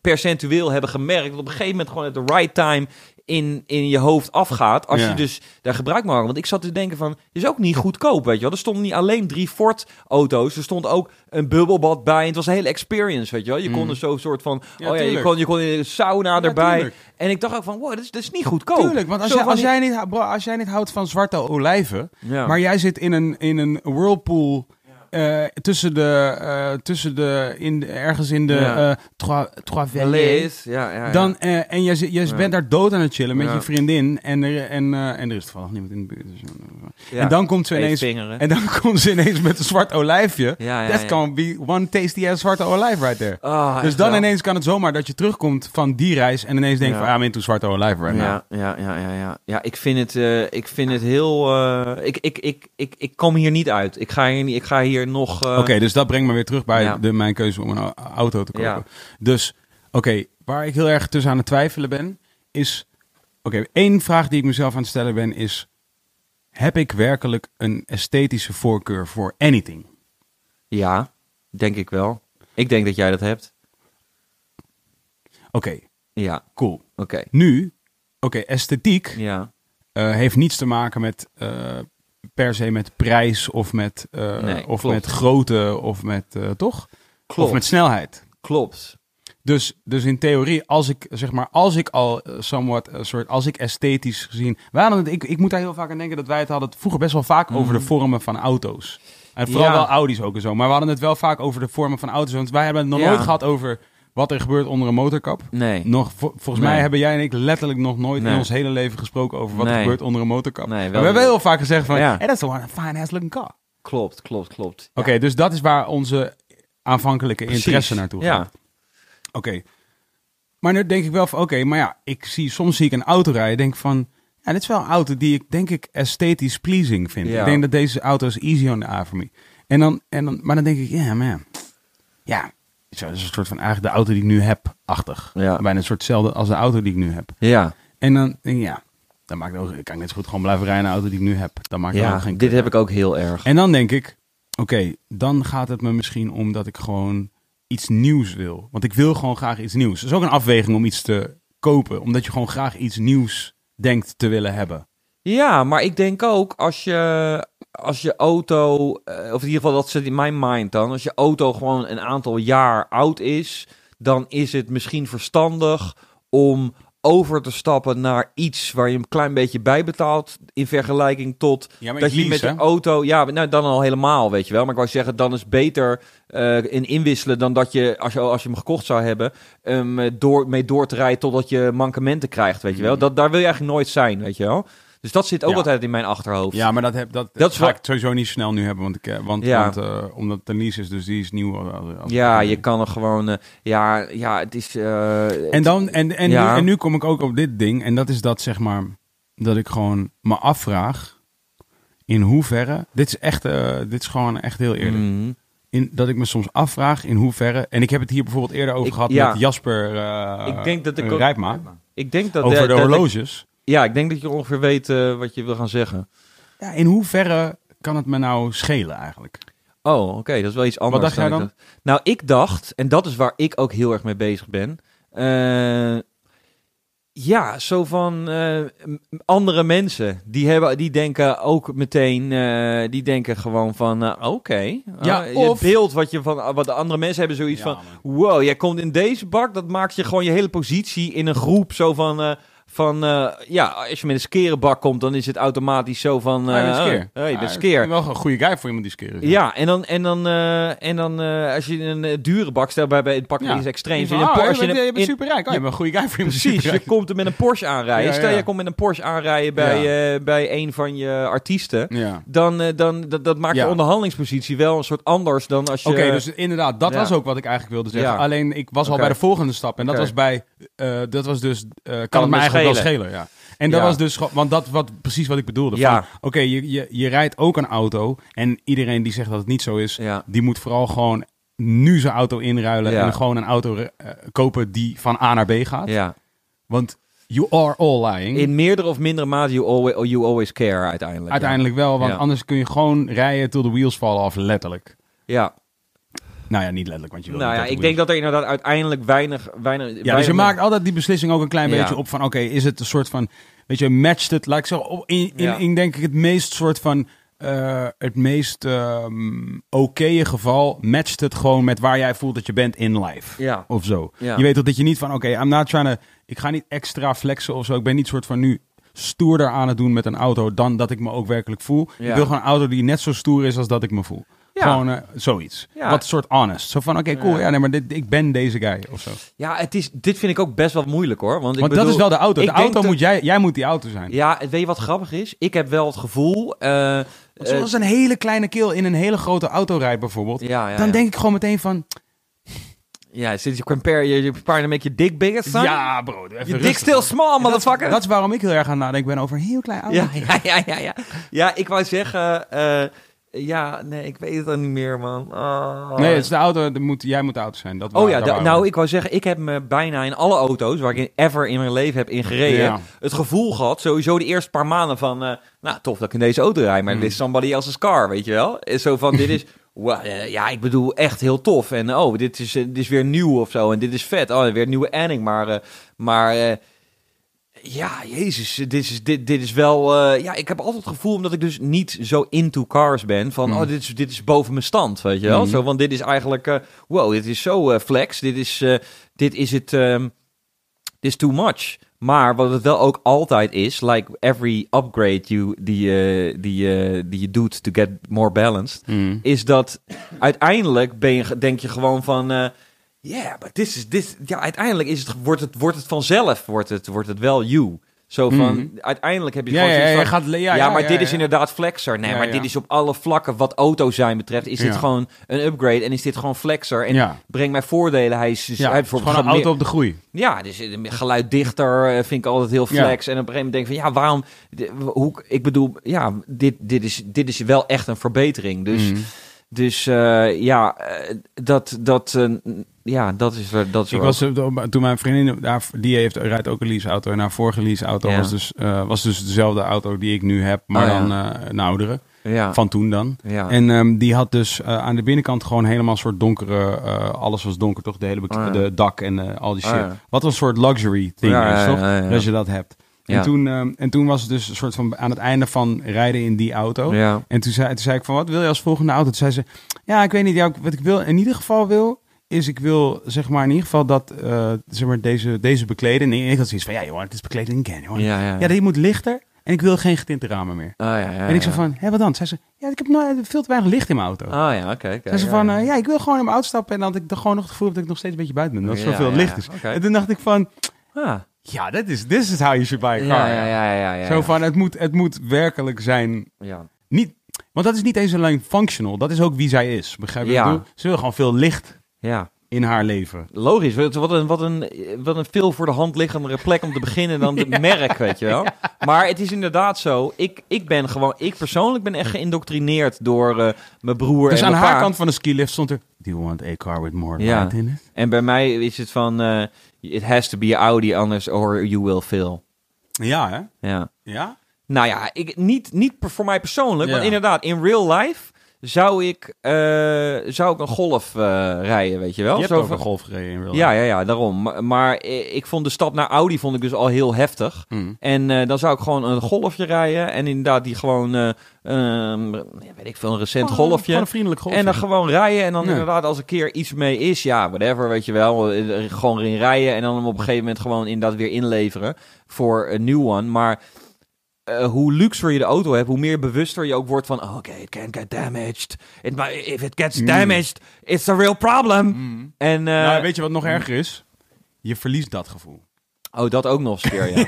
percentueel hebben gemerkt, dat op een gegeven moment gewoon at the right time in, in je hoofd afgaat als Ja. je dus daar gebruik mag maken. Want ik zat te denken van, is ook niet goedkoop, weet je wel. Er stonden niet alleen drie Ford-auto's, er stond ook een bubbelbad bij. En het was een hele experience, weet je wel. Je kon Mm. er zo soort van, Ja, oh ja, je kon, je kon in de sauna Ja, erbij. tuurlijk. En ik dacht ook van, wow, dat is, dat is niet goedkoop. Tuurlijk, want als, jij, als, die- jij niet, bro, als jij niet houdt van zwarte olijven, maar jij zit in een, in een whirlpool eh, tussen de, eh, tussen de, in, ergens in de Ja. eh Trois Vallées, ja, ja, ja. dan, eh, en Ja. bent daar dood aan het chillen met Ja. je vriendin en er, en, eh, en er is toevallig niemand in de buurt. dus, Ja. En dan komt ze ineens, vingeren. en dan komt ze ineens met een zwart olijfje. Ja, ja, That ja. can be one tasty ass zwarte olijf right there. Ah, dus dan wel. ineens kan het zomaar dat je terugkomt van die reis en ineens denkt Ja. van, ja, I'm into zwarte olijf right now. Ja, ja, ja, ja, ja. Ja, ik vind het, eh, ik vind het heel. eh, ik, ik, ik, ik, ik kom hier niet uit. Ik ga hier, niet, ik ga hier nog. eh, Oké, dus dat brengt me weer terug bij Ja. de, mijn keuze om een au- auto te kopen. Ja. Dus, oké, waar ik heel erg tussen aan het twijfelen ben, is... Oké, één vraag die ik mezelf aan het stellen ben, is... Heb ik werkelijk een esthetische voorkeur voor anything? Ja, denk ik wel. Ik denk dat jij dat hebt. Oké, Ja, cool. oké. Nu, oké, esthetiek Ja, eh, heeft niets te maken met... eh, per se met prijs of met, eh, Nee, of klopt. met grootte of met, eh, toch? klopt. Of met snelheid. Klopt. Dus, dus in theorie, als ik zeg maar, als ik al eh, somewhat soort, als ik esthetisch gezien, het, ik, ik moet daar heel vaak aan denken dat wij het hadden het vroeger best wel vaak over de vormen van auto's. En vooral. Ja. wel Audi's ook en zo. Maar we hadden het wel vaak over de vormen van auto's. Want wij hebben het nog Ja. nooit gehad over wat er gebeurt onder een motorkap. Nee. Nog, vo- volgens Nee. mij hebben jij en ik letterlijk nog nooit in ons hele leven gesproken over wat er gebeurt onder een motorkap. Maar we hebben heel vaak gezegd van, Ja. hey, dat is one fine ass looking car. Klopt, klopt, klopt. Oké, dus dat is waar onze aanvankelijke Precies. interesse naartoe gaat. Ja. Oké. Maar nu denk ik wel van, oké, maar ja, ik zie, soms zie ik een auto rijden, denk van, ja, dit is wel een auto die ik, denk ik, esthetisch pleasing vind. Ja. Ik denk dat deze auto is easy on the eye for me. En dan, en dan, maar dan denk ik, ja, man, ja, zo, is een soort van eigenlijk de auto die ik nu heb, achtig. Ja. Bijna een soort hetzelfde als de auto die ik nu heb. Ja, En dan denk ik, ja, dan maakt ook, kan ik net zo goed gewoon blijven rijden in de auto die ik nu heb. Dan maakt ja ook geen dit heb ik ook heel erg. en dan denk ik, oké, dan gaat het me misschien om dat ik gewoon iets nieuws wil. Want ik wil gewoon graag iets nieuws. Het is ook een afweging om iets te kopen, omdat je gewoon graag iets nieuws denkt te willen hebben. Ja, maar ik denk ook als je, als je auto, eh, of in ieder geval dat zit in mijn mind dan, als je auto gewoon een aantal jaar oud is, dan is het misschien verstandig om over te stappen naar iets waar je een klein beetje bij betaalt in vergelijking tot Ja, dat je met de auto, ja, nou dan al helemaal, weet je wel. Maar ik wou zeggen, dan is beter eh, in inwisselen dan dat je, als je, als je hem gekocht zou hebben, um, door, mee door te rijden totdat je mankementen krijgt, weet je wel. Dat, daar wil je eigenlijk nooit zijn, weet je wel. Dus dat zit ook Ja. altijd in mijn achterhoofd. Ja, maar dat, heb, dat, Dat ga ik sowieso niet snel nu hebben, want, ik, eh, want, Ja. want eh, omdat lease is, dus die is nieuw. als- Ja, je kan er gewoon, eh, ja, ja, het is... eh, En, dan, en, en, Ja. nu, en nu kom ik ook op dit ding. En dat is dat, zeg maar, dat ik gewoon me afvraag in hoeverre... Dit is echt, eh, dit is gewoon echt heel eerlijk. mhm. In, dat ik me soms afvraag in hoeverre... En ik heb het hier bijvoorbeeld eerder over Ik- gehad ja. met Jasper eh Ik denk dat ik eh, ook- Rijpma. Ik denk dat... Over de horloges. Ja, ik denk dat je ongeveer weet eh, wat je wil gaan zeggen. Ja, in hoeverre kan het me nou schelen eigenlijk? Oh, oké, dat is wel iets anders. dacht jij dan? Nou, ik dacht, en dat is waar ik ook heel erg mee bezig ben. eh, ja, zo van eh, andere mensen. Die, hebben, die denken ook meteen, die denken gewoon van, oké. Ja, eh, of- Het beeld wat, je van, wat de andere mensen hebben, zoiets Ja, van, man. wow, jij komt in deze bak. Dat maakt je gewoon je hele positie in een groep zo van... van eh, ja, als je met een skerenbak komt, dan is het automatisch zo van... Ah, je bent eh, skeer. oh, je bent ik skeer. ben wel een goede guy voor iemand die skeer is. Ja, en dan, en dan, eh, en dan als je een dure bak stelt bij, bij het pakken Ja. is extreem. Van, je een ah, Porsche je bent, je superrijk. Oh, je bent een goede guy voor iemand die Precies, je komt er met een Porsche aanrijden. Stel, je komt met een Porsche aanrijden bij, bij een van je artiesten. Ja. Dan, dan dat, dat maakt je onderhandelingspositie wel een soort anders dan als je... Oké, dus inderdaad, dat was ook wat ik eigenlijk wilde zeggen. Alleen ik was al bij de volgende stap. En dat was bij, dat was dus, kan, het eigenlijk wel schelen? Ja. En dat Ja. was dus, gewoon- want dat wat precies wat ik bedoelde. Ja. Oké, je, je, je rijdt ook een auto. En iedereen die zegt dat het niet zo is, Ja. die moet vooral gewoon nu zijn auto inruilen. Ja. En gewoon een auto eh, kopen die van A naar B gaat. ja. Want you are all lying. In meerdere of mindere mate, you always, you always care uiteindelijk. Uiteindelijk wel, want anders kun je gewoon rijden tot de wheels vallen af, letterlijk. Ja. Nou ja, niet letterlijk, want je wil Nou ja, ik de denk dat er inderdaad uiteindelijk weinig... weinig Ja, dus je maakt altijd die beslissing ook een klein Ja. beetje op van... Oké, is het een soort van... Weet je, matcht het... Laat ik zeggen, op- in, in, Ja. in denk ik het meest soort van... eh, het meest ehm oké geval matcht het gewoon met waar jij voelt dat je bent in life. Ja. Of zo. Ja. Je weet toch dat je niet van... Oké, I'm not trying to... Ik ga niet extra flexen of zo. Ik ben niet soort van nu stoerder aan het doen met een auto... dan dat ik me ook werkelijk voel. Ja. Ik wil gewoon een auto die net zo stoer is als dat ik me voel. Ja. Gewoon eh, zoiets. Ja. Wat soort honest. Zo van, oké, cool. Ja. Ja, nee, maar dit, ik ben deze guy of zo. Ja, het is, dit vind ik ook best wel moeilijk hoor. Want, ik Want bedoel, dat is wel de auto. De auto dat- moet jij, jij moet die auto zijn. Ja, weet je wat grappig is? Ik heb wel het gevoel... eh, Want zoals een hele kleine keel in een hele grote auto rijdt bijvoorbeeld. dan denk ik gewoon meteen van... Ja, sinds je compare, je, je trying to make your dick bigger, son? Ja bro, even Je dick still small, motherfucker. dat is waarom ik heel erg aan nadenken ben over een heel klein auto. ja, ja, ja, ja, ja. Ja, ik wou zeggen... eh, ja, nee, ik weet het dan niet meer, man. Ah. Nee, het is de auto. De moet, jij moet de auto zijn. Dat Oh ja, daar we. nou, ik wou zeggen, ik heb me bijna in alle auto's waar ik ever in mijn leven heb ingereden, Ja. het gevoel gehad, sowieso de eerste paar maanden van, eh, nou, tof dat ik in deze auto rijd, maar Mm. dit is somebody else's car, weet je wel? Is Zo van, dit is, eh, ja, ik bedoel, echt heel tof. En oh, dit is, eh, dit is weer nieuw of zo, en dit is vet. Oh, weer een nieuwe Anning, maar, maar... ja, jezus, dit is, dit, dit is wel... eh, ja, ik heb altijd het gevoel, omdat ik dus niet zo into cars ben, van, Mm. oh, dit is, dit is boven mijn stand, weet je wel? Mm. Zo, want dit is eigenlijk, eh, wow, dit is zo eh, flex, dit is, dit is het, ehm, dit is too much. Maar wat het wel ook altijd is, like every upgrade you, die, je die, je die je doet to get more balanced, Mm. is dat uiteindelijk ben je, denk je gewoon van... ja, maar dit is dit. Ja, uiteindelijk is het, wordt, het, wordt het vanzelf, wordt het, wordt het wel you. Zo van, Mhm. uiteindelijk heb je Ja, gewoon ja, gaat ja, maar dit is inderdaad flexer. Nee, maar dit is op alle vlakken wat auto's zijn betreft, is dit gewoon een upgrade en is dit gewoon flexer. En ja. brengt mij voordelen. Hij is, Ja, hij bijvoorbeeld gewoon een meer- auto op de groei. ja, dus eh, geluid dichter eh, vind ik altijd heel flex. En op een gegeven moment denk ik van, ja, waarom... Hoe, ik bedoel, ja, dit, dit, is, dit is wel echt een verbetering. Dus, Mhm. Dus eh, ja, eh, dat, dat, eh, ja, dat is er. Dat is Ik was, toen mijn vriendin, die heeft, rijdt ook een leaseauto. En haar vorige leaseauto Ja. was, dus, was dus dezelfde auto die ik nu heb, maar Oh, dan een oudere. ja, Van toen dan. En ehm, die had dus aan de binnenkant gewoon helemaal soort donkere... alles was donker, toch? De hele Oh, de dak en al die Oh, shit. Wat een soort luxury thing is, toch? Dat je dat hebt. En, toen, ehm, en toen was het dus een soort van aan het einde van rijden in die auto. ja. En toen zei, toen zei ik van, wat wil je als volgende auto? Toen zei ze, ja, ik weet niet. Ja, wat ik wil, in ieder geval wil, is ik wil, zeg maar, in ieder geval dat, eh, zeg maar, deze, deze bekleding. En ik had zoiets van, ja, joh, het is bekleding again, joh. Ja, Ja, ja. die moet lichter. En ik wil geen getinte ramen meer. Oh, ja, ja, en ik zei van, hé, wat dan? Zei ze, ja, ik heb nou, veel te weinig licht in mijn auto. Oh ja, oké. oké, zei ze van, ja. eh, ja, ik wil gewoon in mijn auto stappen en dat ik er gewoon nog het gevoel heb dat ik nog steeds een beetje buiten ben. Dat zoveel licht is. En toen dacht ik van, Ah, ja, dat is, this is how you should buy a ja, car. ja, ja, ja, ja, Zo van, het moet, het moet werkelijk zijn Ja. niet, want dat is niet eens alleen functional. Dat is ook wie zij is. Begrijp je Ja. Ze wil gewoon veel licht ja. in haar leven. Logisch, wat wat een, wat, een, wat een veel voor de hand liggendere plek om te beginnen dan het merk, weet je wel. Maar het is inderdaad zo, ik, ik ben gewoon, ik persoonlijk ben echt geïndoctrineerd door eh, mijn broer Dus en aan mijn haar kant van de skilift stond er... Do you want a car with more Ja. light in it? En bij mij is het van, eh it has to be Audi, anders or you will fail. Ja, hè? Ja. Ja? Nou ja, ik, niet, niet voor mij persoonlijk, want inderdaad, in real life zou ik, eh, zou ik een golf eh, rijden, weet je wel. Je hebt Zo ook van- een golf gereden in Ja, ja, ja, daarom. Maar, maar ik vond de stap naar Audi vond ik dus al heel heftig. Mm. En eh, dan zou ik gewoon een golfje rijden. En inderdaad, die gewoon, eh, ehm, weet ik veel, een recent golfje. Gewoon een vriendelijk golfje. En dan gewoon rijden. En dan Ja. inderdaad, als een keer iets mee is, ja, whatever, weet je wel. Gewoon erin rijden. En dan hem op een gegeven moment gewoon inderdaad weer inleveren voor een new one. Maar eh, hoe luxer je de auto hebt, hoe meer bewuster je ook wordt van... oh, Oké, it can get damaged. It, if it gets Mm. damaged, it's a real problem. Mm. En, eh, nou, weet je wat nog erger is? Je verliest dat gevoel. Oh, dat ook nog keer, ja.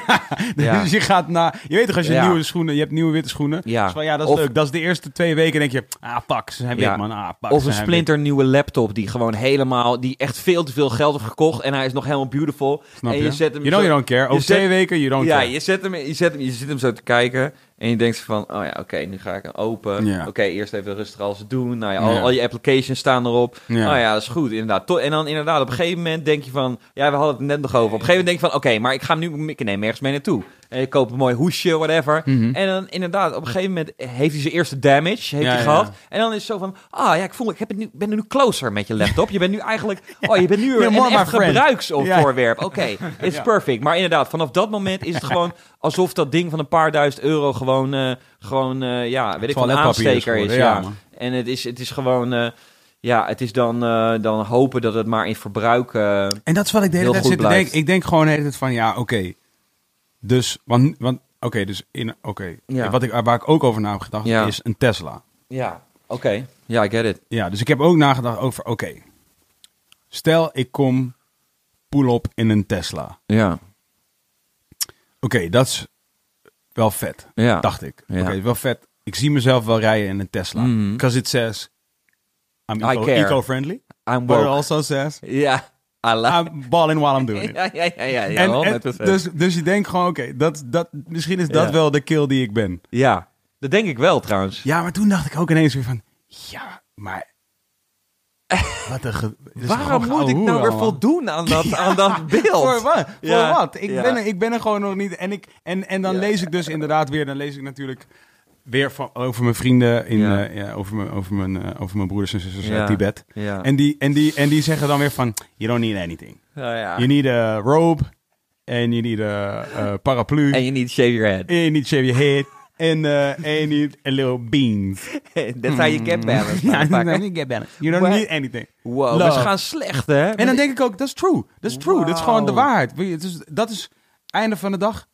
ja. Dus je gaat na... Je weet toch, als je Ja. nieuwe schoenen... Je hebt nieuwe witte schoenen. Ja. Dus van, ja, dat is Of- leuk. Dat is de eerste twee weken denk je... Ah, pak, ze zijn wit, Ja. man. Ah, pak, Of een zijn splinternieuwe laptop die gewoon helemaal... die echt veel te veel geld heeft gekocht en hij is nog helemaal beautiful. Snap en je? je zet hem you know zo- you don't care. Over twee weken, you don't ja, care. je zet, hem, je, zet hem, je zit hem zo te kijken en je denkt van... oh ja, oké, nu ga ik hem open. Ja. Oké, eerst even rustig alles doen. Nou ja, al, Ja. al je applications staan erop. Ja. Nou ja, dat is goed, inderdaad. To- En dan inderdaad, op een gegeven moment denk je van... ja, we hadden het net nog over. Op een gegeven moment denk je van... oké, maar ik ga hem nu... ik neem ergens mee naartoe. En je koopt een mooi hoesje, whatever. Mhm. En dan inderdaad, op een gegeven moment heeft hij zijn eerste damage heeft Ja, hij gehad. ja. En dan is het zo van, ah ja, ik voel, ik heb het nu, ben nu closer met je laptop. Je bent nu eigenlijk, oh, je bent nu een my echt gebruiksvoorwerp. Oké, it's Ja. perfect. Maar inderdaad, vanaf dat moment is het gewoon alsof dat ding van een paar duizend euro gewoon, eh, gewoon eh, ja, weet ik wel, een is aansteker is. geworden, ja. En het is, het is gewoon, eh, ja, het is dan, dan hopen dat het maar in verbruik... En dat is wat ik de hele tijd goed zit te blijft. denken. Ik denk gewoon de hele tijd van, ja, oké. Dus, want, want oké, dus in, oké. Ja. Wat ik, waar ik ook over na heb gedacht, Ja. is een Tesla. ja, oké. Ja, I get it. Ja, dus ik heb ook nagedacht over, oké. Stel, ik kom pull-op in een Tesla. Ja, Oké, dat is wel vet, ja. dacht ik. Ja. Oké, wel vet. Ik zie mezelf wel rijden in een Tesla. Mhm. Because it says, I'm I eco- eco-friendly. I'm but it woke. also says, Ja, Love I'm balling while I'm doing it. Ja, ja, ja, ja, ja, En- 100%. en dus, dus je denkt gewoon, oké, dat, dat, misschien is dat Ja. wel de kill die ik ben. Ja, dat denk ik wel trouwens. Ja, maar toen dacht ik ook ineens weer van, ja, maar... Wat een Waarom moet ik nou hoer weer voldoen aan dat, aan dat beeld? Voor wat? Voor wat? Ik, ben er, ik ben er gewoon nog niet. En, ik, en, en dan lees ik dus inderdaad weer, dan lees ik natuurlijk weer van, over mijn vrienden, in, Ja. ja, over, mijn, over, mijn, eh, over mijn broeders en zusters Ja. uit Tibet. Ja. En, die, en, die, en die zeggen dan weer van, you don't need anything. Ja. You need a robe, and you need a, a paraplu, And you need to shave your head. and you need to shave your head, and, and you need a little beans. That's how you get balance. Ja, motherfucker. you get balance. You don't What? need anything. Wow, Love. we gaan slecht, hè? En dan denk ik ook, dat is true. Dat is true. Dat is gewoon de waarheid. Je, het is, dat is einde van de dag.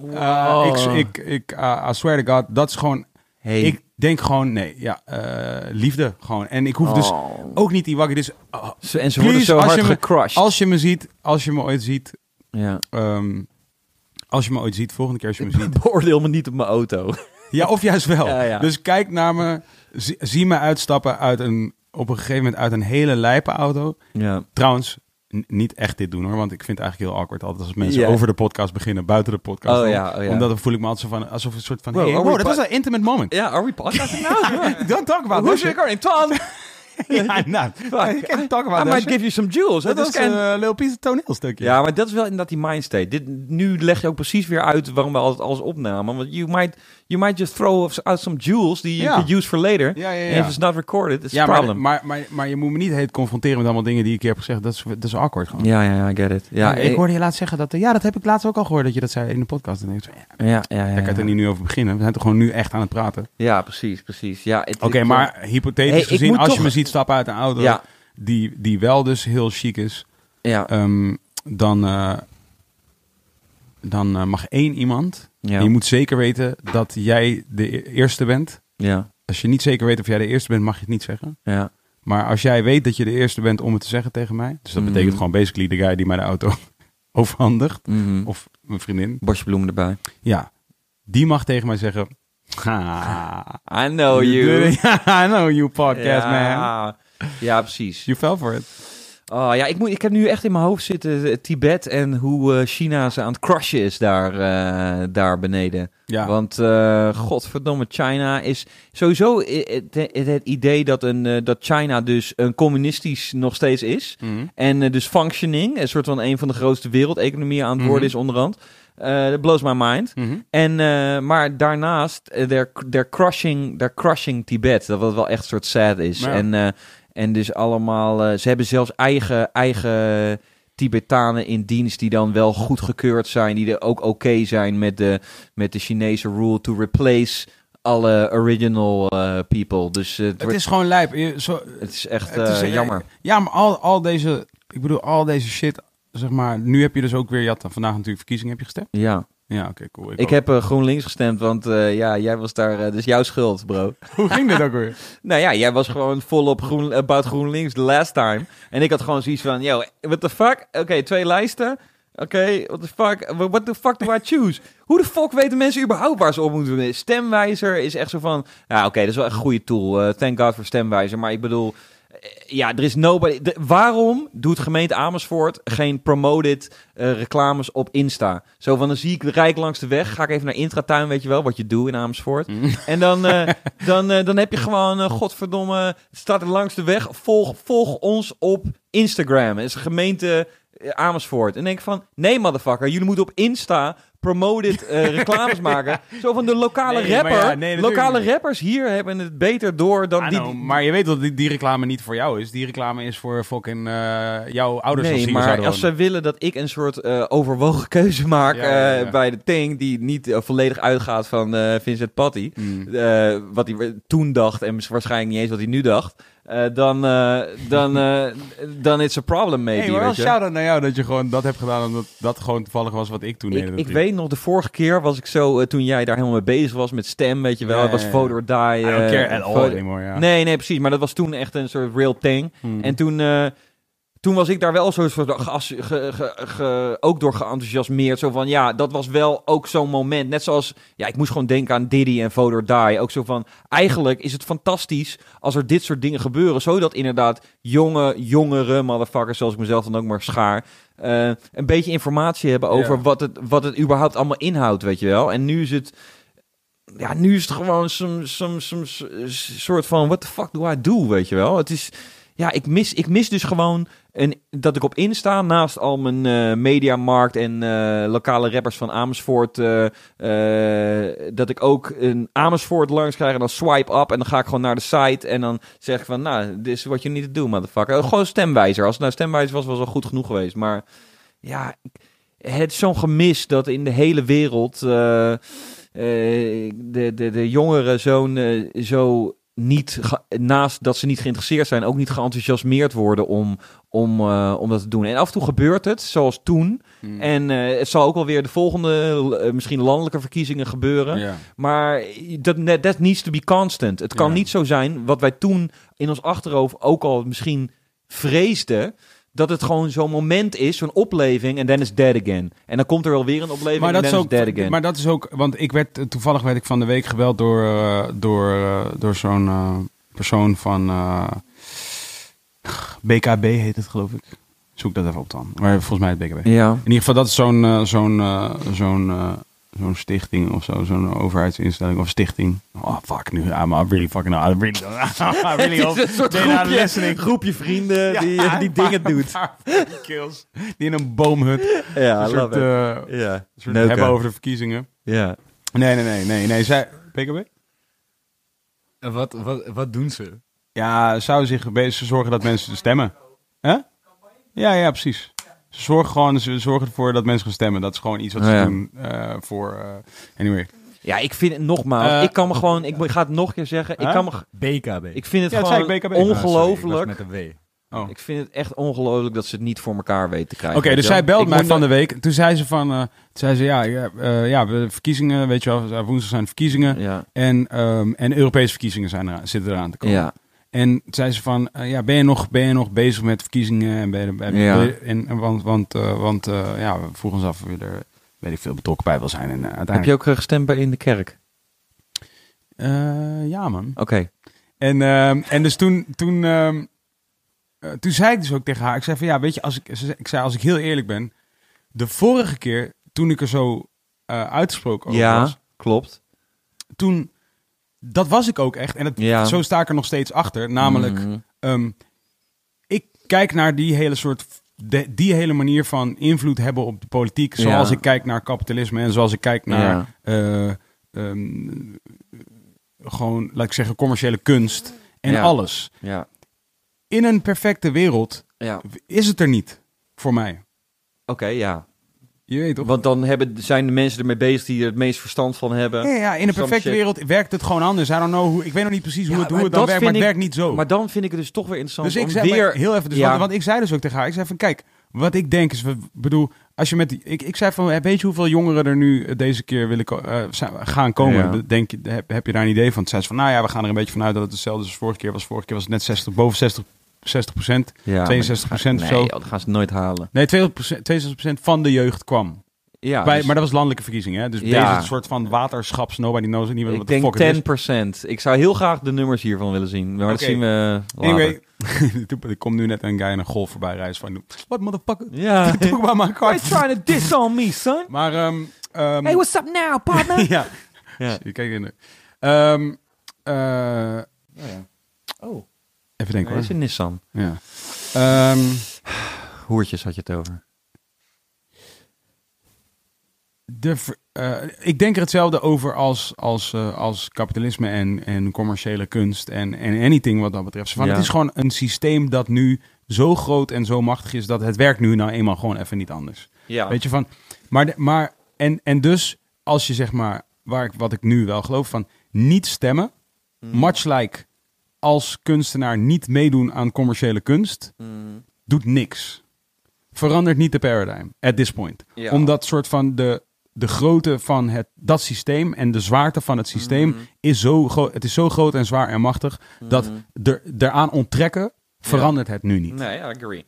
Wow. Uh, ik, ik, ik, uh, I swear to God, dat is gewoon... Hey. Ik denk gewoon, nee, ja, eh, liefde gewoon. En ik hoef dus Oh. ook niet die wakker. Dus oh, Ze- En ze Please, worden zo als hard je me- gecrushed. als je me ziet, als je me ooit ziet, Ja. ehm, als je me ooit ziet, volgende keer als je me ziet. Beoordeel me niet op mijn auto. Ja, of juist wel. Ja, ja. Dus kijk naar me, zie, zie me uitstappen uit een, op een gegeven moment uit een hele lijpe auto. Ja. Trouwens, niet echt dit doen hoor, want ik vind het eigenlijk heel awkward altijd als mensen over de podcast beginnen, buiten de podcast. Oh ja, oh ja. Omdat dan voel ik me altijd zo van, alsof een soort van, Wow, hey, wow, dat was een intimate moment. Ja, are we podcasting now? Don't talk about Who's your recording? Tom! Ja, nou, kan talk I about that might shit. give you some jewels. Dat is een geen- uh, little piece of toneelstukje. Ja, maar dat is wel inderdaad die mindstate. Dit, nu leg je ook precies weer uit waarom we altijd alles opnamen. Want you might, you might just throw out some jewels die you could use for later. Ja, ja, ja. And if it's not recorded, it's Ja, a maar, problem. maar, maar, maar je moet me niet heet confronteren met allemaal dingen die ik keer heb gezegd. Dat is, dat is awkward gewoon. ja, ja, ja, I get it. Ja, ik hoorde je laatst zeggen dat... Ja, dat heb ik laatst ook al gehoord dat je dat zei in de podcast. En ik ja, Ja, ja, daar kan er niet nu over beginnen. We zijn toch gewoon nu echt aan het praten. Ja, precies, precies. Ja, Oké, maar hypothetisch Hey, ik gezien, als toch- je me ziet stappen uit een auto... Die, die wel dus heel chic is... ja, ehm, dan, eh, dan eh, mag één iemand... ja. Je moet zeker weten dat jij de e- eerste bent. ja, Als je niet zeker weet of jij de eerste bent, mag je het niet zeggen. ja. Maar als jij weet dat je de eerste bent om het te zeggen tegen mij... Dus dat Mhm. betekent gewoon basically de guy die mij de auto overhandigt. Mhm. Of mijn vriendin. Bosje bloemen erbij. Ja, die mag tegen mij zeggen... Ha, I know you. I know you podcast man. ja. Ja, precies. You fell for it. Oh ja, ik, moet, ik heb nu echt in mijn hoofd zitten eh, Tibet en hoe eh, China ze aan het crushen is daar, eh, daar beneden. Ja, Want eh, godverdomme, China is sowieso het, idee dat, een, dat China dus een communistisch nog steeds is. Mhm. En dus functioning, een soort van een van de grootste wereldeconomieën aan het Mhm. worden is onderhand. That blows my mind. Mhm. En, maar daarnaast, they're, they're, crushing, they're crushing Tibet. Dat wat wel echt een soort sad is. Ja. En, en dus allemaal, eh, ze hebben zelfs eigen, eigen Tibetanen in dienst die dan wel goedgekeurd zijn. Die er ook oké zijn met de, met de Chinese rule to replace alle original eh, people. Dus eh, het, is gewoon lijp. Je- Zo, het is echt het is, jammer. Ja, maar al, al deze... Ik bedoel, al deze shit... Zeg maar, nu heb je dus ook weer... Je had dan vandaag natuurlijk verkiezingen heb je gestemd. Ja, Ja, oké, cool. ik heb eh, GroenLinks gestemd, want eh, ja, jij was daar, eh, dus jouw schuld, bro. Hoe ging dit ook weer? Nou ja, jij was gewoon volop groen, about GroenLinks the last time. En ik had gewoon zoiets van, yo, what the fuck? Oké, twee lijsten. Oké, what the fuck? What the fuck do I choose? Hoe de fuck weten mensen überhaupt waar ze op moeten? Stemwijzer is echt zo van, ja oké, dat is wel echt een goede tool. Thank God voor stemwijzer. Maar ik bedoel, ja, er is nobody... de- waarom doet gemeente Amersfoort geen promoted eh, reclames op Insta? Zo van, dan zie ik rijk langs de weg. Ga ik even naar Intratuin, weet je wel, wat je doet in Amersfoort. En dan, eh, dan, eh, dan heb je gewoon, eh, godverdomme, staat er langs de weg. Volg, volg ons op Instagram. Het is gemeente eh, Amersfoort. En denk ik van, nee motherfucker, jullie moeten op Insta promoted eh, reclames maken. Zo van de lokale Nee, rapper. ja, nee, natuurlijk lokale niet. rappers hier hebben het beter door dan die... maar je weet dat die, die reclame niet voor jou is. Die reclame is voor fucking eh, jouw ouders als Nee, maar als ze willen dat ik een soort eh, overwogen keuze maak Ja, ja, ja. bij de Ting, die niet volledig uitgaat van Vincent Patty, Mm. wat hij toen dacht en waarschijnlijk niet eens wat hij nu dacht, eh, dan, eh, dan, eh, dan it's a problem maybe. Hey, maar wel shout-out naar jou dat je gewoon dat hebt gedaan. Omdat dat gewoon toevallig was wat ik toen deed. Ik, ik weet nog, de vorige keer was ik zo, toen jij daar helemaal mee bezig was met stem, weet je wel, het was. Vote or Die. I don't care at all Vote- anymore, ja. Nee, nee, precies, maar dat was toen echt een soort real thing. Hmm. En toen, toen was ik daar wel zo ge- ge- ge- ook door geenthousiasmeerd. Zo van, ja, dat was wel ook zo'n moment. Net zoals, ja, ik moest gewoon denken aan Diddy en Vote or Die. Ook zo van, eigenlijk is het fantastisch als er dit soort dingen gebeuren. Zodat inderdaad jonge, jongere motherfuckers, zoals ik mezelf dan ook maar schaar... eh, een beetje informatie hebben over Ja. wat, het, wat het überhaupt allemaal inhoudt, weet je wel. En nu is het... Ja, nu is het gewoon s- soort van... What the fuck do I do, weet je wel? Het is... Ja, ik mis, ik mis dus gewoon een, dat ik op Insta naast al mijn eh, mediamarkt en eh, lokale rappers van Amersfoort, eh, dat ik ook een Amersfoort langs krijg en dan swipe up en dan ga ik gewoon naar de site en dan zeg ik van, nou, dit is wat je niet te doen, motherfucker. Gewoon stemwijzer. Als nou stemwijzer was, was wel goed genoeg geweest. Maar ja, het is zo'n gemis dat in de hele wereld de, de, de jongeren zo'n zo niet, naast dat ze niet geïnteresseerd zijn, ook niet geenthousiasmeerd worden om, om, eh, om dat te doen. En af en toe gebeurt het, zoals toen. Hmm. En eh, het zal ook wel weer de volgende, eh, misschien landelijke verkiezingen gebeuren. Maar dat that, needs to be constant. Het kan niet zo zijn, wat wij toen in ons achterhoofd ook al misschien vreesden, dat het gewoon zo'n moment is, zo'n opleving, en then is dead again. En dan komt er wel weer een opleving, Maar en is ook, dead again. maar dat is ook, want ik werd, toevallig werd ik van de week gebeld door, eh, door, eh, door zo'n eh, persoon van BKB heet het geloof ik. Zoek dat even op dan. Maar volgens mij het BKB. ja. In ieder geval, dat is zo'n zo'n zo'n zo'n stichting of zo. Zo'n overheidsinstelling of stichting. Oh, fuck. Nu, I'm really fucking... I really, I really Het hope is een soort groepje, listening. groepje vrienden Ja, die, eh, die een dingen doet. een kills. Die in een boomhut Ja, een I soort, love it. eh, Ja, een soort hebben over de verkiezingen. Ja. Nee, nee, nee. nee, nee. Zij? En wat, wat, wat doen ze? Ja, zou zich bezig ze zorgen dat mensen stemmen. Hè? Ja, ja, precies. Ze zorgen gewoon, ze zorgen ervoor dat mensen gaan stemmen. Dat is gewoon iets wat ze ja. doen eh, voor. eh, anyway. ja, ik vind het nogmaals, Eh, ik kan me gewoon, ik ga het nog een keer zeggen, ik kan me, BKB. ik vind het Ja, gewoon ik. Ah, sorry, ik was ongelooflijk. met een W. Oh. Ik vind het echt ongelooflijk dat ze het niet voor elkaar weten te krijgen. Oké, dus zij belt mij van de week. Toen zei ze van, eh, toen zei ze ja, ja, eh, ja, we- verkiezingen, weet je wel, woensdag zijn verkiezingen. Ja, En, ehm, en Europese verkiezingen zijn eraan, zitten eraan te komen. ja. En zei ze van, eh, ja, ben je, nog, ben je nog bezig met verkiezingen? En ben je, ben je- Ja. en, want want, eh, want eh, ja, we vroegen ons af of je er, weet ik veel, betrokken bij wil zijn. En, eh, Heb uiteindelijk... je ook gestemd bij in de kerk? Ja, man. Oké. En, ehm, en dus toen, toen, ehm, eh, toen zei ik dus ook tegen haar, ik zei van ja, weet je, als ik, ik zei als ik heel eerlijk ben, de vorige keer toen ik er zo uitgesproken over Ja, was, klopt. toen, dat was ik ook echt. En het, Ja. zo sta ik er nog steeds achter. Namelijk, Mhm. ehm, ik kijk naar die hele soort, de- die hele manier van invloed hebben op de politiek, zoals Ja. ik kijk naar kapitalisme en zoals ik kijk naar, Ja. eh, ehm, gewoon, laat ik zeggen, commerciële kunst en alles. Ja. In een perfecte wereld is het er niet voor mij. Oké, ja. Je weet toch? Want dan hebben, zijn de mensen ermee bezig die er het meest verstand van hebben. Ja, ja, in een perfecte wereld werkt het gewoon anders. I don't know hoe, ik weet nog niet precies hoe Ja, het, hoe het dan dat werkt, maar het werkt niet zo. Maar dan vind ik het dus toch weer interessant dus ik om zei weer... maar heel even, dus Ja. want, want ik zei dus ook tegen haar, ik zei van kijk, wat ik denk is, we- bedoel, als je met die, ik, ik zei van, weet je hoeveel jongeren er nu deze keer willen eh, gaan komen? Ja. Denk je, heb, heb je daar een idee van? Toen zei ze van, nou ja, we gaan er een beetje vanuit dat het hetzelfde is als vorige keer was. Vorige keer was het net 60, boven 60, 60 procent. Ja, 62% maar- of zo. Nee, dat gaan ze nooit halen. Nee, 62 62% van de jeugd kwam. Ja, Bij, dus maar dat was landelijke verkiezingen, hè? Dus Ja. deze soort van waterschaps, nobody knows ik wat de denk fuck het is. 10%. Ik zou heel graag de nummers hiervan willen zien. Maar dat Oké. zien we later. Anyway, er komt nu net een guy in een golf voorbij rijden van, what motherfucker? Ja. Talk about my car. Why trying to diss on me, son? Maar, ehm ehm, Hey, what's up now, partner? ja. Ja. Je kijkt in de... Ehm, eh, Oh, even denken dat is hoor. een Nissan. Ja. Ehm, Hoertjes had je het over. de, eh, ik denk er hetzelfde over als, als, eh, als kapitalisme en, en commerciële kunst en, en anything wat dat betreft. Van, Ja. Het is gewoon een systeem dat nu zo groot en zo machtig is dat het werkt nu nou eenmaal gewoon even niet anders. Ja. Weet je van, maar, de- maar en, en dus als je zeg maar, waar ik, wat ik nu wel geloof van, niet stemmen, Mm. much like als kunstenaar niet meedoen aan commerciële kunst, Mm. doet niks. Verandert niet de paradigm at this point. Ja. Omdat soort van de, de grootte van het, dat systeem en de zwaarte van het systeem Mhm. is zo groot. Het is zo groot en zwaar en machtig dat Mhm. er, eraan onttrekken verandert het nu niet. Nee, I agree.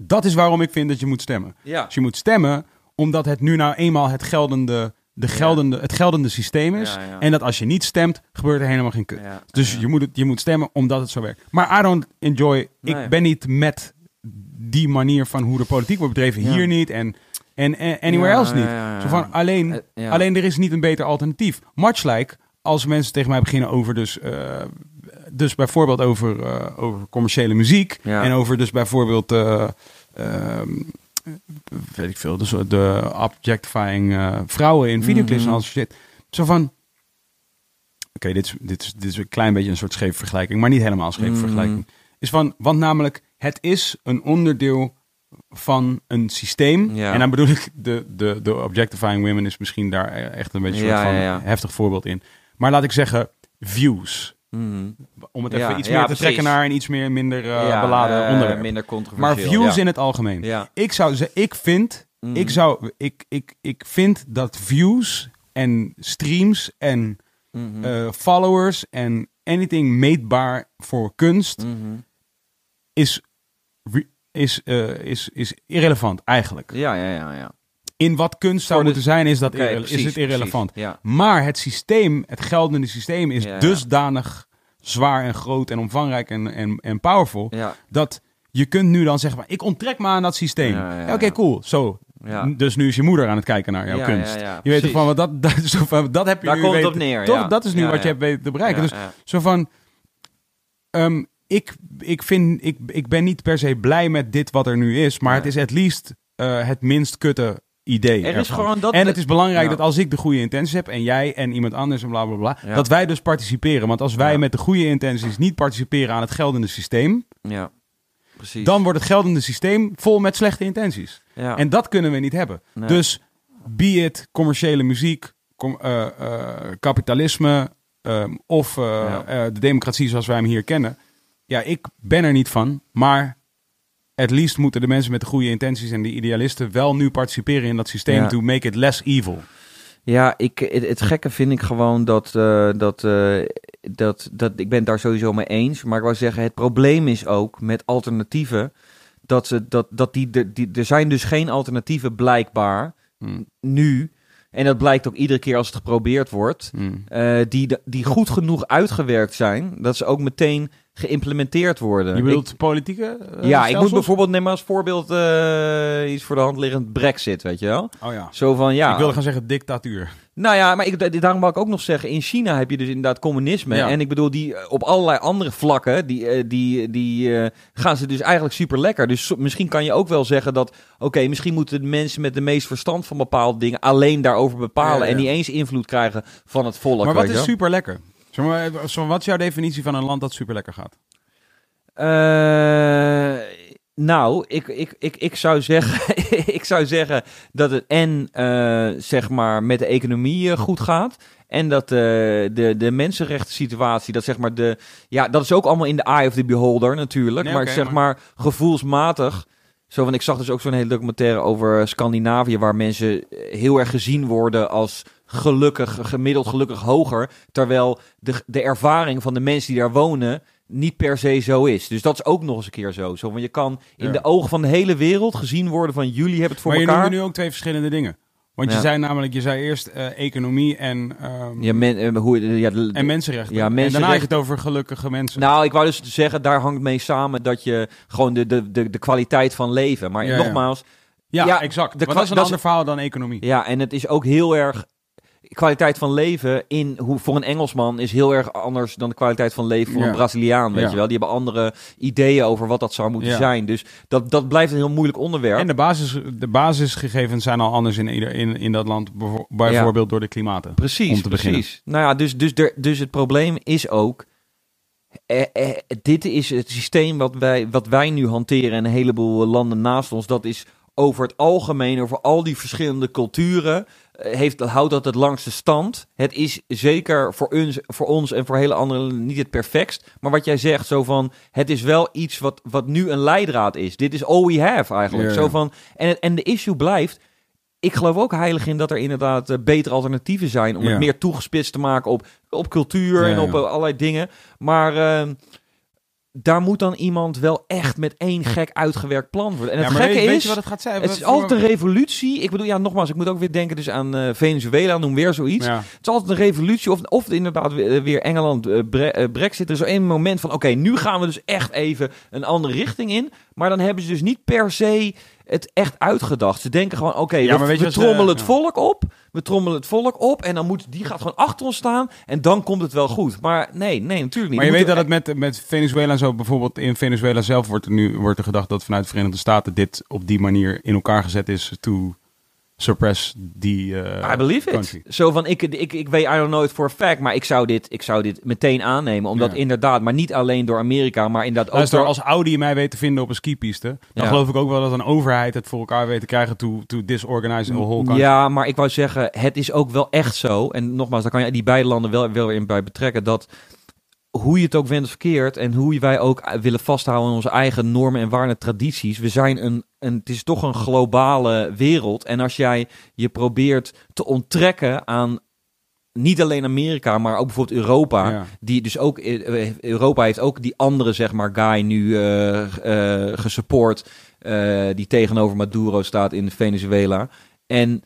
Dat is waarom ik vind dat je moet stemmen. Ja. Dus je moet stemmen omdat het nu nou eenmaal het geldende, de geldende, het geldende systeem is. Ja, ja. En dat als je niet stemt, gebeurt er helemaal geen kut. Dus je, moet het, je moet stemmen omdat het zo werkt. Maar I don't enjoy. Nee. Ik ben niet met die manier van hoe de politiek wordt bedreven. Hier niet en, en, en anywhere else niet. Zo van alleen, Eh, alleen er is niet een beter alternatief. Much like als mensen tegen mij beginnen over dus, eh, dus bijvoorbeeld over, eh, over commerciële muziek. En over dus bijvoorbeeld, eh, ehm, weet ik veel, dus de objectifying eh, vrouwen in videoclips Mhm. en al dat soort shit. Zo van, oké, dit, is, dit, is, dit is een klein beetje een soort scheve vergelijking, maar niet helemaal scheve Mhm. vergelijking. Is van, want namelijk, het is een onderdeel van een systeem. Ja. En dan bedoel ik, de, de, de objectifying women is misschien daar echt een beetje een Ja, soort van ja. heftig voorbeeld in. Maar laat ik zeggen, views. Mhm. Om het Ja, even iets ja, meer te precies. trekken naar een iets meer minder Ja, beladen eh, onderwerp. Minder maar controversieel. views ja. in het algemeen. Ik zou ze, ik vind, Mhm. ik zou, ik, ik, ik vind dat views en streams en Mhm. eh, followers en anything meetbaar voor kunst is, is, is, is irrelevant eigenlijk. Ja, ja, ja, ja. In wat kunst zou de- moeten zijn is, dat precies, is het irrelevant. precies. Ja. Maar het systeem, het geldende systeem is Ja, ja. dusdanig zwaar en groot en omvangrijk en, en, en powerful, Ja. dat je kunt nu dan zeggen, maar ik onttrek me aan dat systeem. Ja, Oké, cool. Zo. Ja. Dus nu is je moeder aan het kijken naar jouw Ja, kunst. ja, ja, je weet toch van, wat dat, dat, zo van, dat heb je Daar nu komt het weten- op neer, Toch? Dat is nu wat je hebt weten te bereiken. Dus zo van, ehm, ik, ik, vind, ik, ik ben niet per se blij met dit wat er nu is, maar het is at least eh, het minst kutte idee. Er is gewoon dat... En het is belangrijk Ja. dat als ik de goede intenties heb en jij en iemand anders en bla bla bla, Ja. dat wij dus participeren. Want als wij Ja. met de goede intenties niet participeren aan het geldende systeem, Ja, precies. dan wordt het geldende systeem vol met slechte intenties. ja. En dat kunnen we niet hebben. Nee. Dus be it commerciële muziek, com- eh, eh, kapitalisme ehm, of eh, de democratie zoals wij hem hier kennen. Ja, ik ben er niet van, maar at least moeten de mensen met de goede intenties en de idealisten wel nu participeren in dat systeem Ja. to make it less evil. Ja, ik, het, het gekke vind ik gewoon dat, eh, dat, eh, dat, dat... Ik ben het daar sowieso mee eens. Maar ik wou zeggen, het probleem is ook met alternatieven... Dat, ze, dat, dat die, er- die, er zijn dus geen alternatieven blijkbaar Hmm. nu. En dat blijkt ook iedere keer als het geprobeerd wordt. Hmm. eh, die, de- die goed genoeg uitgewerkt zijn. Dat ze ook meteen geïmplementeerd worden. Je Ik- bedoelt politieke eh, ja, ik moet bijvoorbeeld neem maar als voorbeeld eh, iets voor de hand liggend Brexit, weet je wel? Oh ja. Zo van ja. Ik wilde gaan zeggen dictatuur. Nou ja, maar ik, da- daarom wou ik ook nog zeggen, in China heb je dus inderdaad communisme. Ja. En ik bedoel, die eh, op allerlei andere vlakken, die, die, die gaan ze dus eigenlijk super lekker. Dus misschien kan je ook wel zeggen dat, oké, misschien moeten de mensen met de meest verstand van bepaalde dingen alleen daarover bepalen. Ja, ja. En niet eens invloed krijgen van het volk. maar wat is super lekker? Zeg maar, zo, wat is jouw definitie van een land dat super lekker gaat? Eh, nou, ik, ik, ik, ik, zou zeggen, ik zou zeggen dat het en eh, zeg maar met de economie eh, goed gaat. En dat eh, de, de mensenrechten situatie, dat zeg maar de. Ja, dat is ook allemaal in de eye of the beholder natuurlijk. Nee, maar zeg maar- maar gevoelsmatig. Zo van, ik zag dus ook zo'n hele documentaire over Scandinavië, waar mensen eh, heel erg gezien worden als gelukkig, gemiddeld gelukkig hoger. Terwijl de, de ervaring van de mensen die daar wonen niet per se zo is. Dus dat is ook nog eens een keer zo. zo want je kan in Ja. de ogen van de hele wereld gezien worden van jullie hebben het voor maar je elkaar. noemde nu ook twee verschillende dingen. Want je Ja. zei namelijk, je zei eerst eh, economie en, ehm, Ja, men, eh, hoe, ja, de- en mensenrechten. Ja, En daarna had je het over gelukkige mensen. Nou, ik wou dus zeggen, daar hangt mee samen dat je gewoon de, de, de, de kwaliteit van leven. Maar Ja, ja. nogmaals, ja, ja, exact. de Maar dat is een ander verhaal dan economie. ja, en het is ook heel erg. Kwaliteit van leven in hoe voor een Engelsman is heel erg anders dan de kwaliteit van leven voor Ja. een Braziliaan, weet Ja. je wel. Die hebben andere ideeën over wat dat zou moeten Ja. zijn. Dus dat, dat blijft een heel moeilijk onderwerp. En de, basis, de basisgegevens zijn al anders in, ieder, in, in dat land, bijvo- bijvoorbeeld door de klimaten. Precies, om te beginnen. precies. Nou ja, dus, dus, er, dus het probleem is ook... eh, eh, dit is het systeem wat wij, wat wij nu hanteren en een heleboel landen naast ons. Dat is over het algemeen, over al die verschillende culturen, heeft, houdt dat het langste stand. Het is zeker voor ons, voor ons en voor hele andere landen niet het perfectst. Maar wat jij zegt, zo van, het is wel iets wat, wat nu een leidraad is. Dit is all we have eigenlijk. Zo van, en, en de issue blijft, ik geloof ook heilig in dat er inderdaad eh, betere alternatieven zijn om Ja. het meer toegespitst te maken op, op cultuur Ja, en op ja. eh, allerlei dingen. Maar eh, daar moet dan iemand wel echt met één gek uitgewerkt plan worden. En het Ja, gekke weet, is, weet je wat het gaat zijn? het is altijd een revolutie. Ik bedoel, ja, nogmaals, ik moet ook weer denken dus aan eh, Venezuela, noem weer zoiets. Ja. Het is altijd een revolutie of, of inderdaad weer, weer Engeland, eh, bre- eh, Brexit. Er is zo één moment van, oké, nu gaan we dus echt even een andere richting in. Maar dan hebben ze dus niet per se het echt uitgedacht. Ze denken gewoon, oké, Ja, we, we trommelen het volk op. We trommelen het volk op en dan moet die gaat gewoon achter ons staan en dan komt het wel goed. Maar nee, nee, natuurlijk niet. Maar je We weet dat het met, met Venezuela en zo, bijvoorbeeld in Venezuela zelf wordt er nu wordt er gedacht dat vanuit de Verenigde Staten dit op die manier in elkaar gezet is to suppress die eh, I believe it. Zo van, ik, ik, ik weet, I don't know it for a fact, maar ik zou dit, ik zou dit meteen aannemen. Omdat Ja. inderdaad, maar niet alleen door Amerika, maar inderdaad ook Luister, door... als Audi mij weet te vinden op een skipiste, dan Ja. geloof ik ook wel dat een overheid het voor elkaar weet te krijgen to, to disorganize a whole country. Ja, maar ik wou zeggen, het is ook wel echt zo. En nogmaals, daar kan je die beide landen wel, wel in bij betrekken. Dat hoe je het ook wendt verkeerd. En hoe wij ook willen vasthouden aan onze eigen normen en waarden, tradities. We zijn een, een. Het is toch een globale wereld. En als jij je probeert te onttrekken aan. Niet alleen Amerika, maar ook bijvoorbeeld Europa. Ja. Die dus ook, eh, Europa heeft ook die andere, zeg maar, guy nu eh, eh, gesupport. die tegenover Maduro staat in Venezuela. En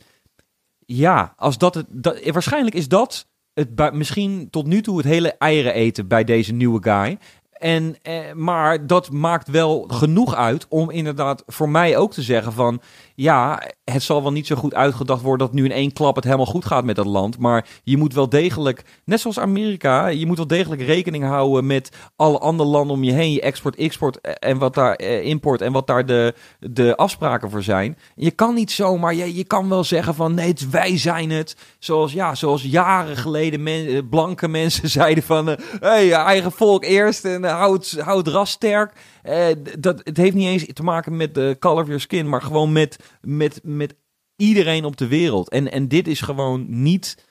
ja, als dat het. Dat, waarschijnlijk is dat het, misschien tot nu toe het hele eieren eten bij deze nieuwe guy. En, eh, maar dat maakt wel genoeg uit om inderdaad voor mij ook te zeggen van... Ja, het zal wel niet zo goed uitgedacht worden dat nu in één klap het helemaal goed gaat met dat land. Maar je moet wel degelijk, net zoals Amerika, je moet wel degelijk rekening houden met alle andere landen om je heen. Je export, export en wat daar eh, import en wat daar de, de afspraken voor zijn. Je kan niet zomaar, je, je kan wel zeggen van nee, het, wij zijn het. Zoals, ja, zoals jaren geleden eh, blanke mensen zeiden van eh, hey, eigen volk eerst en eh, hou, het, hou het ras sterk. Eh, dat, het heeft niet eens te maken met de color of your skin, maar gewoon met, met, met iedereen op de wereld. En, en dit is gewoon niet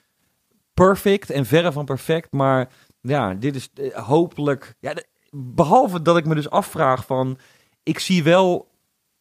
perfect en verre van perfect, maar ja, dit is eh, hopelijk... Ja, behalve dat ik me dus afvraag van... Ik zie wel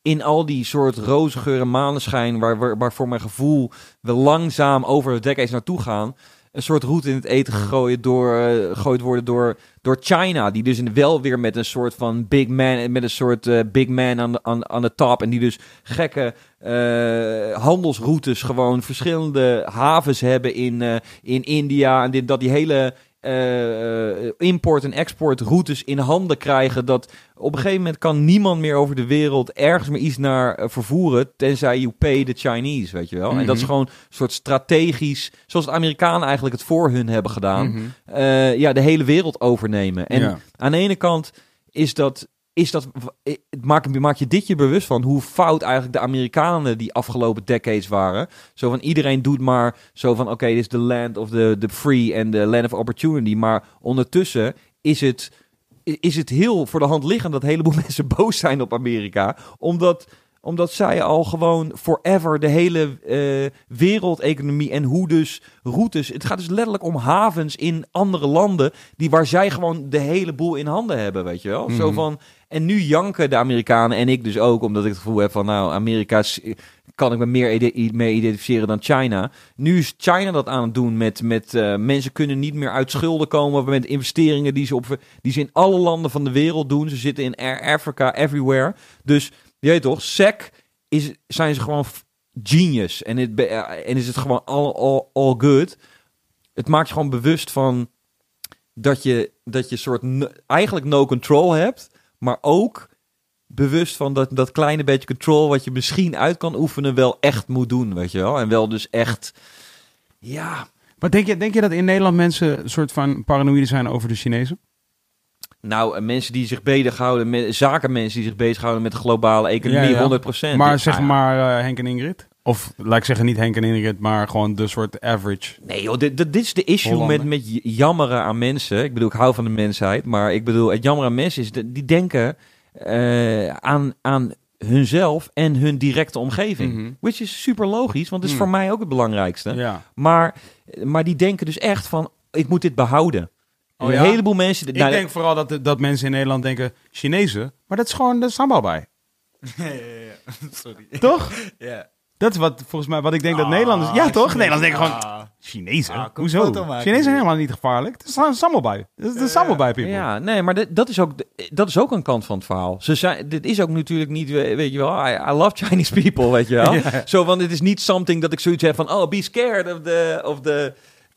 in al die soort roze geur en maneschijn... Waar, waar, voor mijn gevoel we langzaam over de decades naartoe gaan... een soort route in het eten gegooid, door, eh, gegooid worden door, door China. Die dus in- wel weer met een soort van big man... met een soort eh, big man aan de, aan, aan de top... en die dus gekke eh, handelsroutes... gewoon verschillende havens hebben in, in India... en dit, dat die hele... eh, import- en exportroutes in handen krijgen. Dat op een gegeven moment kan niemand meer over de wereld ergens meer iets naar eh, vervoeren. Tenzij you pay the Chinese, weet je wel. En dat is Mhm. gewoon een soort strategisch, zoals de Amerikanen eigenlijk het voor hun hebben gedaan. Mhm. eh, ja, de hele wereld overnemen. En Ja. aan de ene kant is dat. Is dat, het maak, maak je dit je bewust van hoe fout eigenlijk de Amerikanen die afgelopen decades waren. Zo van iedereen doet maar zo van oké, dit is de land of the, the free en de land of opportunity. Maar ondertussen is het, is het heel voor de hand liggend dat heleboel mensen boos zijn op Amerika. Omdat, omdat zij al gewoon forever de hele eh, wereldeconomie en hoe dus routes. Het gaat dus letterlijk om havens in andere landen. Die waar zij gewoon de hele boel in handen hebben, weet je wel. Zo Mhm. van. En nu janken de Amerikanen en ik dus ook, omdat ik het gevoel heb van, nou, Amerika kan ik me meer mee identificeren dan China. Nu is China dat aan het doen met, met eh, mensen kunnen niet meer uit schulden komen met investeringen die ze, op, die ze in alle landen van de wereld doen. Ze zitten in Air Africa, everywhere. Dus, je weet toch, SEC is, zijn ze gewoon genius. En, het, eh, en is het gewoon all, all, all good. Het maakt je gewoon bewust van dat je, dat je soort eigenlijk no control hebt, maar ook bewust van dat, dat kleine beetje control wat je misschien uit kan oefenen wel echt moet doen, weet je wel. En wel dus echt, ja, Maar denk je, denk je dat in Nederland mensen een soort van paranoïde zijn over de Chinezen? Nou, mensen die zich bezighouden met zakenmensen die zich bezighouden met de globale economie, Ja, ja. 100%. Maar zeg maar eh, Henk en Ingrid? Of laat ik zeggen niet Henk en Ingrid, maar gewoon de soort average. Nee joh, dit, dit is de issue met, met jammeren aan mensen. Ik bedoel, ik hou van de mensheid, maar ik bedoel, het jammeren aan mensen is, de- die denken eh, aan, aan hunzelf en hun directe omgeving. Mhm. Which is super logisch, want het is Mm. voor mij ook het belangrijkste. Ja. Maar, maar die denken dus echt van, ik moet dit behouden. Oh een ja? heleboel mensen... Ik nou, denk vooral dat, dat mensen in Nederland denken Chinezen, maar dat is gewoon de sambal bij. ja, ja, ja. Sorry. Toch? Ja. Dat is wat volgens mij wat ik denk dat Ah, Nederlanders. Ja, toch? Chinezen. Nederlanders denken gewoon Ah. Chinezen. Ah, Hoezo? Chinezen zijn helemaal niet gevaarlijk. Het is een sambal bij. Het is de sambal bij people. Ja, nee, maar dat is, ook, dat is ook een kant van het verhaal. Ze zijn, dit is ook natuurlijk niet, we- weet je wel, I, I love Chinese people, weet je wel. Zo van, het is niet something dat ik zoiets heb van, oh, be scared of the, of the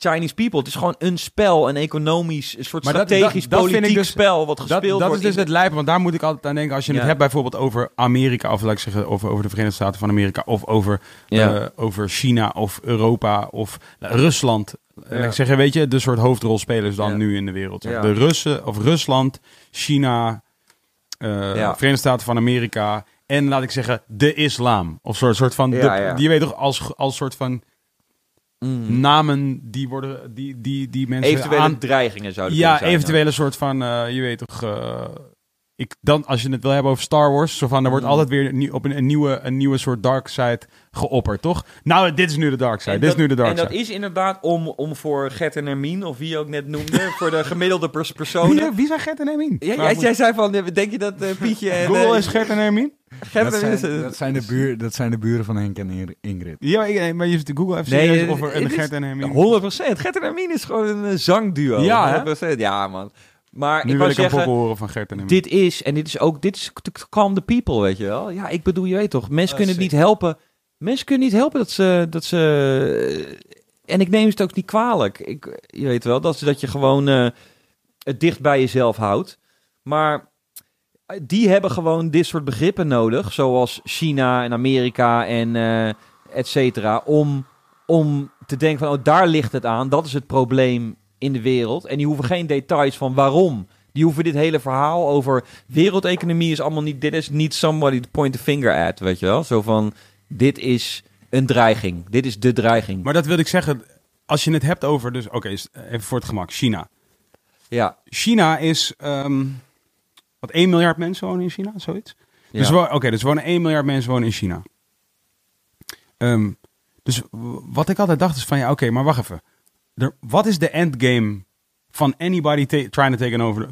Chinese people. Het is gewoon een spel, een economisch, een soort Maar strategisch, dat- dat vind ik politiek dus- spel wat gespeeld dat is wordt. dus het lijpen, want daar moet ik altijd aan denken als je het hebt bijvoorbeeld over Amerika, of laat ik zeggen over, over de Verenigde Staten van Amerika, of over, Ja. eh, over China of Europa of eh, Rusland. Ja. ik zeg, weet je, de soort hoofdrolspelers dan nu in de wereld. De Russen of Rusland, China, eh, Ja. Verenigde Staten van Amerika en laat ik zeggen de islam. Of soort, soort van, Ja, de- ja. je weet toch, als, als soort van Mm. namen die worden, die, die, die mensen Eventuele aan, dreigingen zouden ja, zijn. eventuele soort van, eh, je weet toch, eh, ik, dan, als je het wil hebben over Star Wars, zo van, er wordt Mm. altijd weer nie- op een, een, nieuwe, een nieuwe soort dark side geopperd, toch? Nou, dit is nu de dark side, En dit is dat- nu de dark En dat side. is inderdaad om, om voor Gert en Hermine, of wie je ook net noemde, voor de gemiddelde pers personen. Wie, wie zijn Gert en Hermine? Ja, jij, jij zei van, eh, denk je dat eh, Pietje en... Google eh, is Gert en Hermine? Gert Dat en zijn, Hermine- dat, zijn de buur, dat zijn de buren van Henk en Ingrid. Ja, maar je zit Google even Nee, eh, of er een is Gert en Hermine. 100%. Gert en Hermine is gewoon een zangduo. Ja, hè? 100%. Ja, man. Maar nu ik wil ik een zeggen, poppen horen van Gert en dit is, en dit is ook, dit is to calm the people, weet je wel. Ja, ik bedoel, je weet toch, mensen Ja, kunnen het niet helpen. Mensen kunnen niet helpen dat ze, dat ze, en ik neem het ook niet kwalijk. Ik, je weet wel, dat, dat je gewoon eh, het dicht bij jezelf houdt. Maar eh, die hebben gewoon dit soort begrippen nodig, zoals China en Amerika en eh et cetera, om, om te denken van, oh, daar ligt het aan. Dat is het probleem in de wereld. En die hoeven geen details van waarom. Die hoeven dit hele verhaal over wereldeconomie is allemaal niet, dit is niet somebody to point the finger at, weet je wel? Zo van, dit is een dreiging. Dit is de dreiging. Maar dat wil ik zeggen, als je het hebt over, dus oké, even voor het gemak, China. ja, China is, ehm, wat 1 miljard mensen wonen in China, zoiets? ja. Dus Oké, dus wonen 1 miljard mensen wonen in China. Ehm, dus wat ik altijd dacht is van, ja, oké, maar wacht even. Er, wat is de endgame van anybody trying to take, over,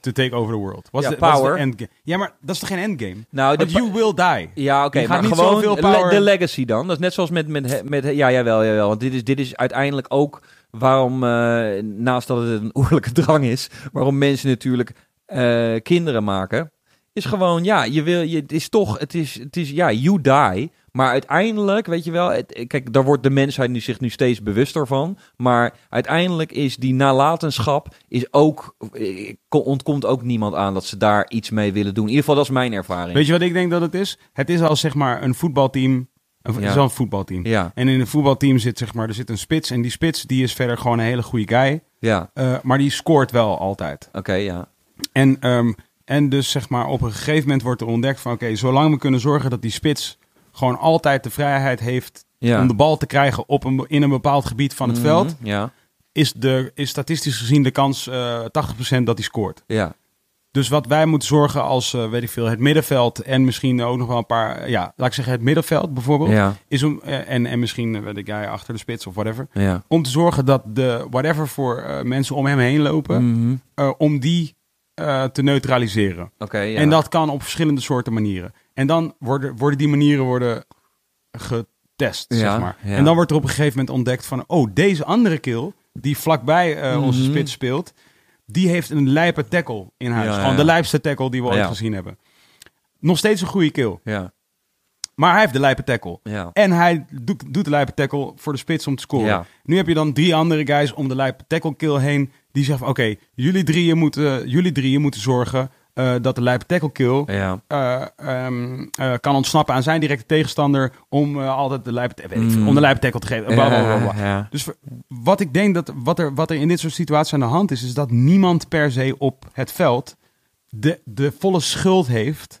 to take over the world? Wat is Ja, power. endgame? Ja, maar dat is toch geen endgame? nou, de you will die. Ja, oké, gaat maar niet gewoon zoveel le- power- de legacy dan. Dat is net zoals met, met, met ja, jawel, jawel. Want dit is, dit is uiteindelijk ook waarom, eh, naast dat het een oerlijke drang is, waarom mensen natuurlijk eh, kinderen maken, is gewoon, ja, je wil, je, het is toch, het is, het is, ja, you die. Maar uiteindelijk, weet je wel, het, kijk, daar wordt de mensheid nu zich nu steeds bewuster van. Maar uiteindelijk is die nalatenschap is ook, eh, ontkomt ook niemand aan dat ze daar iets mee willen doen. In ieder geval, dat is mijn ervaring. Weet je wat ik denk dat het is? Het is als zeg maar een voetbalteam. Een, Ja. een voetbalteam. Ja, En in een voetbalteam zit zeg maar, er zit een spits. En die spits die is verder gewoon een hele goede guy. ja, eh, maar die scoort wel altijd. oké, ja. En, ehm, en dus zeg maar op een gegeven moment wordt er ontdekt van... oké, zolang we kunnen zorgen dat die spits gewoon altijd de vrijheid heeft... ja. om de bal te krijgen op een, in een bepaald gebied van het Mhm, veld... Ja, Is, de, is statistisch gezien de kans eh 80% dat hij scoort. ja, Dus wat wij moeten zorgen als, eh, weet ik veel, het middenveld... en misschien ook nog wel een paar... ja, laat ik zeggen het middenveld bijvoorbeeld... ja, is om, eh, en, en misschien eh, weet ik, guy achter de spits of whatever... om te zorgen dat de whatever voor eh, mensen om hem heen lopen... Mhm. eh, om die eh, te neutraliseren. Oké, ja. En dat kan op verschillende soorten manieren. En dan worden, worden die manieren worden getest, Ja, zeg maar. ja. En dan wordt er op een gegeven moment ontdekt van... oh, deze andere kill, die vlakbij eh, onze Mhm. spits speelt... die heeft een lijpe tackle in huis. Gewoon de lijpste tackle die we ooit gezien hebben. Nog steeds een goede kill. Ja, Maar hij heeft de lijpe tackle. ja. En hij doet, doet de lijpe tackle voor de spits om te scoren. Ja. Nu heb je dan drie andere guys om de lijpe tackle kill heen. Die zeggen oké, jullie, drieën moeten, jullie drieën moeten zorgen eh, dat de lijpe tackle kill Ja. eh, ehm, eh, kan ontsnappen aan zijn directe tegenstander om altijd de lijpe, Mm. om de lijpe tackle te geven. Bla, bla, bla. Dus wat ik denk dat wat er, wat er in dit soort situaties aan de hand is, is dat niemand per se op het veld de, de volle schuld heeft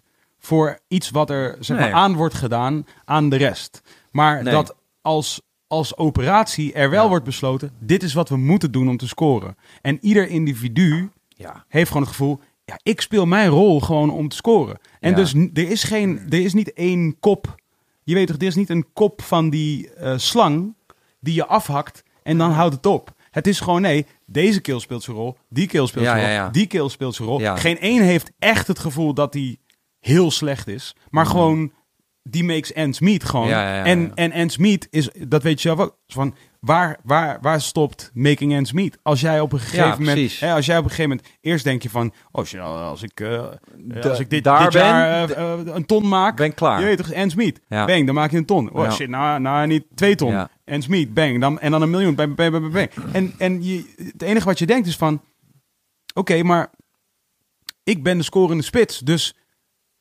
voor iets wat er zeg maar, Nee. aan wordt gedaan aan de rest. Maar Nee. dat als, als operatie er wel Ja. wordt besloten, dit is wat we moeten doen om te scoren. En ieder individu Ja. heeft gewoon het gevoel, ja, ik speel mijn rol gewoon om te scoren. En Ja. dus er is, geen, er is niet één kop, je weet toch, er is niet een kop van die eh, slang die je afhakt en dan houdt het op. Het is gewoon, nee, deze kill speelt zijn rol, die kill speelt Ja, zijn rol, die kill speelt zijn rol. Ja. Geen één heeft echt het gevoel dat hij heel slecht is, maar Mhm. gewoon, die makes ends meet gewoon. Ja, ja, ja, en, en ends meet is, dat weet je zelf ook, van waar, waar, waar stopt making ends meet? Als jij op een gegeven moment, hè, als jij op een gegeven moment eerst denk je van, oh, als ik, eh, Da- als ik dit, daar dit ben, jaar eh, eh, een ton maak, Ben ik klaar. je weet toch, ends meet. Ja. Bang, dan maak je een ton. Oh shit, nou, nou niet twee ton. Ends meet, bang. Dan, en dan een miljoen, bang, bang, bang, bang. En, en je, het enige wat je denkt is van, oké, maar ik ben de scorende spits, dus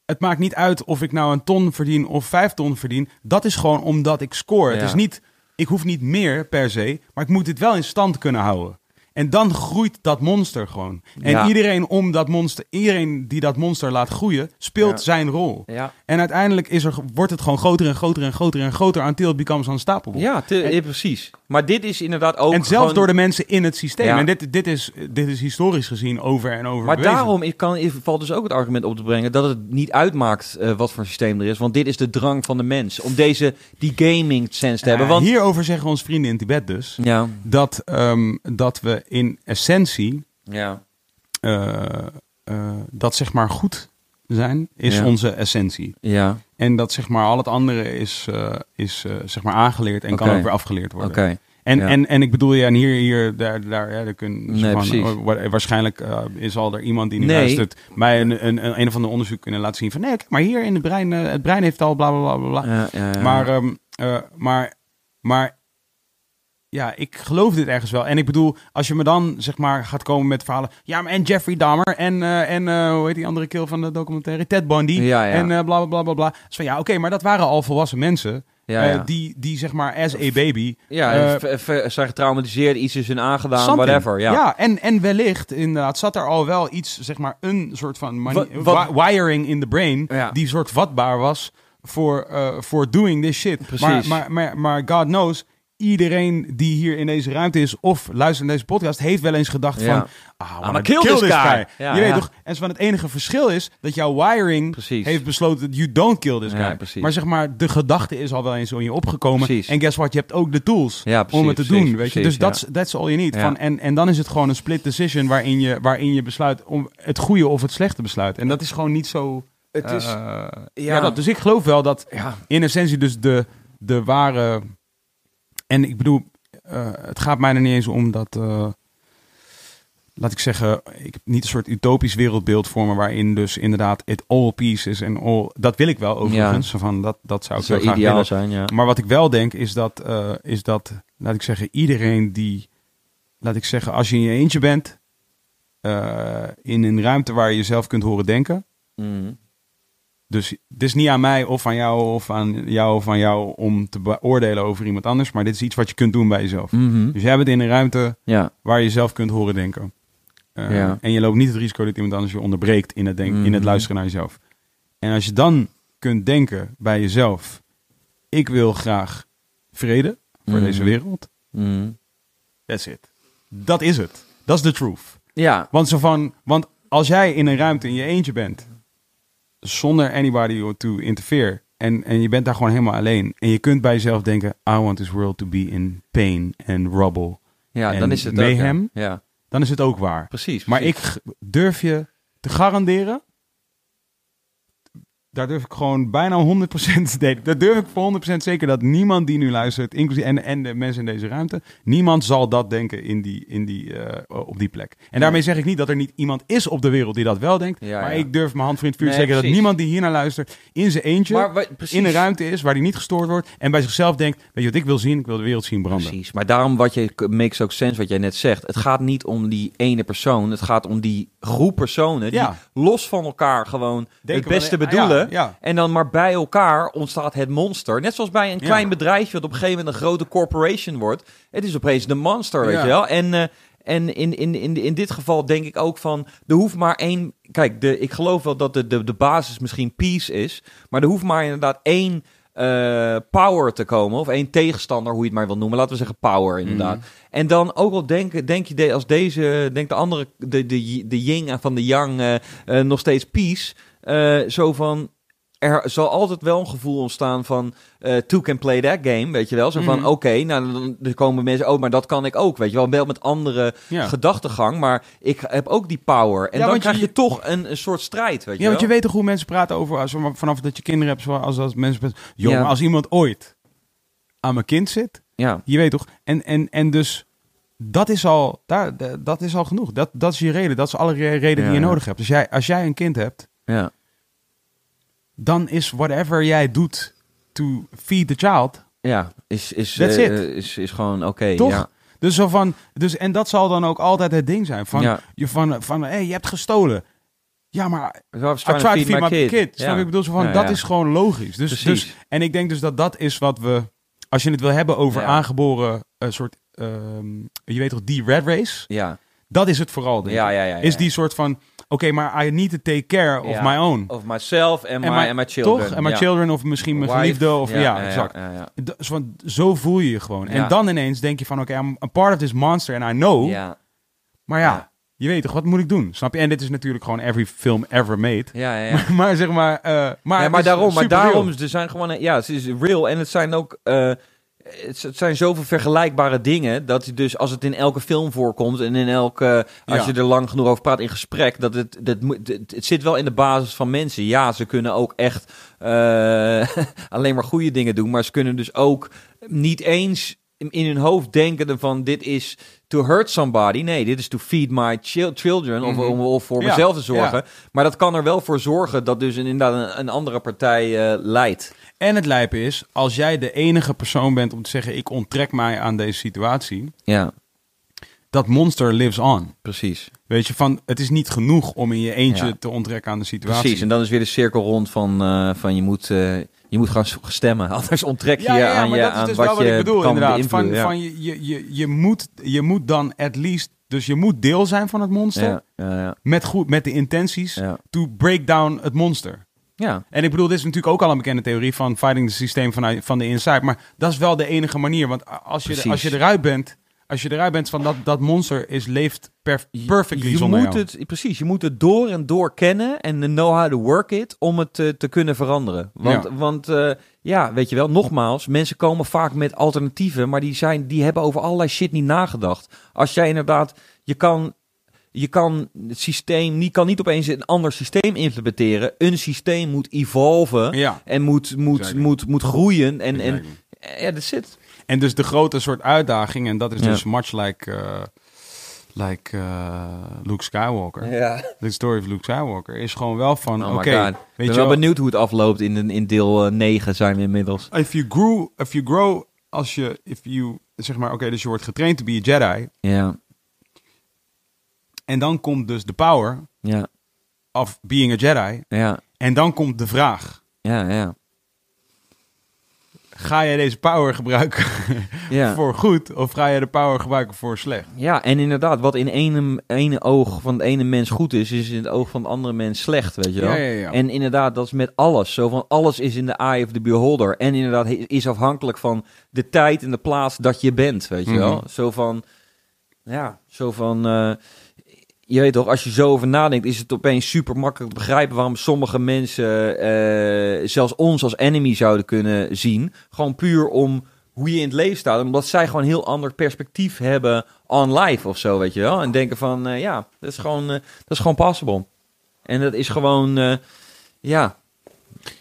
het maakt niet uit of ik nou een ton verdien of vijf ton verdien. Dat is gewoon omdat ik score. Het is niet, ik hoef niet meer per se, maar ik moet dit wel in stand kunnen houden. En dan groeit dat monster gewoon. En Ja. iedereen om dat monster, iedereen die dat monster laat groeien, speelt Ja. zijn rol. Ja, En uiteindelijk is er, wordt het gewoon groter en groter en groter en groter until it becomes unstoppable. ja, te- En- precies. Maar dit is inderdaad ook en zelfs gewoon- door de mensen in het systeem. En dit, dit, is, dit is historisch gezien over en over Maar bewezen. daarom kan, valt dus ook het argument op te brengen dat het niet uitmaakt eh, wat voor systeem er is. Want dit is de drang van de mens. Om deze, die gaming sense te hebben. Want, Hierover zeggen onze vrienden in Tibet dus... ja, dat, ehm, dat we in essentie ja, eh, eh, dat zeg maar goed zijn, is Ja. onze essentie. ja, En dat zeg maar al het andere is, eh, is zeg maar aangeleerd en kan ook weer afgeleerd worden. oké. En, Ja. en, en ik bedoel, ja, en hier, hier daar, daar, ja, daar kun, Nee, van, oh, wa- waarschijnlijk is al er iemand die nu Nee. luistert mij een, een, een, een of ander onderzoek kunnen laten zien van nee, kijk, maar hier in het brein, het brein heeft al bla bla bla bla. Ja, ja, ja. Maar, ehm, eh, maar, maar ja, ik geloof dit ergens wel. En ik bedoel, als je me dan zeg maar gaat komen met verhalen. Ja, maar en Jeffrey Dahmer en, eh, en eh, hoe heet die andere kill van de documentaire? Ted Bundy. Ja, ja. En eh, bla bla bla bla bla. Dus van ja, oké, maar dat waren al volwassen mensen. ja, ja. die, die zeg maar as a baby. ja, zijn getraumatiseerd, iets is hun aangedaan, something. whatever. Ja. en, en wellicht inderdaad zat er al wel iets, zeg maar, een soort van Wat- wat- wiring in the brain. Ja. Die soort vatbaar was voor, voor doing this shit. Precies. Maar, maar, maar, maar God knows, iedereen die hier in deze ruimte is of luistert naar deze podcast, heeft wel eens gedacht Ja. van, ah, wanna maar kill this guy. Ja, je weet toch? En van het enige verschil is dat jouw wiring Precies. heeft besloten, you don't kill this Ja, guy. precies. maar zeg maar, de gedachte is al wel eens in je opgekomen. Precies. En guess what, je hebt ook de tools Ja, precies, om het te precies, doen. Weet je? Dus ja. that's, that's all you need. Ja. Van, en, en dan is het gewoon een split decision waarin je, waarin je besluit om het goede of het slechte besluit. En dat is gewoon niet zo... Het is, eh, ja. ja. dat, dus ik geloof wel dat ja. in essentie dus de, de ware... En ik bedoel, eh, het gaat mij er niet eens om dat... eh, laat ik zeggen, ik heb niet een soort utopisch wereldbeeld voor me... waarin dus inderdaad it all peace is en all... Dat wil ik wel overigens. Van dat, dat zou ik zou heel graag ideaal willen. zijn, ja. Maar wat ik wel denk is dat, eh, is dat, laat ik zeggen, iedereen die, laat ik zeggen, als je in je eentje bent, in een ruimte waar je jezelf kunt horen denken. Mhm. Dus het is niet aan mij of aan jou of aan jou of aan jou om te beoordelen over iemand anders, maar dit is iets wat je kunt doen bij jezelf. Mhm. Dus jij bent in een ruimte Ja, waar je jezelf kunt horen denken. Eh, Ja. En je loopt niet het risico dat iemand anders je onderbreekt in het, denk, in het Mhm. luisteren naar jezelf. En als je dan kunt denken bij jezelf, ik wil graag vrede voor Mhm. deze wereld. Mhm. That's it. Dat is het. Dat is de truth. ja. Want, zo van, want als jij in een ruimte in je eentje bent, zonder anybody to interfere, en, en je bent daar gewoon helemaal alleen, en je kunt bij jezelf denken, I want this world to be in pain and rubble, ja En dan is het ook, mayhem? ja. ja, dan is het ook waar. precies. Maar ik durf je te garanderen, daar durf ik gewoon bijna 100% nee, daar durf ik voor 100% zeker dat niemand die nu luistert, inclusief en, en de mensen in deze ruimte, niemand zal dat denken in die, in die, eh, op die plek. En daarmee zeg ik niet dat er niet iemand is op de wereld die dat wel denkt, Ja, maar ja. ik durf mijn hand voor in het vuur te Nee, zeggen dat niemand die hier naar luistert in zijn eentje Maar in een ruimte is waar hij niet gestoord wordt en bij zichzelf denkt, weet je wat ik wil zien? Ik wil de wereld zien branden. Precies, maar daarom wat je makes ook sense wat jij net zegt. Het gaat niet om die ene persoon, het gaat om die groep personen die Ja. los van elkaar gewoon Denken het beste bedoelen. Ja, ja. En dan maar bij elkaar ontstaat het monster. Net zoals bij een Ja. klein bedrijfje dat op een gegeven moment een grote corporation wordt. Het is opeens de monster, weet Ja. je wel. En, eh, en in, in, in, in dit geval denk ik ook van, er hoeft maar één... Kijk, de, ik geloof wel dat de, de, de basis misschien peace is. Maar er hoeft maar inderdaad één eh, power te komen. Of één tegenstander, hoe je het maar wil noemen. Laten we zeggen power, inderdaad. Mhm. En dan ook al denk, denk je de, als deze, denk de andere, de, de, de yin van de yang eh, nog steeds peace. Eh, zo van, er zal altijd wel een gevoel ontstaan van eh two can play that game, weet je wel. Zo van, Mhm. oké, nou dan dan komen mensen, oh, maar dat kan ik ook, weet je wel. Wel met andere Ja. gedachtegang, maar ik heb ook die power. En Ja, dan je- krijg je, toch een, een soort strijd, weet je Ja, want je wel. weet toch hoe mensen praten over, als, vanaf dat je kinderen hebt, zoals als mensen... Maar als iemand ooit aan mijn kind zit, Ja, je weet toch, en, en, en dus dat is al, daar, dat is al genoeg. Dat, dat is je reden, dat is alle re- reden die je nodig hebt. Dus jij, als jij een kind hebt, ja, dan is whatever jij doet to feed the child, ja. Is, is, it. is, is gewoon oké, Toch? ja. dus zo van, dus, en dat zal dan ook altijd het ding zijn. Van, Ja. je, van, van hey, je hebt gestolen. Ja, maar I try to feed my kid. Ja. je? Ik bedoel, zo van, Ja, dat is gewoon logisch. Dus, Precies. dus, en ik denk dus dat dat is wat we, als je het wil hebben over aangeboren eh, soort, ehm, je weet toch, die red race, Ja, dat is het vooral. Denk ik. ja, ja, ja. Is die soort van, oké, maar I need to take care of my own. Of myself en my, my- and my children. Toch? En my children of misschien mijn Wife. geliefde. Of, ja, exact. Zo van, zo voel je je gewoon. En dan ineens denk je van, oké, I'm a part of this monster and I know. ja. Maar ja, je weet toch, wat moet ik doen? Snap je? En dit is natuurlijk gewoon every film ever made. Ja, ja, ja. maar zeg maar... eh, maar ja, daarom, maar super real. daarom, er zijn gewoon, ja, het is real en het zijn ook, eh, het, zijn zoveel vergelijkbare dingen dat je dus als het in elke film voorkomt en in elke, als Ja. je er lang genoeg over praat in gesprek, dat het, dat moet, het, het zit wel in de basis van mensen. Ja, ze kunnen ook echt eh, alleen maar goede dingen doen, maar ze kunnen dus ook niet eens in hun hoofd denken van dit is to hurt somebody. Nee, dit is to feed my chil- children of, om, of voor Ja, mezelf te zorgen. ja. Maar dat kan er wel voor zorgen dat dus een, inderdaad een, een andere partij eh, leidt. En het lijpe is, als jij de enige persoon bent om te zeggen... ik onttrek mij aan deze situatie... Ja, dat monster lives on. precies. Weet je, van het is niet genoeg om in je eentje Ja. te onttrekken aan de situatie. Precies. En dan is weer de cirkel rond van, eh, van je, moet, eh, je moet gewoon stemmen. Anders onttrek je ja, ja, ja, aan, je, dat is aan dus wat wel wat je ik bedoel kan inderdaad. Van, van je, je, je, je, moet, je moet dan at least... Dus je moet deel zijn van het monster... ja, ja, ja, Met, goed, met de intenties ja. to break down het monster. Ja. En ik bedoel, dit is natuurlijk ook al een bekende theorie van fighting the systeem van, van de inside. Maar dat is wel de enige manier. Want als je, Precies. als je eruit bent, als je eruit bent van dat, dat monster is, leeft perf perfectly je zonder moet jou. het, precies, je moet het door en door kennen en know how to work it om het eh, te kunnen veranderen. Want, Ja. want eh, ja, weet je wel, nogmaals, mensen komen vaak met alternatieven, maar die, zijn, die hebben over allerlei shit niet nagedacht. Als jij inderdaad, je kan, je kan het systeem, niet, kan niet opeens een ander systeem implementeren. Een systeem moet evolven Ja. en moet, moet, Exactly. moet, moet groeien en, en ja, dat zit. En dus de grote soort uitdaging, en dat is Ja. dus much like, eh, like eh, Luke Skywalker. Ja. De story of Luke Skywalker is gewoon wel van, Oh oké, weet ben je wel benieuwd hoe het afloopt in, in deel eh, 9 zijn we inmiddels. if you grew, if you grow, als je, if you, zeg maar, oké, dus je wordt getraind to be a Jedi, Ja, en dan komt dus de power ja, of being a Jedi, ja, en dan komt de vraag, ja, ja. ga jij deze power gebruiken Ja. voor goed of ga je de power gebruiken voor slecht? ja, en inderdaad, wat in ene, ene oog van het ene mens goed is, is in het oog van het andere mens slecht, weet je wel. Ja, ja, ja. En inderdaad, dat is met alles. Zo van, alles is in de eye of the beholder. En inderdaad, is afhankelijk van de tijd en de plaats dat je bent, weet je wel. Mhm. Zo van, ja, zo van... eh, je weet toch, als je zo over nadenkt, is het opeens super makkelijk te begrijpen waarom sommige mensen eh, zelfs ons als enemy zouden kunnen zien. Gewoon puur om hoe je in het leven staat. Omdat zij gewoon een heel ander perspectief hebben on life of zo, weet je wel. En denken van, eh, ja, dat is gewoon, eh, dat is gewoon possible. En dat is gewoon, ja,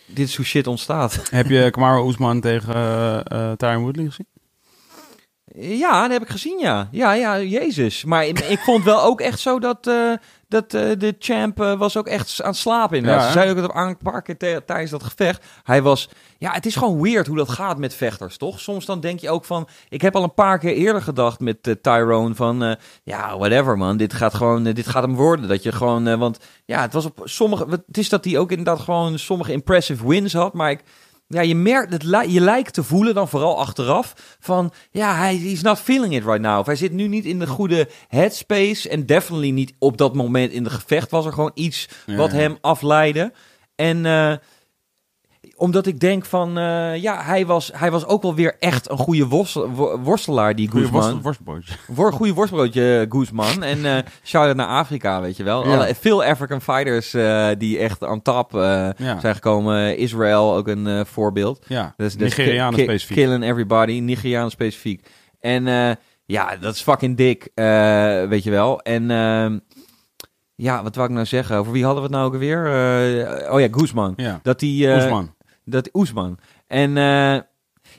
dit is hoe shit ontstaat. Heb je Kamaru Oesman tegen Tyron Woodley gezien? Ja, dat heb ik gezien, ja. Ja, ja, jezus. Maar ik, vond wel ook echt zo dat, eh, dat eh, de champ eh, was ook echt aan het slapen inderdaad. Ja, Ze zeiden ook dat een paar keer tijdens dat gevecht. Hij was... Ja, het is gewoon weird hoe dat gaat met vechters, toch? Soms dan denk je ook van... Ik heb al een paar keer eerder gedacht met Tyrone van... ja, whatever man. Dit gaat gewoon... dit gaat hem worden. Dat je gewoon... want ja, het was op sommige... Het is dat hij ook inderdaad gewoon sommige impressive wins had. Maar ik... Ja, je merkt, het li- je lijkt te voelen dan vooral achteraf van, ja, hij is not feeling it right now. Of hij zit nu niet in de goede headspace en definitely niet op dat moment in de gevecht was er gewoon iets Ja, wat ja. hem afleidde. En eh, omdat ik denk van, eh, ja, hij was, hij was ook wel weer echt een goede worstel- wo- worstelaar, die Goeie Guzman. worst, worstbroodje. Een goede worstbroodje, Guzman. En eh shout-out naar Afrika, weet je wel. Ja. Alle, veel African fighters eh, die echt aan top eh, Ja. zijn gekomen. Israël ook een eh, voorbeeld. Ja, Dus, dus Nigerianen ki- ki- specifiek. Killing everybody, Nigerianen specifiek. En eh, ja, dat is fucking dik, eh, weet je wel. En ja, wat wou ik nou zeggen? Over wie hadden we het nou ook alweer? Eh, oh ja, Guzman. Ja, Dat die... eh. Dat Oesman. En eh,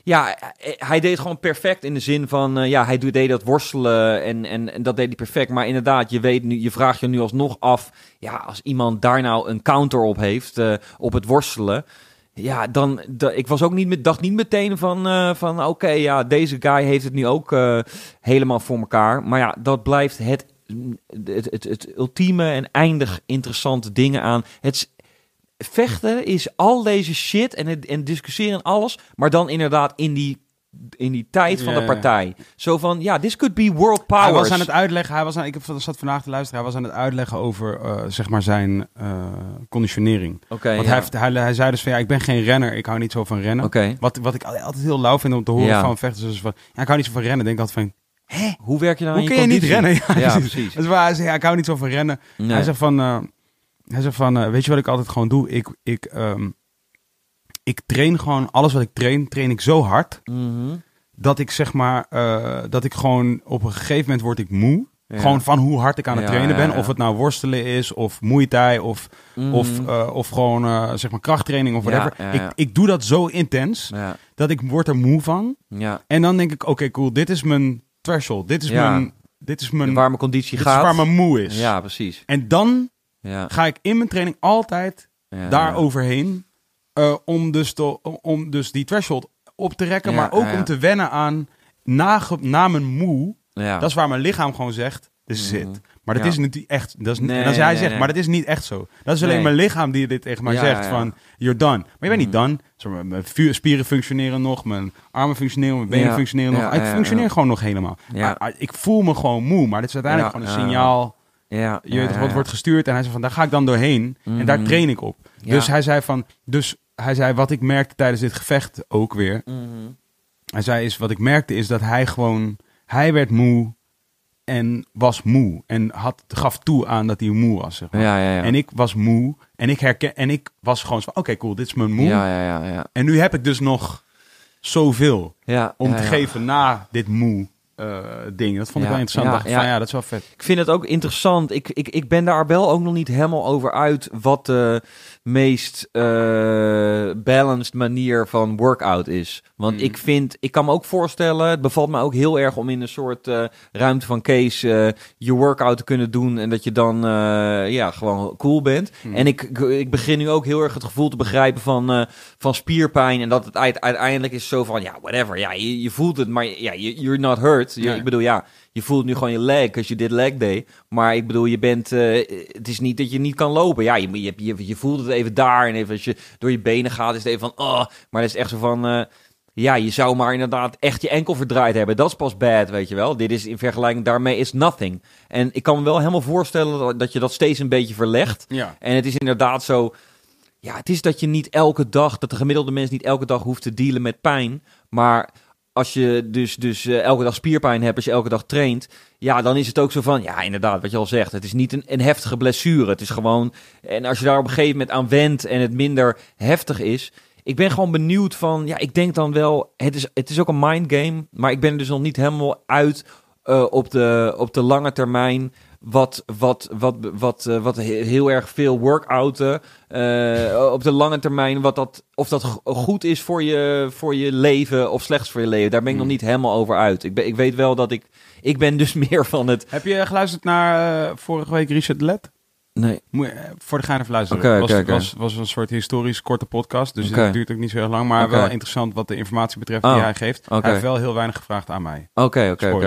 ja, hij- hij deed gewoon perfect in de zin van, eh, ja, hij deed dat worstelen en, en, dat deed hij perfect. Maar inderdaad, je weet nu, je vraagt je nu alsnog af, ja, als iemand daar nou een counter op heeft, eh, op het worstelen. Ja, dan, da- ik was ook niet dacht niet meteen van, eh, van oké, ja, deze guy heeft het nu ook eh, helemaal voor elkaar. Maar ja, dat blijft het, het, het, het ultieme en eindig interessante dingen aan. Het, vechten is al deze shit en, het, en discussiëren en alles, maar dan inderdaad in die, in die tijd van de partij. Zo van, ja, this could be world powers. Hij was aan het uitleggen, hij was aan, ik heb zat vandaag te luisteren, hij was aan het uitleggen over eh, zeg maar zijn eh, conditionering. Oké, Want ja. hij, heeft, hij, hij zei dus van ja, ik ben geen renner, ik hou niet zo van rennen. Oké. Wat, wat ik altijd heel lauw vind om te horen Ja. van vechters is van ja, ik hou niet zo van rennen. Denk ik altijd van, Hoe werk je nou hoe aan kun je niet rennen? Ja, precies. is waar hij zei, ja, ik hou niet zo van rennen. Nee. Hij zegt van, eh, hij zegt van eh, weet je wat ik altijd gewoon doe? Ik, ik, ehm, ik train gewoon, alles wat ik train, train ik zo hard Mhm. dat ik zeg maar, eh, dat ik gewoon op een gegeven moment word ik moe. Ja. Gewoon van hoe hard ik aan het Ja, trainen ben. ja. Of het nou worstelen is, of muay of, Mhm. of, eh, of gewoon zeg maar krachttraining of whatever. Ik, ik doe dat zo intens dat ik word er moe van. ja. En dan denk ik, oké cool, dit is mijn threshold. Dit is mijn, dit is mijn, waar mijn conditie dit is gaat. waar mijn moe is. Ja, precies. En dan Ja, ga ik in mijn training altijd ja, daar overheen. eh, om, dus te, om dus die threshold op te rekken. Maar ook om te wennen aan na, na mijn moe. Ja. Dat is waar mijn lichaam gewoon zegt, dit is Mhm. het. Maar dat is niet echt. Dat is, Nee, en als hij nee, zegt, nee. maar dat is niet echt zo. Dat is alleen mijn lichaam die dit tegen mij zegt van, you're done. Maar je bent niet Mhm. done. Mijn spieren functioneren nog, mijn armen functioneren, mijn benen functioneren nog. Ik functioneer gewoon nog helemaal. Maar, ik voel me gewoon moe, maar dit is uiteindelijk gewoon een signaal. Ja, Je weet toch, ja, wat wordt gestuurd en hij zei van, daar ga ik dan doorheen. En daar Mhm. train ik op. Dus hij zei van, dus hij zei wat ik merkte tijdens dit gevecht ook weer. Mhm. Hij zei is wat ik merkte is dat hij gewoon, hij werd moe en was moe en had, gaf toe aan dat hij moe was. Zeg maar. Ja, ja, ja. En ik was moe en ik herken en ik was gewoon van, oké cool, dit is mijn moe. Ja, ja, ja, ja. En nu heb ik dus nog zoveel om te geven na dit moe ding. Dat vond ik wel interessant. dacht van ja, dat is wel vet. Ik vind het ook interessant. Ik, ik, ik ben daar wel ook nog niet helemaal over uit wat de meest eh, balanced manier van workout is. Want Mhm. ik vind, ik kan me ook voorstellen, het bevalt me ook heel erg om in een soort eh, ruimte van Kees eh, je workout te kunnen doen en dat je dan ja, gewoon cool bent. Mhm. En ik, ik begin nu ook heel erg het gevoel te begrijpen van, van spierpijn en dat het uite- uiteindelijk is zo van, ja, whatever. Ja, je, je voelt het, maar ja, je- you're not hurt. Je- Nee. Ik bedoel, ja, je voelt nu gewoon je leg als je dit leg day. Maar ik bedoel, je bent, eh, het is niet dat je niet kan lopen. Ja, je, je, je, je voelt het even daar en even als je door je benen gaat is het even van, oh. Maar dat is echt zo van, eh, ja, je zou maar inderdaad echt je enkel verdraaid hebben. Dat is pas bad, weet je wel. Dit is in vergelijking daarmee is nothing. En ik kan me wel helemaal voorstellen dat, dat je dat steeds een beetje verlegt. Ja. En het is inderdaad zo. Ja, het is dat je niet elke dag, dat de gemiddelde mens niet elke dag hoeft te dealen met pijn. Maar als je dus, dus eh, elke dag spierpijn hebt, als je elke dag traint, ja, dan is het ook zo van, ja, inderdaad, wat je al zegt. Het is niet een, een heftige blessure. Het is gewoon, en als je daar op een gegeven moment aan wendt en het minder heftig is. Ik ben gewoon benieuwd van, ja, ik denk dan wel, het is, het is ook een mind game, maar ik ben er dus nog niet helemaal uit eh, op, de, op de lange termijn wat, wat, wat, wat, eh, wat he- heel erg veel workouten eh, op de lange termijn, wat dat, of dat go- goed is voor je, voor je leven of slechts voor je leven. Daar ben ik nog Hmm. niet helemaal over uit. Ik, ben, ik weet wel dat ik, ik ben dus meer van het... Heb je geluisterd naar eh, vorige week Richard Let? Nee, Moet eh, voor de gein even luisteren. Was, was, was een soort historisch korte podcast. Dus het duurt ook niet zo heel lang. Maar wel interessant wat de informatie betreft Oh, die hij geeft. Hij heeft wel heel weinig gevraagd aan mij. oké, oké, oké.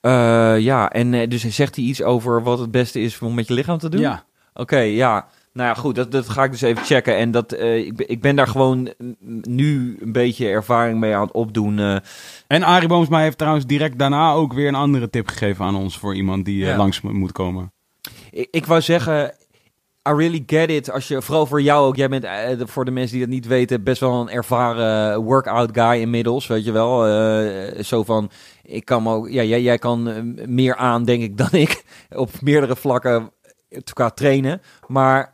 Eh, Ja, en eh, dus zegt hij iets over wat het beste is om met je lichaam te doen? Ja. Oké, ja. Nou ja, goed, dat, dat ga ik dus even checken. En dat, ik, ben- ik ben daar gewoon nu een beetje ervaring mee aan het opdoen. En Arie Boomsma heeft trouwens direct daarna ook weer een andere tip gegeven aan ons. Voor iemand die langs mo- moet komen. Ik, ik wou zeggen, I really get it. Als je, vooral voor jou ook, jij bent eh, voor de mensen die dat niet weten, best wel een ervaren workout guy inmiddels, weet je wel. Eh, zo van, ik kan ook, ja, jij, jij kan eh, meer aan, denk ik, dan ik, op meerdere vlakken qua trainen. Maar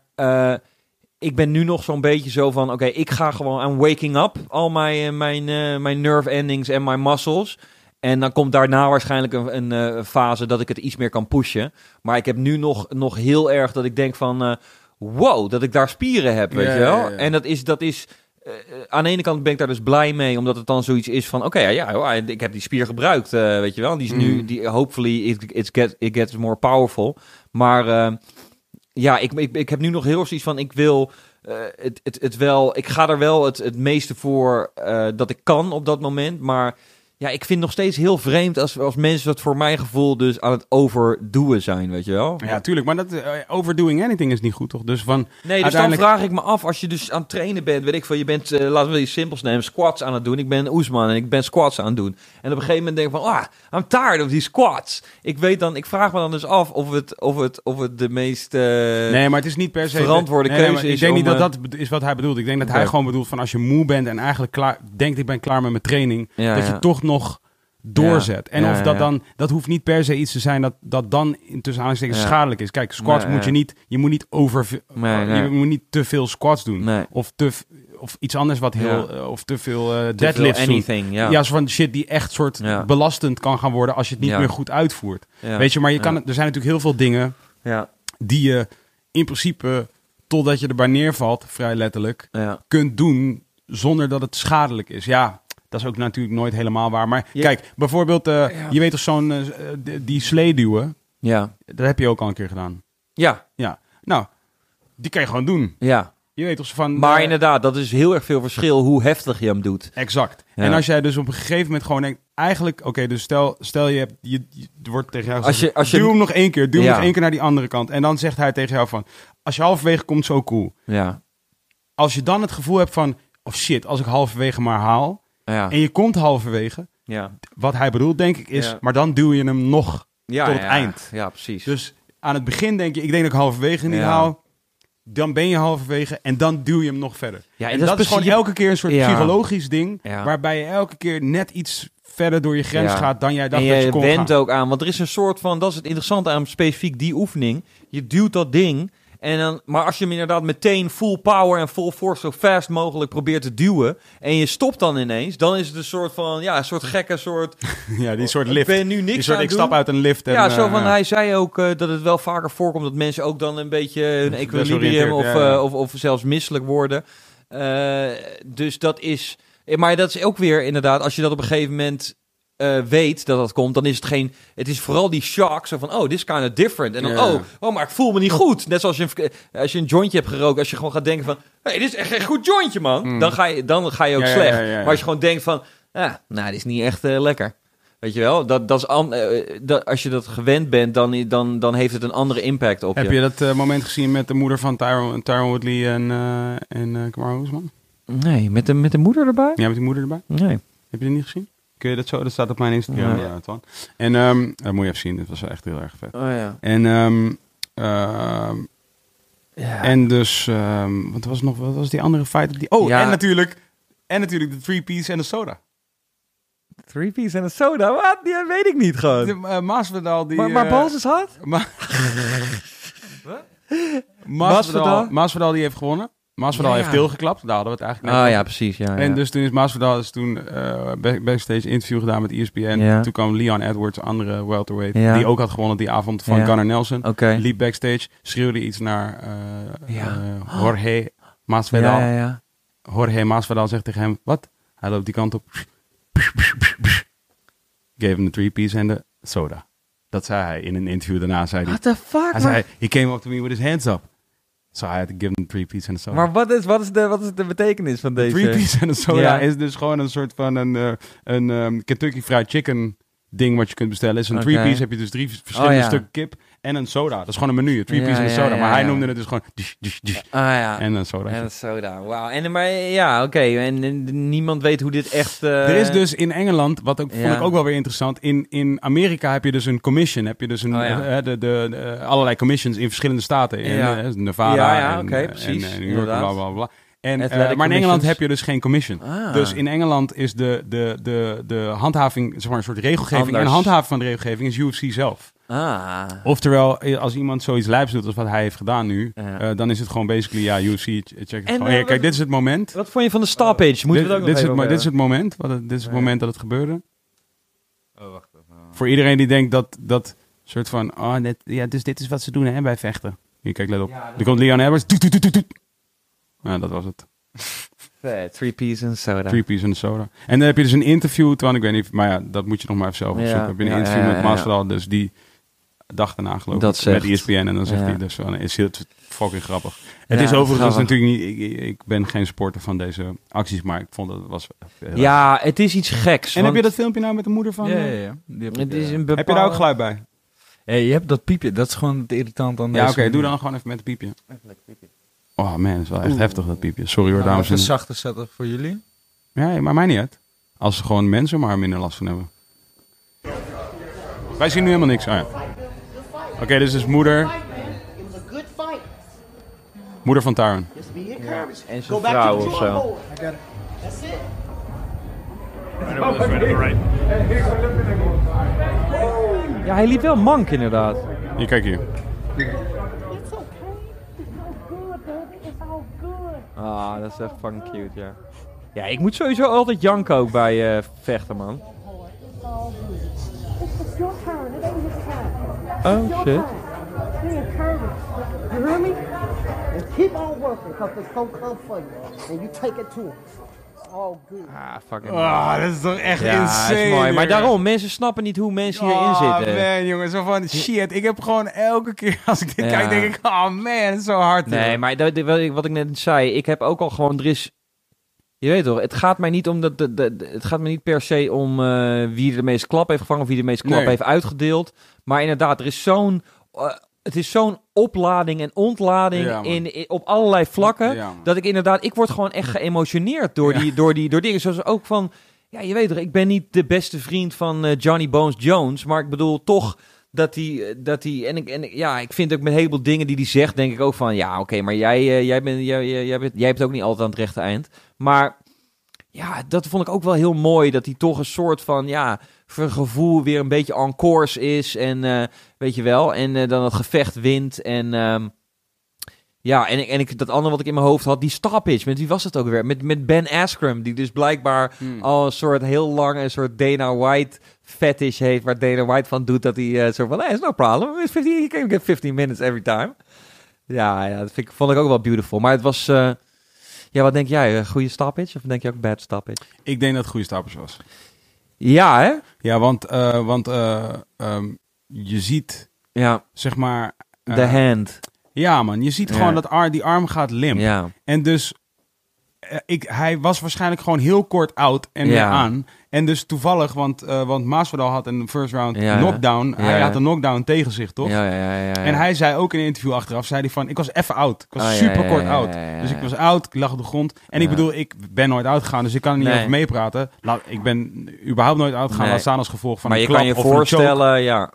ik ben nu nog zo'n beetje zo van, oké, ik ga gewoon aan waking up, al mijn, mijn, mijn nerve endings en mijn muscles. En dan komt daarna waarschijnlijk een, een eh, fase dat ik het iets meer kan pushen. Maar ik heb nu nog, nog heel erg dat ik denk van... eh, wow, dat ik daar spieren heb, weet Ja, je wel? ja, ja. En dat is... Dat is eh, aan de ene kant ben ik daar dus blij mee, omdat het dan zoiets is van... Oké, ja, ja, hoor, ik heb die spier gebruikt, eh, weet je wel? Die is nu... Mhm. Die, hopefully it, it, get, it gets more powerful. Maar ja, ik, ik, ik heb nu nog heel erg zoiets van... Ik wil... het, het, het wel, ik ga er wel het, het meeste voor dat ik kan op dat moment. Maar ja, ik vind het nog steeds heel vreemd als, als mensen dat voor mijn gevoel dus aan het overdoen zijn, weet je wel? Ja, tuurlijk. Maar dat, eh, overdoing anything is niet goed, toch? Dus van... Nee, dus dan Uiteindelijk- vraag ik me af, als je dus aan het trainen bent, weet ik veel, je bent, eh, laten we iets simpels nemen, squats aan het doen. Ik ben Oesman en ik ben squats aan het doen. En op een gegeven moment denk ik van, ah, I'm tired of die squats. Ik weet dan, ik vraag me dan dus af of het, of het, of het de meest... eh, Nee, maar het is niet per se... verantwoorde Nee, keuze is Ik denk om, niet dat dat is wat hij bedoelt. Ik denk dat hij gewoon bedoelt van als je moe bent en eigenlijk klaar, denkt ik ben klaar met mijn training, Ja, dat ja. je toch nog doorzet. En Ja, of dat ja. dan, dat hoeft niet per se iets te zijn dat, dat dan tussen aanhalingstekens schadelijk is. Kijk, squats moet je niet, je moet niet over, Nee, nee. je moet niet te veel squats doen. Nee. Of, te, of iets anders wat heel, eh, of te veel Te deadlifts veel doen. anything, ja. Ja, zo van shit die echt soort belastend kan gaan worden als je het niet meer goed uitvoert. Weet je, maar je kan, er zijn natuurlijk heel veel dingen Ja, die je in principe, totdat je erbij neervalt, vrij letterlijk, kunt doen zonder dat het schadelijk is. Ja, dat is ook natuurlijk nooit helemaal waar. Maar Je- kijk, bijvoorbeeld, eh, Ja. je weet toch zo'n, eh, die- die sleeduwen, Ja, dat heb je ook al een keer gedaan. ja, Ja, nou, die kan je gewoon doen. ja. Je weet toch van... Maar eh, inderdaad, dat is heel erg veel verschil hoe heftig je hem doet. Exact. Ja. En als jij dus op een gegeven moment gewoon denkt, eigenlijk, oké, dus stel, stel je hebt, je, je- wordt tegen jou Als je- als je- duw hem nog één keer, duw hem nog één keer naar die andere kant. En dan zegt hij tegen jou van, als je halverwege komt, zo cool. Ja, Als je dan het gevoel hebt van, oh shit, als ik halverwege maar haal, ja, en je komt halverwege, ja. wat hij bedoelt denk ik is, Ja. maar dan duw je hem nog. ja Tot het eind. Ja, precies. Dus aan het begin denk je, ik denk dat ik halverwege niet haal. Dan ben je halverwege en dan duw je hem nog verder. ja, en dat, is gewoon elke keer een soort Ja. psychologisch ding, Ja. waarbij je elke keer net iets verder door je grens Ja. gaat dan jij dacht en dat je je kon went gaan. ook aan, want er is een soort van, dat is het interessante aan specifiek die oefening. Je duwt dat ding, en dan, maar als je hem inderdaad meteen full power en full force zo fast mogelijk probeert te duwen, en je stopt dan ineens, dan is het een soort van, ja, een soort gekke soort, Ja, die soort ik lift. ben nu Die niks soort, aan ik stap uit een lift en... ja, zo eh, van, hij zei ook eh, dat het wel vaker voorkomt dat mensen ook dan een beetje hun equilibrium of, Desoriënteerd, ja, ja. eh, of, of zelfs misselijk worden. Dus dat is, maar dat is ook weer inderdaad, als je dat op een gegeven moment eh, weet dat dat komt, dan is het geen, het is vooral die shock, zo van, oh, this is kind of different. En dan, oh, oh, maar ik voel me niet goed. Net zoals je, een- als je een jointje hebt gerookt, als je gewoon gaat denken van, hey, dit is echt een goed jointje, man. Mm. Dan, ga je, dan ga je ook Ja, slecht. ja, ja, ja. Maar als je gewoon denkt van, ah, nou, dit is niet echt eh, lekker. Weet je wel, dat, dat is an- eh, dat, als je dat gewend bent, dan, dan, dan heeft het een andere impact op Heb je. je dat eh, moment gezien met de moeder van Tyron, Tyron Woodley en, eh en eh Kamara Oesman? Nee, met de, met de moeder erbij? Ja, met die moeder erbij? Nee. Heb je dat niet gezien? Kun je dat zo? Dat staat op mijn Instagram, Ja. ja. Twan. En ehm dat moet je even zien. Dat was echt heel erg vet. Oh ja. En, ehm ehm, ja. en dus, wat was nog? Wat was die andere fight? Die, oh, Ja. en natuurlijk, en natuurlijk de three piece en de soda. Three piece en een soda? Wat? Die weet ik niet gewoon. De, eh, Masvidal die. maar maar eh, is hard? Ma- Masvidal? Masvidal die heeft gewonnen. Masvidal Ja, heeft ja. tilgeklapt. Daar hadden we het eigenlijk net Ah over. ja, precies. Ja, En ja. dus toen is Masvidal is toen eh, back- backstage interview gedaan met ESPN. Ja. Toen kwam Leon Edwards, andere welterweight, Ja. die ook had gewonnen die avond van Ja. Gunnar Nelson. Oké. Liep backstage, schreeuwde iets naar eh, Ja. eh, Jorge Masvidal. Ja, ja, ja. Jorge Masvidal zegt tegen hem, wat? Hij loopt die kant op. Gave hem de three piece en de soda. Dat zei hij in een interview. Daarna zei hij, What the fuck? hij zei, he came up to me with his hands up. So I had to give him the three piece en de soda. maar wat, is, wat, is de, wat is de betekenis van deze? Three piece en een soda Ja. is dus gewoon een soort van een, eh, een ehm, Kentucky Fried Chicken ding wat je kunt bestellen. Is een three piece heb je dus drie verschillende Oh, ja. stukken kip en een soda. Dat is gewoon een menu, een three Ja, piece en een soda. maar hij noemde het dus gewoon Ah ja. en een soda. En soda, wauw. En maar ja, oké. En, en niemand weet hoe dit echt... eh, er is dus in Engeland, wat ook, vond ik ook wel weer interessant. In, in Amerika heb je dus een commission. Heb je dus een, Oh, eh, de, de, de- allerlei commissions in verschillende staten. In eh, Nevada Ja, ja, en, oké, precies, en, New York bla bla bla. En, maar in Engeland heb je dus geen commission. Ah. Dus in Engeland is de, de, de, de handhaving, zeg maar een soort regelgeving. Anders. En handhaving van de regelgeving is UFC zelf. Ah. Oftewel, eh, als iemand zoiets lijps doet als wat hij heeft gedaan nu, Ja. eh, dan is het gewoon basically, ja, UFC, check het En, gewoon. eh, Hier, kijk, dit is het moment. Wat vond je van de stoppage? Moeten dit, we ook dit, nog is het, over dit is het moment, wat het, dit is het Ja. moment dat het gebeurde. Oh, wacht even. Voor iedereen die denkt dat, dat soort van, oh, dit, ja, dus dit is wat ze doen hè, bij vechten. Hier, kijk, let op. Ja, dat- Er komt Leon toet. Ja, dat was het. Vet, Three piece en soda. Three piece en soda. En dan heb je dus een interview, terwijl ik weet niet, maar ja, dat moet je nog maar even zelf Ja, opzoeken. heb je een ja, interview ja, met ja, Masvidal, dus die dag daarna geloof Dat ik, zegt. met ESPN. En dan zegt Ja. hij dus van, is het fucking grappig. Het Ja, is overigens grappig. natuurlijk niet, ik, ik ben geen supporter van deze acties, maar ik vond dat het was. Ja, het is iets geks. En heb je dat filmpje nou met de moeder van? Ja, eh, ja, ja. Heb, Het ik, is eh, een Heb je daar ook geluid bij? Ja, je hebt dat piepje. Dat is gewoon het irritant aan Ja, oké, doe dan gewoon even met het piepje. Oh man, dat is wel echt heftig dat piepje. Sorry hoor, Nou, dames en heren. zachter zetten voor jullie. Ja, maar mij niet uit. Als ze gewoon mensen maar minder last van hebben. Wij zien nu helemaal niks. Oh, ja. Oké, dit is moeder, moeder van be encouraged. En zijn Go back vrouw to the of zo. board. That's it. Ja, hij liep wel mank inderdaad. Hier, kijk hier. Ah, dat is echt fucking cute, ja. Ja, ik moet sowieso altijd janken ook bij eh, vechten, man. It's all good. It's, it's your turn. It ain't his time. Oh, shit. time. Be encouraged. You hear me? And keep on working because it's going to come for you. And you take it to good. Ah, fucking Ah, dat is toch echt Ja, insane. is mooi. Maar daarom, mensen snappen niet hoe mensen hierin Oh, zitten. man, jongen. Zo van, shit. Ik heb gewoon elke keer als ik dit Ja. kijk, denk ik, oh man, zo hard. Nee, jongen. maar dat, wat ik- wat ik net zei, ik heb ook al gewoon, er is... Je weet toch, het gaat mij niet om dat, de, het gaat me niet per se om eh, wie de meeste klap heeft gevangen of wie de meeste klap Nee. heeft uitgedeeld. Maar inderdaad, er is zo'n, eh, het is zo'n oplading en ontlading Ja, in, in- op allerlei vlakken. Ja, dat ik inderdaad, ik word gewoon echt geëmotioneerd door, Ja. die, door, die, door dingen. Zoals ook van, ja, je weet toch, ik ben niet de beste vriend van eh, Johnny Bones Jones. Maar ik bedoel toch dat hij, eh, dat hij en, ik, en ja, ik vind ook met een heleboel dingen die hij zegt, denk ik ook van, ja, oké, maar jij, eh, jij, bent, jij, jij, jij, bent, jij hebt ook niet altijd aan het rechte eind. Maar ja, dat vond ik ook wel heel mooi, dat hij toch een soort van, ja, voor een gevoel weer een beetje on course is en, eh, weet je wel, en dan het gevecht wint en... ehm, ja, en, ik, en ik, dat andere wat ik in mijn hoofd had, die stoppage. Met wie was het ook weer? Met, met Ben Askren, die dus blijkbaar Hmm. al een soort heel lang een soort Dana White fetish heeft, waar Dana White van doet dat hij eh zo van, hey, it's no problem, it's 15, you can get 15 minutes every time. Ja, ja dat vind ik, vond ik ook wel beautiful. Maar het was, eh, ja, wat denk jij? Een goede stoppage of denk je ook bad stoppage? Ik denk dat het goede stapels was. Ja, hè? Ja, want, eh, want eh, ehm, je ziet, Ja, zeg maar... de hand. Ja, man. Je ziet Ja. gewoon dat ar, die arm gaat limp. Ja, En dus, ik, hij was waarschijnlijk gewoon heel kort out en weer Ja. aan. En dus toevallig, want, eh want Masvidal had een first round Ja. knockdown. Ja. Hij had een knockdown tegen zich, toch? ja, ja, ja, ja, ja. En hij zei ook in een interview achteraf, zei hij van, ik was even oud. Ik was Oh, ja, super kort oud. Dus ik was oud, ik lag op de grond. En ik bedoel, ik ben nooit oud gegaan, dus ik kan er niet Nee. over meepraten. Ik ben überhaupt nooit oud gegaan, Nee. laat staan als gevolg van maar een je klap kan je voorstellen, ja.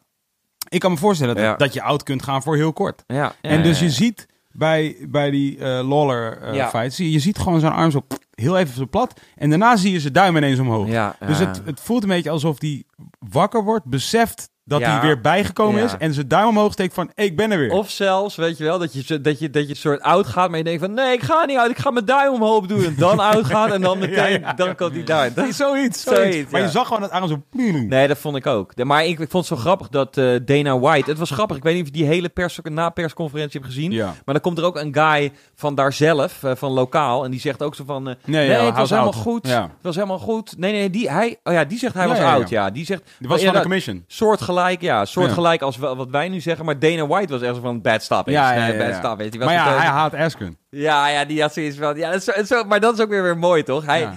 Ik kan me voorstellen dat, dat je oud kunt gaan voor heel kort. en dus je ziet bij, bij die eh Lawler eh, Ja. fight, zie je, je ziet gewoon zijn arm zo heel even zo plat. En daarna zie je zijn duim ineens omhoog. Ja, Dus het, het voelt een beetje alsof hij wakker wordt, beseft dat Ja. hij weer bijgekomen Ja. is en zijn duim omhoog steekt van, ik ben er weer. Of zelfs, weet je wel, dat je, dat je, dat je soort oud gaat, maar je denkt van, nee, ik ga niet uit, ik ga mijn duim omhoog doen. En dan oud gaat en dan meteen, Ja, dan komt hij daar. Dat is- zoiets, zoiets, Maar je zag gewoon dat Aaron zo... Nee, dat vond ik ook. Maar ik, ik vond het zo grappig dat eh, Dana White, het was grappig, ik weet niet of je die hele pers, na-persconferentie hebt gezien. Maar dan komt er ook een guy van daar zelf, eh, van lokaal, en die zegt ook zo van, eh, Nee, het was helemaal goed. Het was helemaal goed. Nee, nee, die, hij, oh ja, die zegt hij was oud, ja. Die zegt, Die was ja, van de commission. Soortgelijk, ja. Soortgelijk als we- wat wij nu zeggen. Maar Dana White was echt van bad stop. Ja, ja, ja, bad stop. Die was Maar ja, meteen- hij haat Asken. ja, ja, die had zoiets van... Ja, dat is zo, maar dat is ook weer, weer mooi, toch? Hij,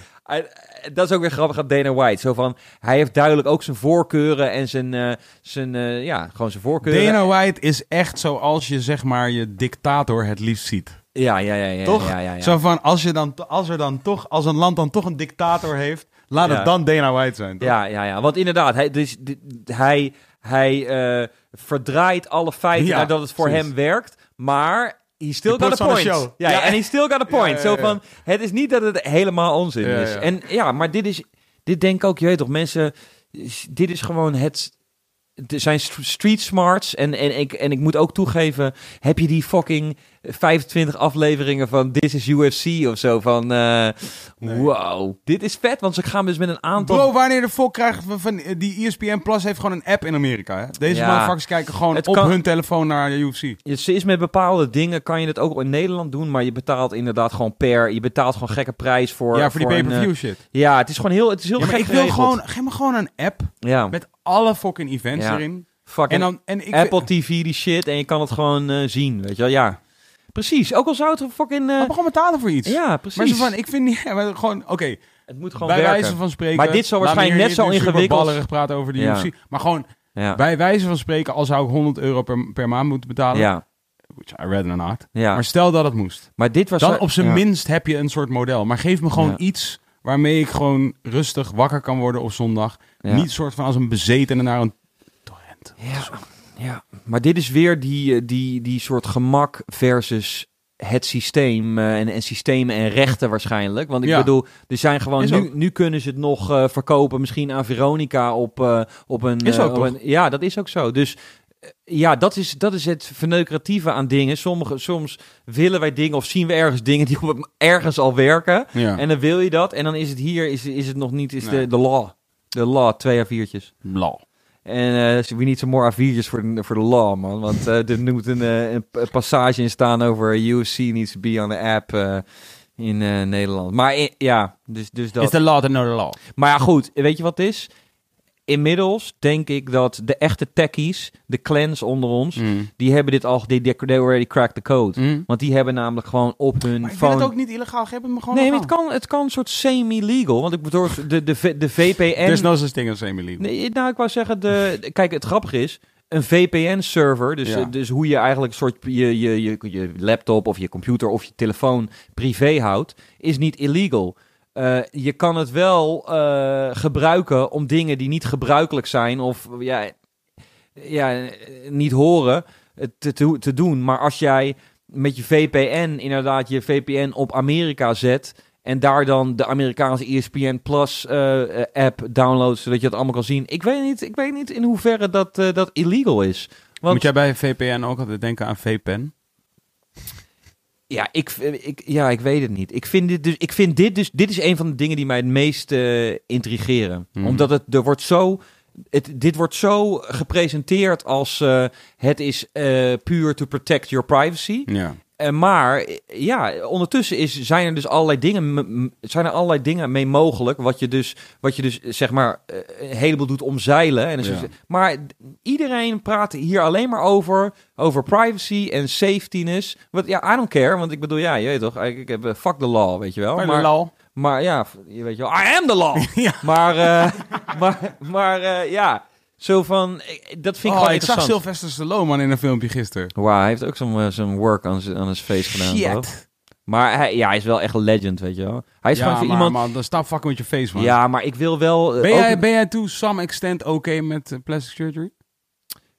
dat is ook weer grappig aan Dana White. Zo van, hij heeft duidelijk ook zijn voorkeuren en zijn, eh, zijn eh, ja, gewoon zijn voorkeuren. Dana White is echt zoals je zeg maar je dictator het liefst ziet. Ja, ja, ja, ja. Toch? Ja, ja, ja. Zo van, als, je dan, als er dan toch, als een land dan toch een dictator heeft, laat het dan Dana White zijn. toch? Ja, ja, ja. Want inderdaad, hij, dus, hij, hij eh, verdraait alle feiten nadat het voor precies. hem werkt. Maar he still got a point. show. Ja, Ja. en he still got a point. Ja, ja, ja. Zo van, het is niet dat het helemaal onzin is. ja. En ja, maar dit is, dit denk ik ook, je weet toch, mensen, dit is gewoon het... Er zijn st- street smarts en, en, ik, en ik moet ook toegeven, heb je die fucking 25 afleveringen van This is UFC of zo van, eh, wow, dit is vet, want ze gaan dus met een aantal... Bro, wanneer de volk krijgen we van die E ESPN Plus heeft gewoon een app in Amerika. Hè? Deze Ja. kijken gewoon Het op kan- hun telefoon naar de UFC. Ze is met bepaalde dingen, kan je het ook in Nederland doen, maar je betaalt inderdaad gewoon per, je betaalt gewoon gekke prijs voor. ja, voor die pay-per-view eh, shit. ja, het is gewoon heel, het is heel Ja, maar ik wil gewoon, geef me gewoon een app ja, met alle fucking events Ja. erin. fucking En dan, en ik Apple TV die shit en je kan het gewoon eh, zien, weet je wel? Ja, precies. Ook al zou het een fucking, eh, Maar gewoon betalen voor iets. ja, precies. Maar zo van, ik vind niet, ja, maar gewoon, oké, het moet gewoon bij werken. wijze van spreken. Maar dit zal me waarschijnlijk net zo ingewikkeld- ballerig praten over de Ja. UFC. Maar gewoon, ja. bij wijze van spreken, al zou ik 100 euro per, per maand moeten betalen. ja, Which I rather not. ja. Maar stel dat het moest. Maar dit was Dan op zijn ja. minst heb je een soort model. Maar geef me gewoon Ja. iets waarmee ik gewoon rustig wakker kan worden op zondag. Ja. Niet soort van als een bezetene naar een torrent. Ja, ja, maar dit is weer die, eh, die, die soort gemak versus het systeem eh, en, en systemen en rechten waarschijnlijk. Want ik Ja. bedoel, er zijn gewoon nu, ook. nu kunnen ze het nog eh, verkopen, misschien aan Veronica op, op een. Is ook op toch? een- ja, dat is ook zo. Dus ja, dat is, dat is het verneukeratieve aan dingen. Sommige, soms willen wij dingen of zien we ergens dingen die op, ergens al werken. Ja. En dan wil je dat. En dan is het hier, is, is het nog niet, is Nee. de, de law. De law, twee A4'tjes. Blal. En eh we need some more A4'tjes voor de, voor de law, man. Want eh, er moet een, eh, een passage in staan over UFC needs to be on the app in Nederland. Maar ja, dus, dus dat. Is de law to know the law. Maar ja, goed, weet je wat het is? Inmiddels denk ik dat de echte techies, de clans onder ons, Mm. die hebben dit al, they, they already cracked the code. Mm. Want die hebben namelijk gewoon op hun Maar ik phone... het ook niet illegaal. Geef het me gewoon nee, het kan, het kan een soort semi-legal. Want ik bedoel, de, de, de VPN... There's no such thing as semi-legal. Nee, nou, ik wou zeggen, de, kijk, het grappige is, een VPN-server, dus, Ja. dus hoe je eigenlijk een soort je, je, je, je laptop of je computer of je telefoon privé houdt, is niet illegal. Eh, je kan het wel eh, gebruiken om dingen die niet gebruikelijk zijn of ja, ja, niet horen eh, te, te, doen. Maar als jij met je VPN inderdaad je VPN op Amerika zet en daar dan de Amerikaanse ESPN Plus app downloadt zodat je het allemaal kan zien. Ik weet niet, ik weet niet in hoeverre dat, dat illegal is. Want Moet jij bij VPN ook altijd denken aan VPN? Ja, ik, ik, ja, ik weet het niet. Ik vind dit dus, ik vind dit dus, dit is een van de dingen die mij het meest eh, intrigeren. Mhm. Omdat het, er wordt zo, het, dit wordt zo gepresenteerd als eh, het is eh, puur to protect your privacy. Ja. Eh, maar ja, ondertussen is, zijn er dus allerlei dingen, zijn er allerlei dingen mee mogelijk. Wat je dus, wat je dus zeg maar eh, een heleboel doet omzeilen. En dus- Ja. Maar iedereen praat hier alleen maar over, over privacy en safetyness. Wat ja, I don't care. Want ik bedoel, ja, je weet toch, ik, ik heb eh, fuck the law, weet je wel. Maar, Maar, lal. maar ja, je weet je wel, I am the law. Ja. Maar, eh, maar, maar eh, ja, zo van, ik- dat vind ik Oh, gewoon ik zag. Sylvester Stallone man in een filmpje gisteren. Wauw, hij heeft ook zo'n eh, zo'n work aan zijn aan zijn face gedaan. toch? Shit. Maar hij, ja, hij is wel echt een legend, weet je wel. Hij is Ja, gewoon maar, voor iemand... man, dan stop fucking met je face, man. Ja, maar ik wil wel... eh, Ben, ook- jij, ben jij to some extent oké met eh, plastic surgery?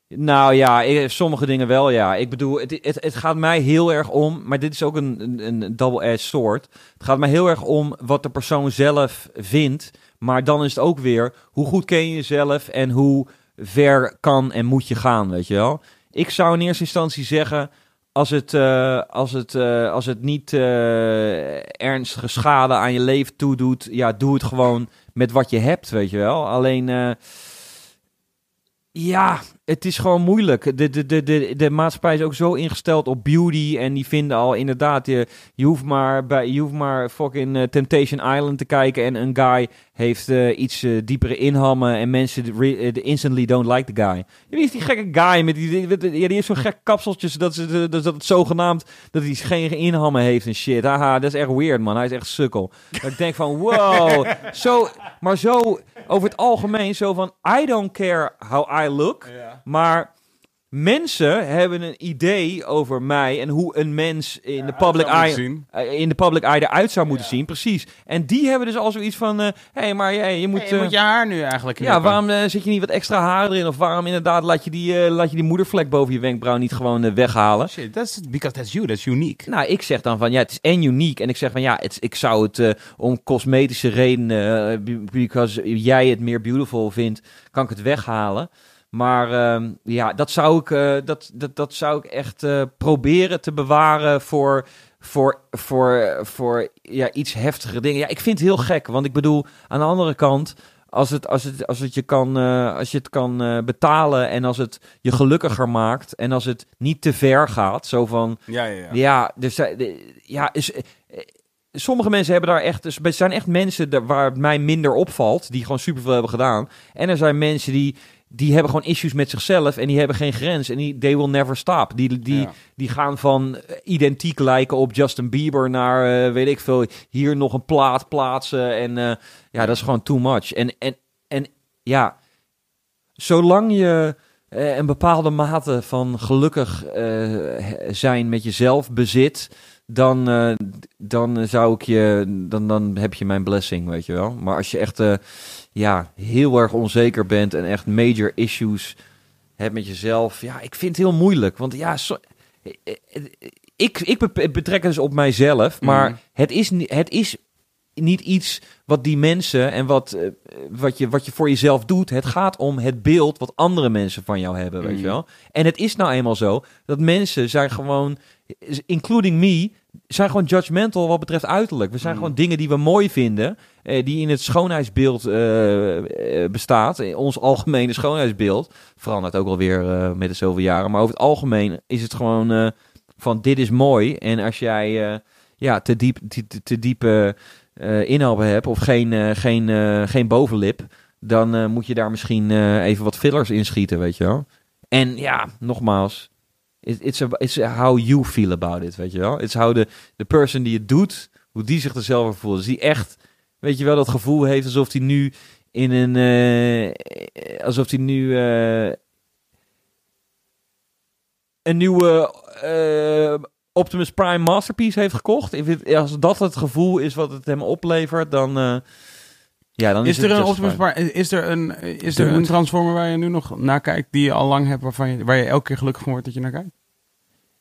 Nou ja, ik- sommige dingen wel, ja. Ik bedoel, het, het, het gaat mij heel erg om... Maar dit is ook een, een, een double-edged sword. Het gaat mij heel erg om wat de persoon zelf vindt. Maar dan is het ook weer... Hoe goed ken je jezelf en hoe... ver kan en moet je gaan, weet je wel. Ik zou in eerste instantie zeggen, als het, eh, als het, eh, als het niet eh, ernstige schade aan je leven toedoet, ja, doe het gewoon met wat je hebt, weet je wel. Alleen, ja, het is gewoon moeilijk. De, de, de, de, de maatschappij is ook zo ingesteld op beauty. En die vinden al inderdaad, je, je, hoeft, maar bij, je hoeft maar fucking eh, Temptation Island te kijken. En een guy heeft eh, iets eh, diepere inhammen. En mensen de re- instantly don't like the guy. Wie is die gekke guy met die, die, die, ja, die heeft zo'n gek kapseltjes. Dat, ze, dat, dat het zogenaamd dat hij geen inhammen heeft en shit. Haha, dat is echt weird man. Hij is echt sukkel. Ik denk van wow. zo, maar zo over het algemeen zo van I don't care how I look. Maar mensen hebben een idee over mij en hoe een mens in de public eye, eh, in de public eye eruit zou moeten zien. Precies. En die hebben dus al zoiets van, hé, hey, maar jij, je moet... je eh, moet je haar nu eigenlijk ja, waarom eh, zit je niet wat extra haar erin? Of waarom inderdaad laat je die, eh, laat je die moedervlek boven je wenkbrauw niet gewoon eh, weghalen? Shit, that's because that's you, that's unique. Nou, ik zeg dan van ja, het is en uniek. En ik zeg van ja, het, ik zou het eh, om cosmetische redenen, eh, be- because jij het meer beautiful vindt, kan ik het weghalen. Maar ehm, ja, dat zou ik, eh, dat, dat, dat zou ik echt eh, proberen te bewaren voor, voor, voor, voor ja, iets heftigere dingen. Ja, ik vind het heel gek, want ik bedoel, aan de andere kant, als het, als het, als het je kan, eh, als je het kan betalen en als het je gelukkiger maakt en als het niet te ver gaat, zo van Ja, ja, ja. ja, dus ja, is, sommige mensen hebben daar echt, dus er zijn echt mensen waar het mij minder opvalt, die gewoon superveel hebben gedaan. En er zijn mensen die, die hebben gewoon issues met zichzelf en die hebben geen grens en die they will never stop. Die, die, Ja. die gaan van eh, identiek lijken op Justin Bieber naar, eh, weet ik veel, hier nog een plaat plaatsen en eh, ja, dat is gewoon too much. En, en, en ja, zolang je een bepaalde mate van gelukkig zijn met jezelf bezit, dan, dan zou ik je, dan, dan heb je mijn blessing, weet je wel. Maar als je echt, ja, heel erg onzeker bent en echt major issues hebt met jezelf, ja, ik vind het heel moeilijk, want ja, zo- eh, eh, ik, ik be- betrek het dus op mijzelf, maar Mhm. het is, het is niet iets wat die mensen en wat, eh, wat, je, wat je voor jezelf doet. Het gaat om het beeld wat andere mensen van jou hebben, weet Mhm. je wel. En het is nou eenmaal zo dat mensen zijn gewoon, including me, zijn gewoon judgmental wat betreft uiterlijk. We zijn Mhm. gewoon dingen die we mooi vinden, eh, die in het schoonheidsbeeld eh, eh, bestaat. In ons algemene schoonheidsbeeld verandert ook alweer eh met de zoveel jaren. Maar over het algemeen is het gewoon eh, van dit is mooi. En als jij eh, ja, te diep, te, diepe eh inhouden hebt of geen, eh, geen, eh, geen bovenlip, dan eh, moet je daar misschien eh, even wat fillers in schieten, weet je wel. En ja, nogmaals, it's, a, it's how you feel about it, weet je wel. It's how the, the person die het doet, hoe die zich er zelf over voelt. Dus die echt, weet je wel, dat gevoel heeft alsof hij nu in een, eh, alsof hij nu eh, een nieuwe eh, Optimus Prime Masterpiece heeft gekocht. Als dat het gevoel is wat het hem oplevert, dan, ja, dan is, Is er een. Optimus Prime? Is er een, is er een Transformer waar je nu nog naar kijkt, die je al lang hebt, waarvan je, waar je elke keer gelukkig van wordt dat je naar kijkt?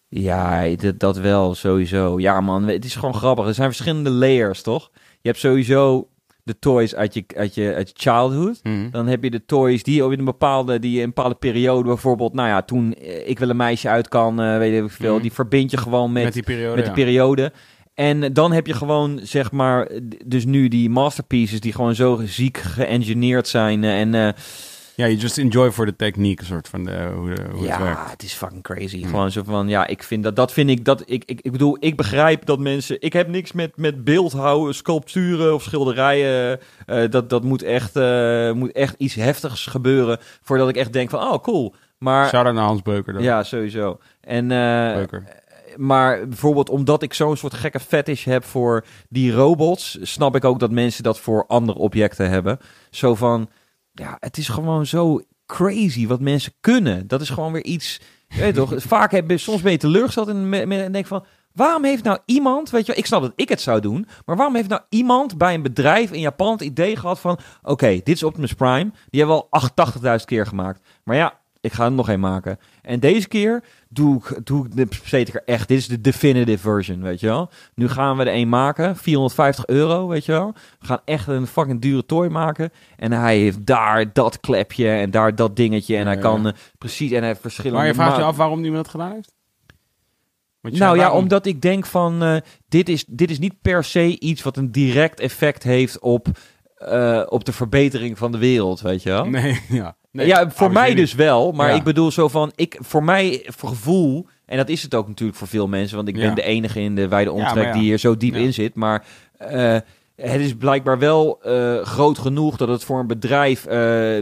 Ja, dat, dat wel, sowieso. Ja, man, het is gewoon grappig. Er zijn verschillende layers, toch? Je hebt sowieso de toys uit je, uit je, uit je childhood. Dan heb je de toys die op een bepaalde, die in een bepaalde periode, bijvoorbeeld, nou ja, toen eh, ik wil een meisje uit kan, eh, weet ik veel, Mhm. die verbind je gewoon met, met die periode. met de ja. periode. En dan heb je gewoon, zeg maar, dus nu die masterpieces die gewoon zo ziek geëngineerd zijn. eh, En Ja, je just enjoy for the technique, soort van de, hoe, de- hoe het ja, werkt. het is fucking crazy. Hmm. Gewoon zo van, ja, ik vind dat, dat vind ik, dat ik, ik, ik bedoel, ik begrijp dat mensen, ik heb niks met, met beeldhouden, sculpturen of schilderijen. eh, dat, dat moet echt, eh, moet echt iets heftigs gebeuren voordat ik echt denk van, oh, cool. Maar, Shout-out naar Hans Beuker dan. ja, sowieso. En, eh, Beuker. maar bijvoorbeeld omdat ik zo'n soort gekke fetish heb voor die robots, snap ik ook dat mensen dat voor andere objecten hebben. Zo van, ja, het is gewoon zo crazy wat mensen kunnen. Dat is gewoon weer iets, je weet toch, vaak heb je, soms ben je teleurgesteld en, en denk van, waarom heeft nou iemand, weet je ik snap dat ik het zou doen, maar waarom heeft nou iemand bij een bedrijf in Japan het idee gehad van, oké, dit is Optimus Prime, die hebben we al 88.000 keer gemaakt. Maar ja, Ik ga er nog een maken. En deze keer doe ik, doe ik de Peteker echt. Dit is de definitive version, weet je wel. Nu gaan we er een maken. 450 euro, weet je wel. We gaan echt een fucking dure toy maken. En hij heeft daar dat klepje en daar dat dingetje. En hij kan ja. precies... En hij heeft verschillende... Maar je vraagt je af waarom niemand dat gedaan heeft? Nou ja, waarom? omdat ik denk van... eh, dit, is, dit is niet per se iets wat een direct effect heeft op... eh, op de verbetering van de wereld, weet je wel? Nee, ja. Nee, ja, voor mij dus wel. Maar Ja. ik bedoel zo van, ik, voor mij, voor gevoel, en dat is het ook natuurlijk voor veel mensen, want ik Ja. ben de enige in de wijde omtrek ja. die hier zo diep in zit. Maar eh, het is blijkbaar wel eh, groot genoeg dat het voor een bedrijf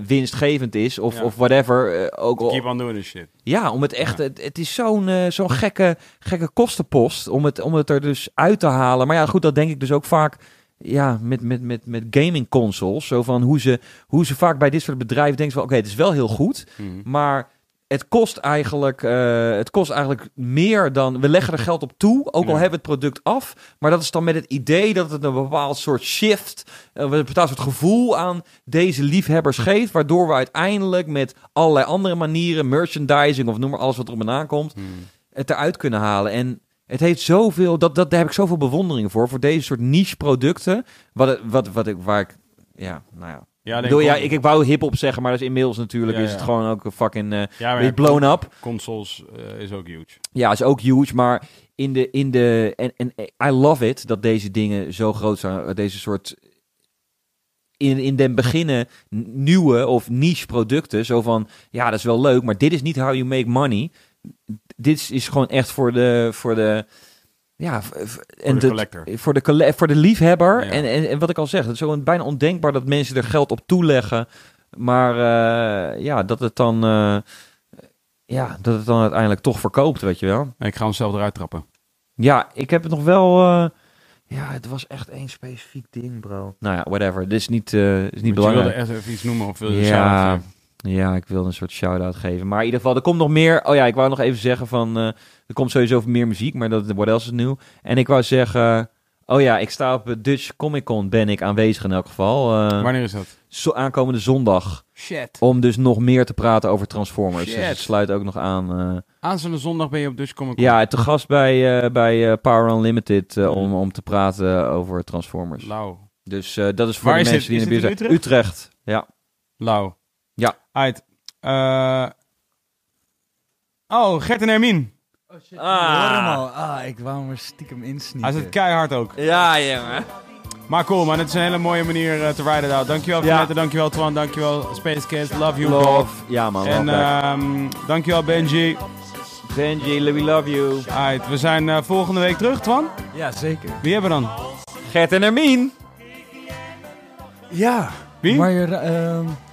winstgevend is, of, of whatever. ook al- Keep on doing this shit. ja, om het echt, het, het is zo'n zo'n gekke, gekke kostenpost om het, om het er dus uit te halen. Maar ja, goed, dat denk ik dus ook vaak ja, met, met, met, met gaming consoles. Zo van hoe ze, hoe ze vaak bij dit soort bedrijven denken van oké, het is wel heel goed, Mhm. maar het kost eigenlijk, eh, het kost eigenlijk meer dan, we leggen er geld op toe, ook al hebben we het product af. Maar dat is dan met het idee dat het een bepaald soort shift, eh, een bepaald soort gevoel aan deze liefhebbers geeft, waardoor we uiteindelijk met allerlei andere manieren, merchandising of noem maar alles wat erop en aankomt, Mhm. het eruit kunnen halen. En het heeft zoveel, dat, dat, daar heb ik zoveel bewondering voor, voor deze soort niche producten. Wat, wat, wat ik, waar ik, ja, nou ja. Ja, Ik, bedoel, ja, ik, ik wou hip-hop zeggen, maar dat is inmiddels natuurlijk Ja, is het gewoon ook een fucking eh ja, blown up. consoles eh, is ook huge. Ja, is ook huge, maar in de, in de, en, en I love it dat deze dingen zo groot zijn, deze soort, in, in den beginnen nieuwe of niche producten, zo van, ja, dat is wel leuk, maar dit is niet how you make money. Dit is, gewoon echt voor de, voor de, ja, en de de- collector. voor de, voor de liefhebber. Ja. En, en, en wat ik al zeg, het is zo bijna ondenkbaar dat mensen er geld op toeleggen, maar eh, ja, dat het dan, eh, ja, dat het dan uiteindelijk toch verkoopt, weet je wel. Ik ga hem zelf eruit trappen. Ja, ik heb het nog wel. eh, ja, het was echt één specifiek ding, bro. Nou ja, whatever. Dit is niet, is niet Want je wilde belangrijk. echt even iets noemen of wil je Ja? Ja, ik wilde een soort shout-out geven. Maar in ieder geval, er komt nog meer. Oh ja, ik wou nog even zeggen van. eh, er komt sowieso meer muziek, maar dat what else is nieuw. En ik wou zeggen. Oh ja, ik sta op het Dutch Comic Con, ben ik aanwezig in elk geval. eh, Wanneer is dat? zo, aankomende zondag. Shit. Om dus nog meer te praten over Transformers. Dus het sluit ook nog aan. eh, Aanstaande zondag ben je op Dutch Comic Con. ja, te gast bij, eh, bij Power Unlimited om, om te praten over Transformers. Lauw. Dus eh, dat is voor Waar de is mensen dit? die in de buurt zijn. in Utrecht. Ja. Lauw. Ja. Uit. Eh, Oh, Gert en Hermien. Oh shit, ah. Ah, ik wou hem er stiekem insneaken. Hij zit keihard ook. Ja, jongen. Maar cool man, het is een hele mooie manier eh, te ride it out. Dankjewel Ja. Vanette, dankjewel Twan, dankjewel Space Kids, love you. Love. Ja, man. En ehm dankjewel Benji. Benji, we love you. Alright, we zijn eh, volgende week terug, Twan. Ja, zeker. Wie hebben we dan? Gert en Hermien. Ja. Wie? Mar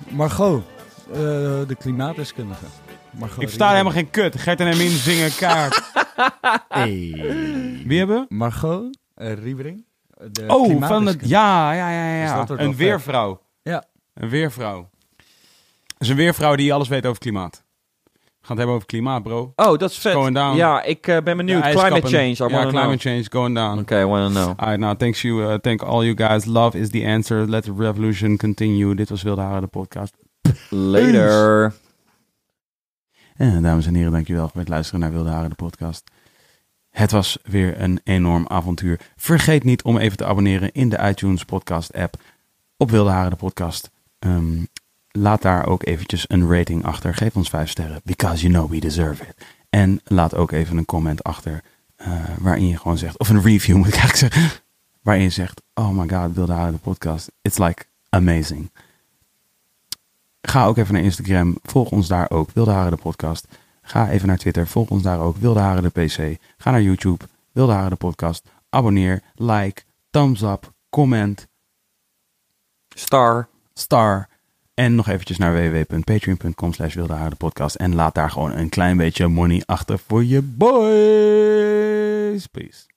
Margot, eh, de klimaatdeskundige. Margot Ik versta helemaal geen kut. Gert en Hermien zingen kaart. Hey. Wie hebben we? Margot uh, Riebering. De Oh, van het... Ja, ja, ja, Dus ja. Een weervrouw. Ja. Een weervrouw. Dat is een weervrouw die alles weet over klimaat. We gaan het hebben over klimaat, bro. Oh, dat is vet. Going down. Ja, ik eh, ben benieuwd. Ja, climate change. I Ja, climate know. change going down. Oké, I wanna know. Alright, nou, thanks you, uh, thank all you guys. Love is the answer. Let the revolution continue. Dit was Wilde Haren, de podcast. Later. En dames en heren, dankjewel voor het luisteren naar Wilde Haren, de podcast. Het was weer een enorm avontuur. Vergeet niet om even te abonneren in de iTunes podcast app op Wilde Haren, de podcast. Ehm, laat daar ook eventjes een rating achter. Geef ons vijf sterren, because you know we deserve it. En laat ook even een comment achter eh, waarin je gewoon zegt, of een review moet ik eigenlijk zeggen, waarin je zegt, oh my god, Wilde Haren, de podcast. It's like amazing. Ga ook even naar Instagram. Volg ons daar ook. Wilde Haren de podcast. Ga even naar Twitter. Volg ons daar ook. Wilde Haren de PC. Ga naar YouTube. Wilde Haren de podcast. Abonneer. Like. Thumbs up. Comment. Star. Star. En nog eventjes naar www.patreon.com slash podcast. En laat daar gewoon een klein beetje money achter voor je boys. Peace.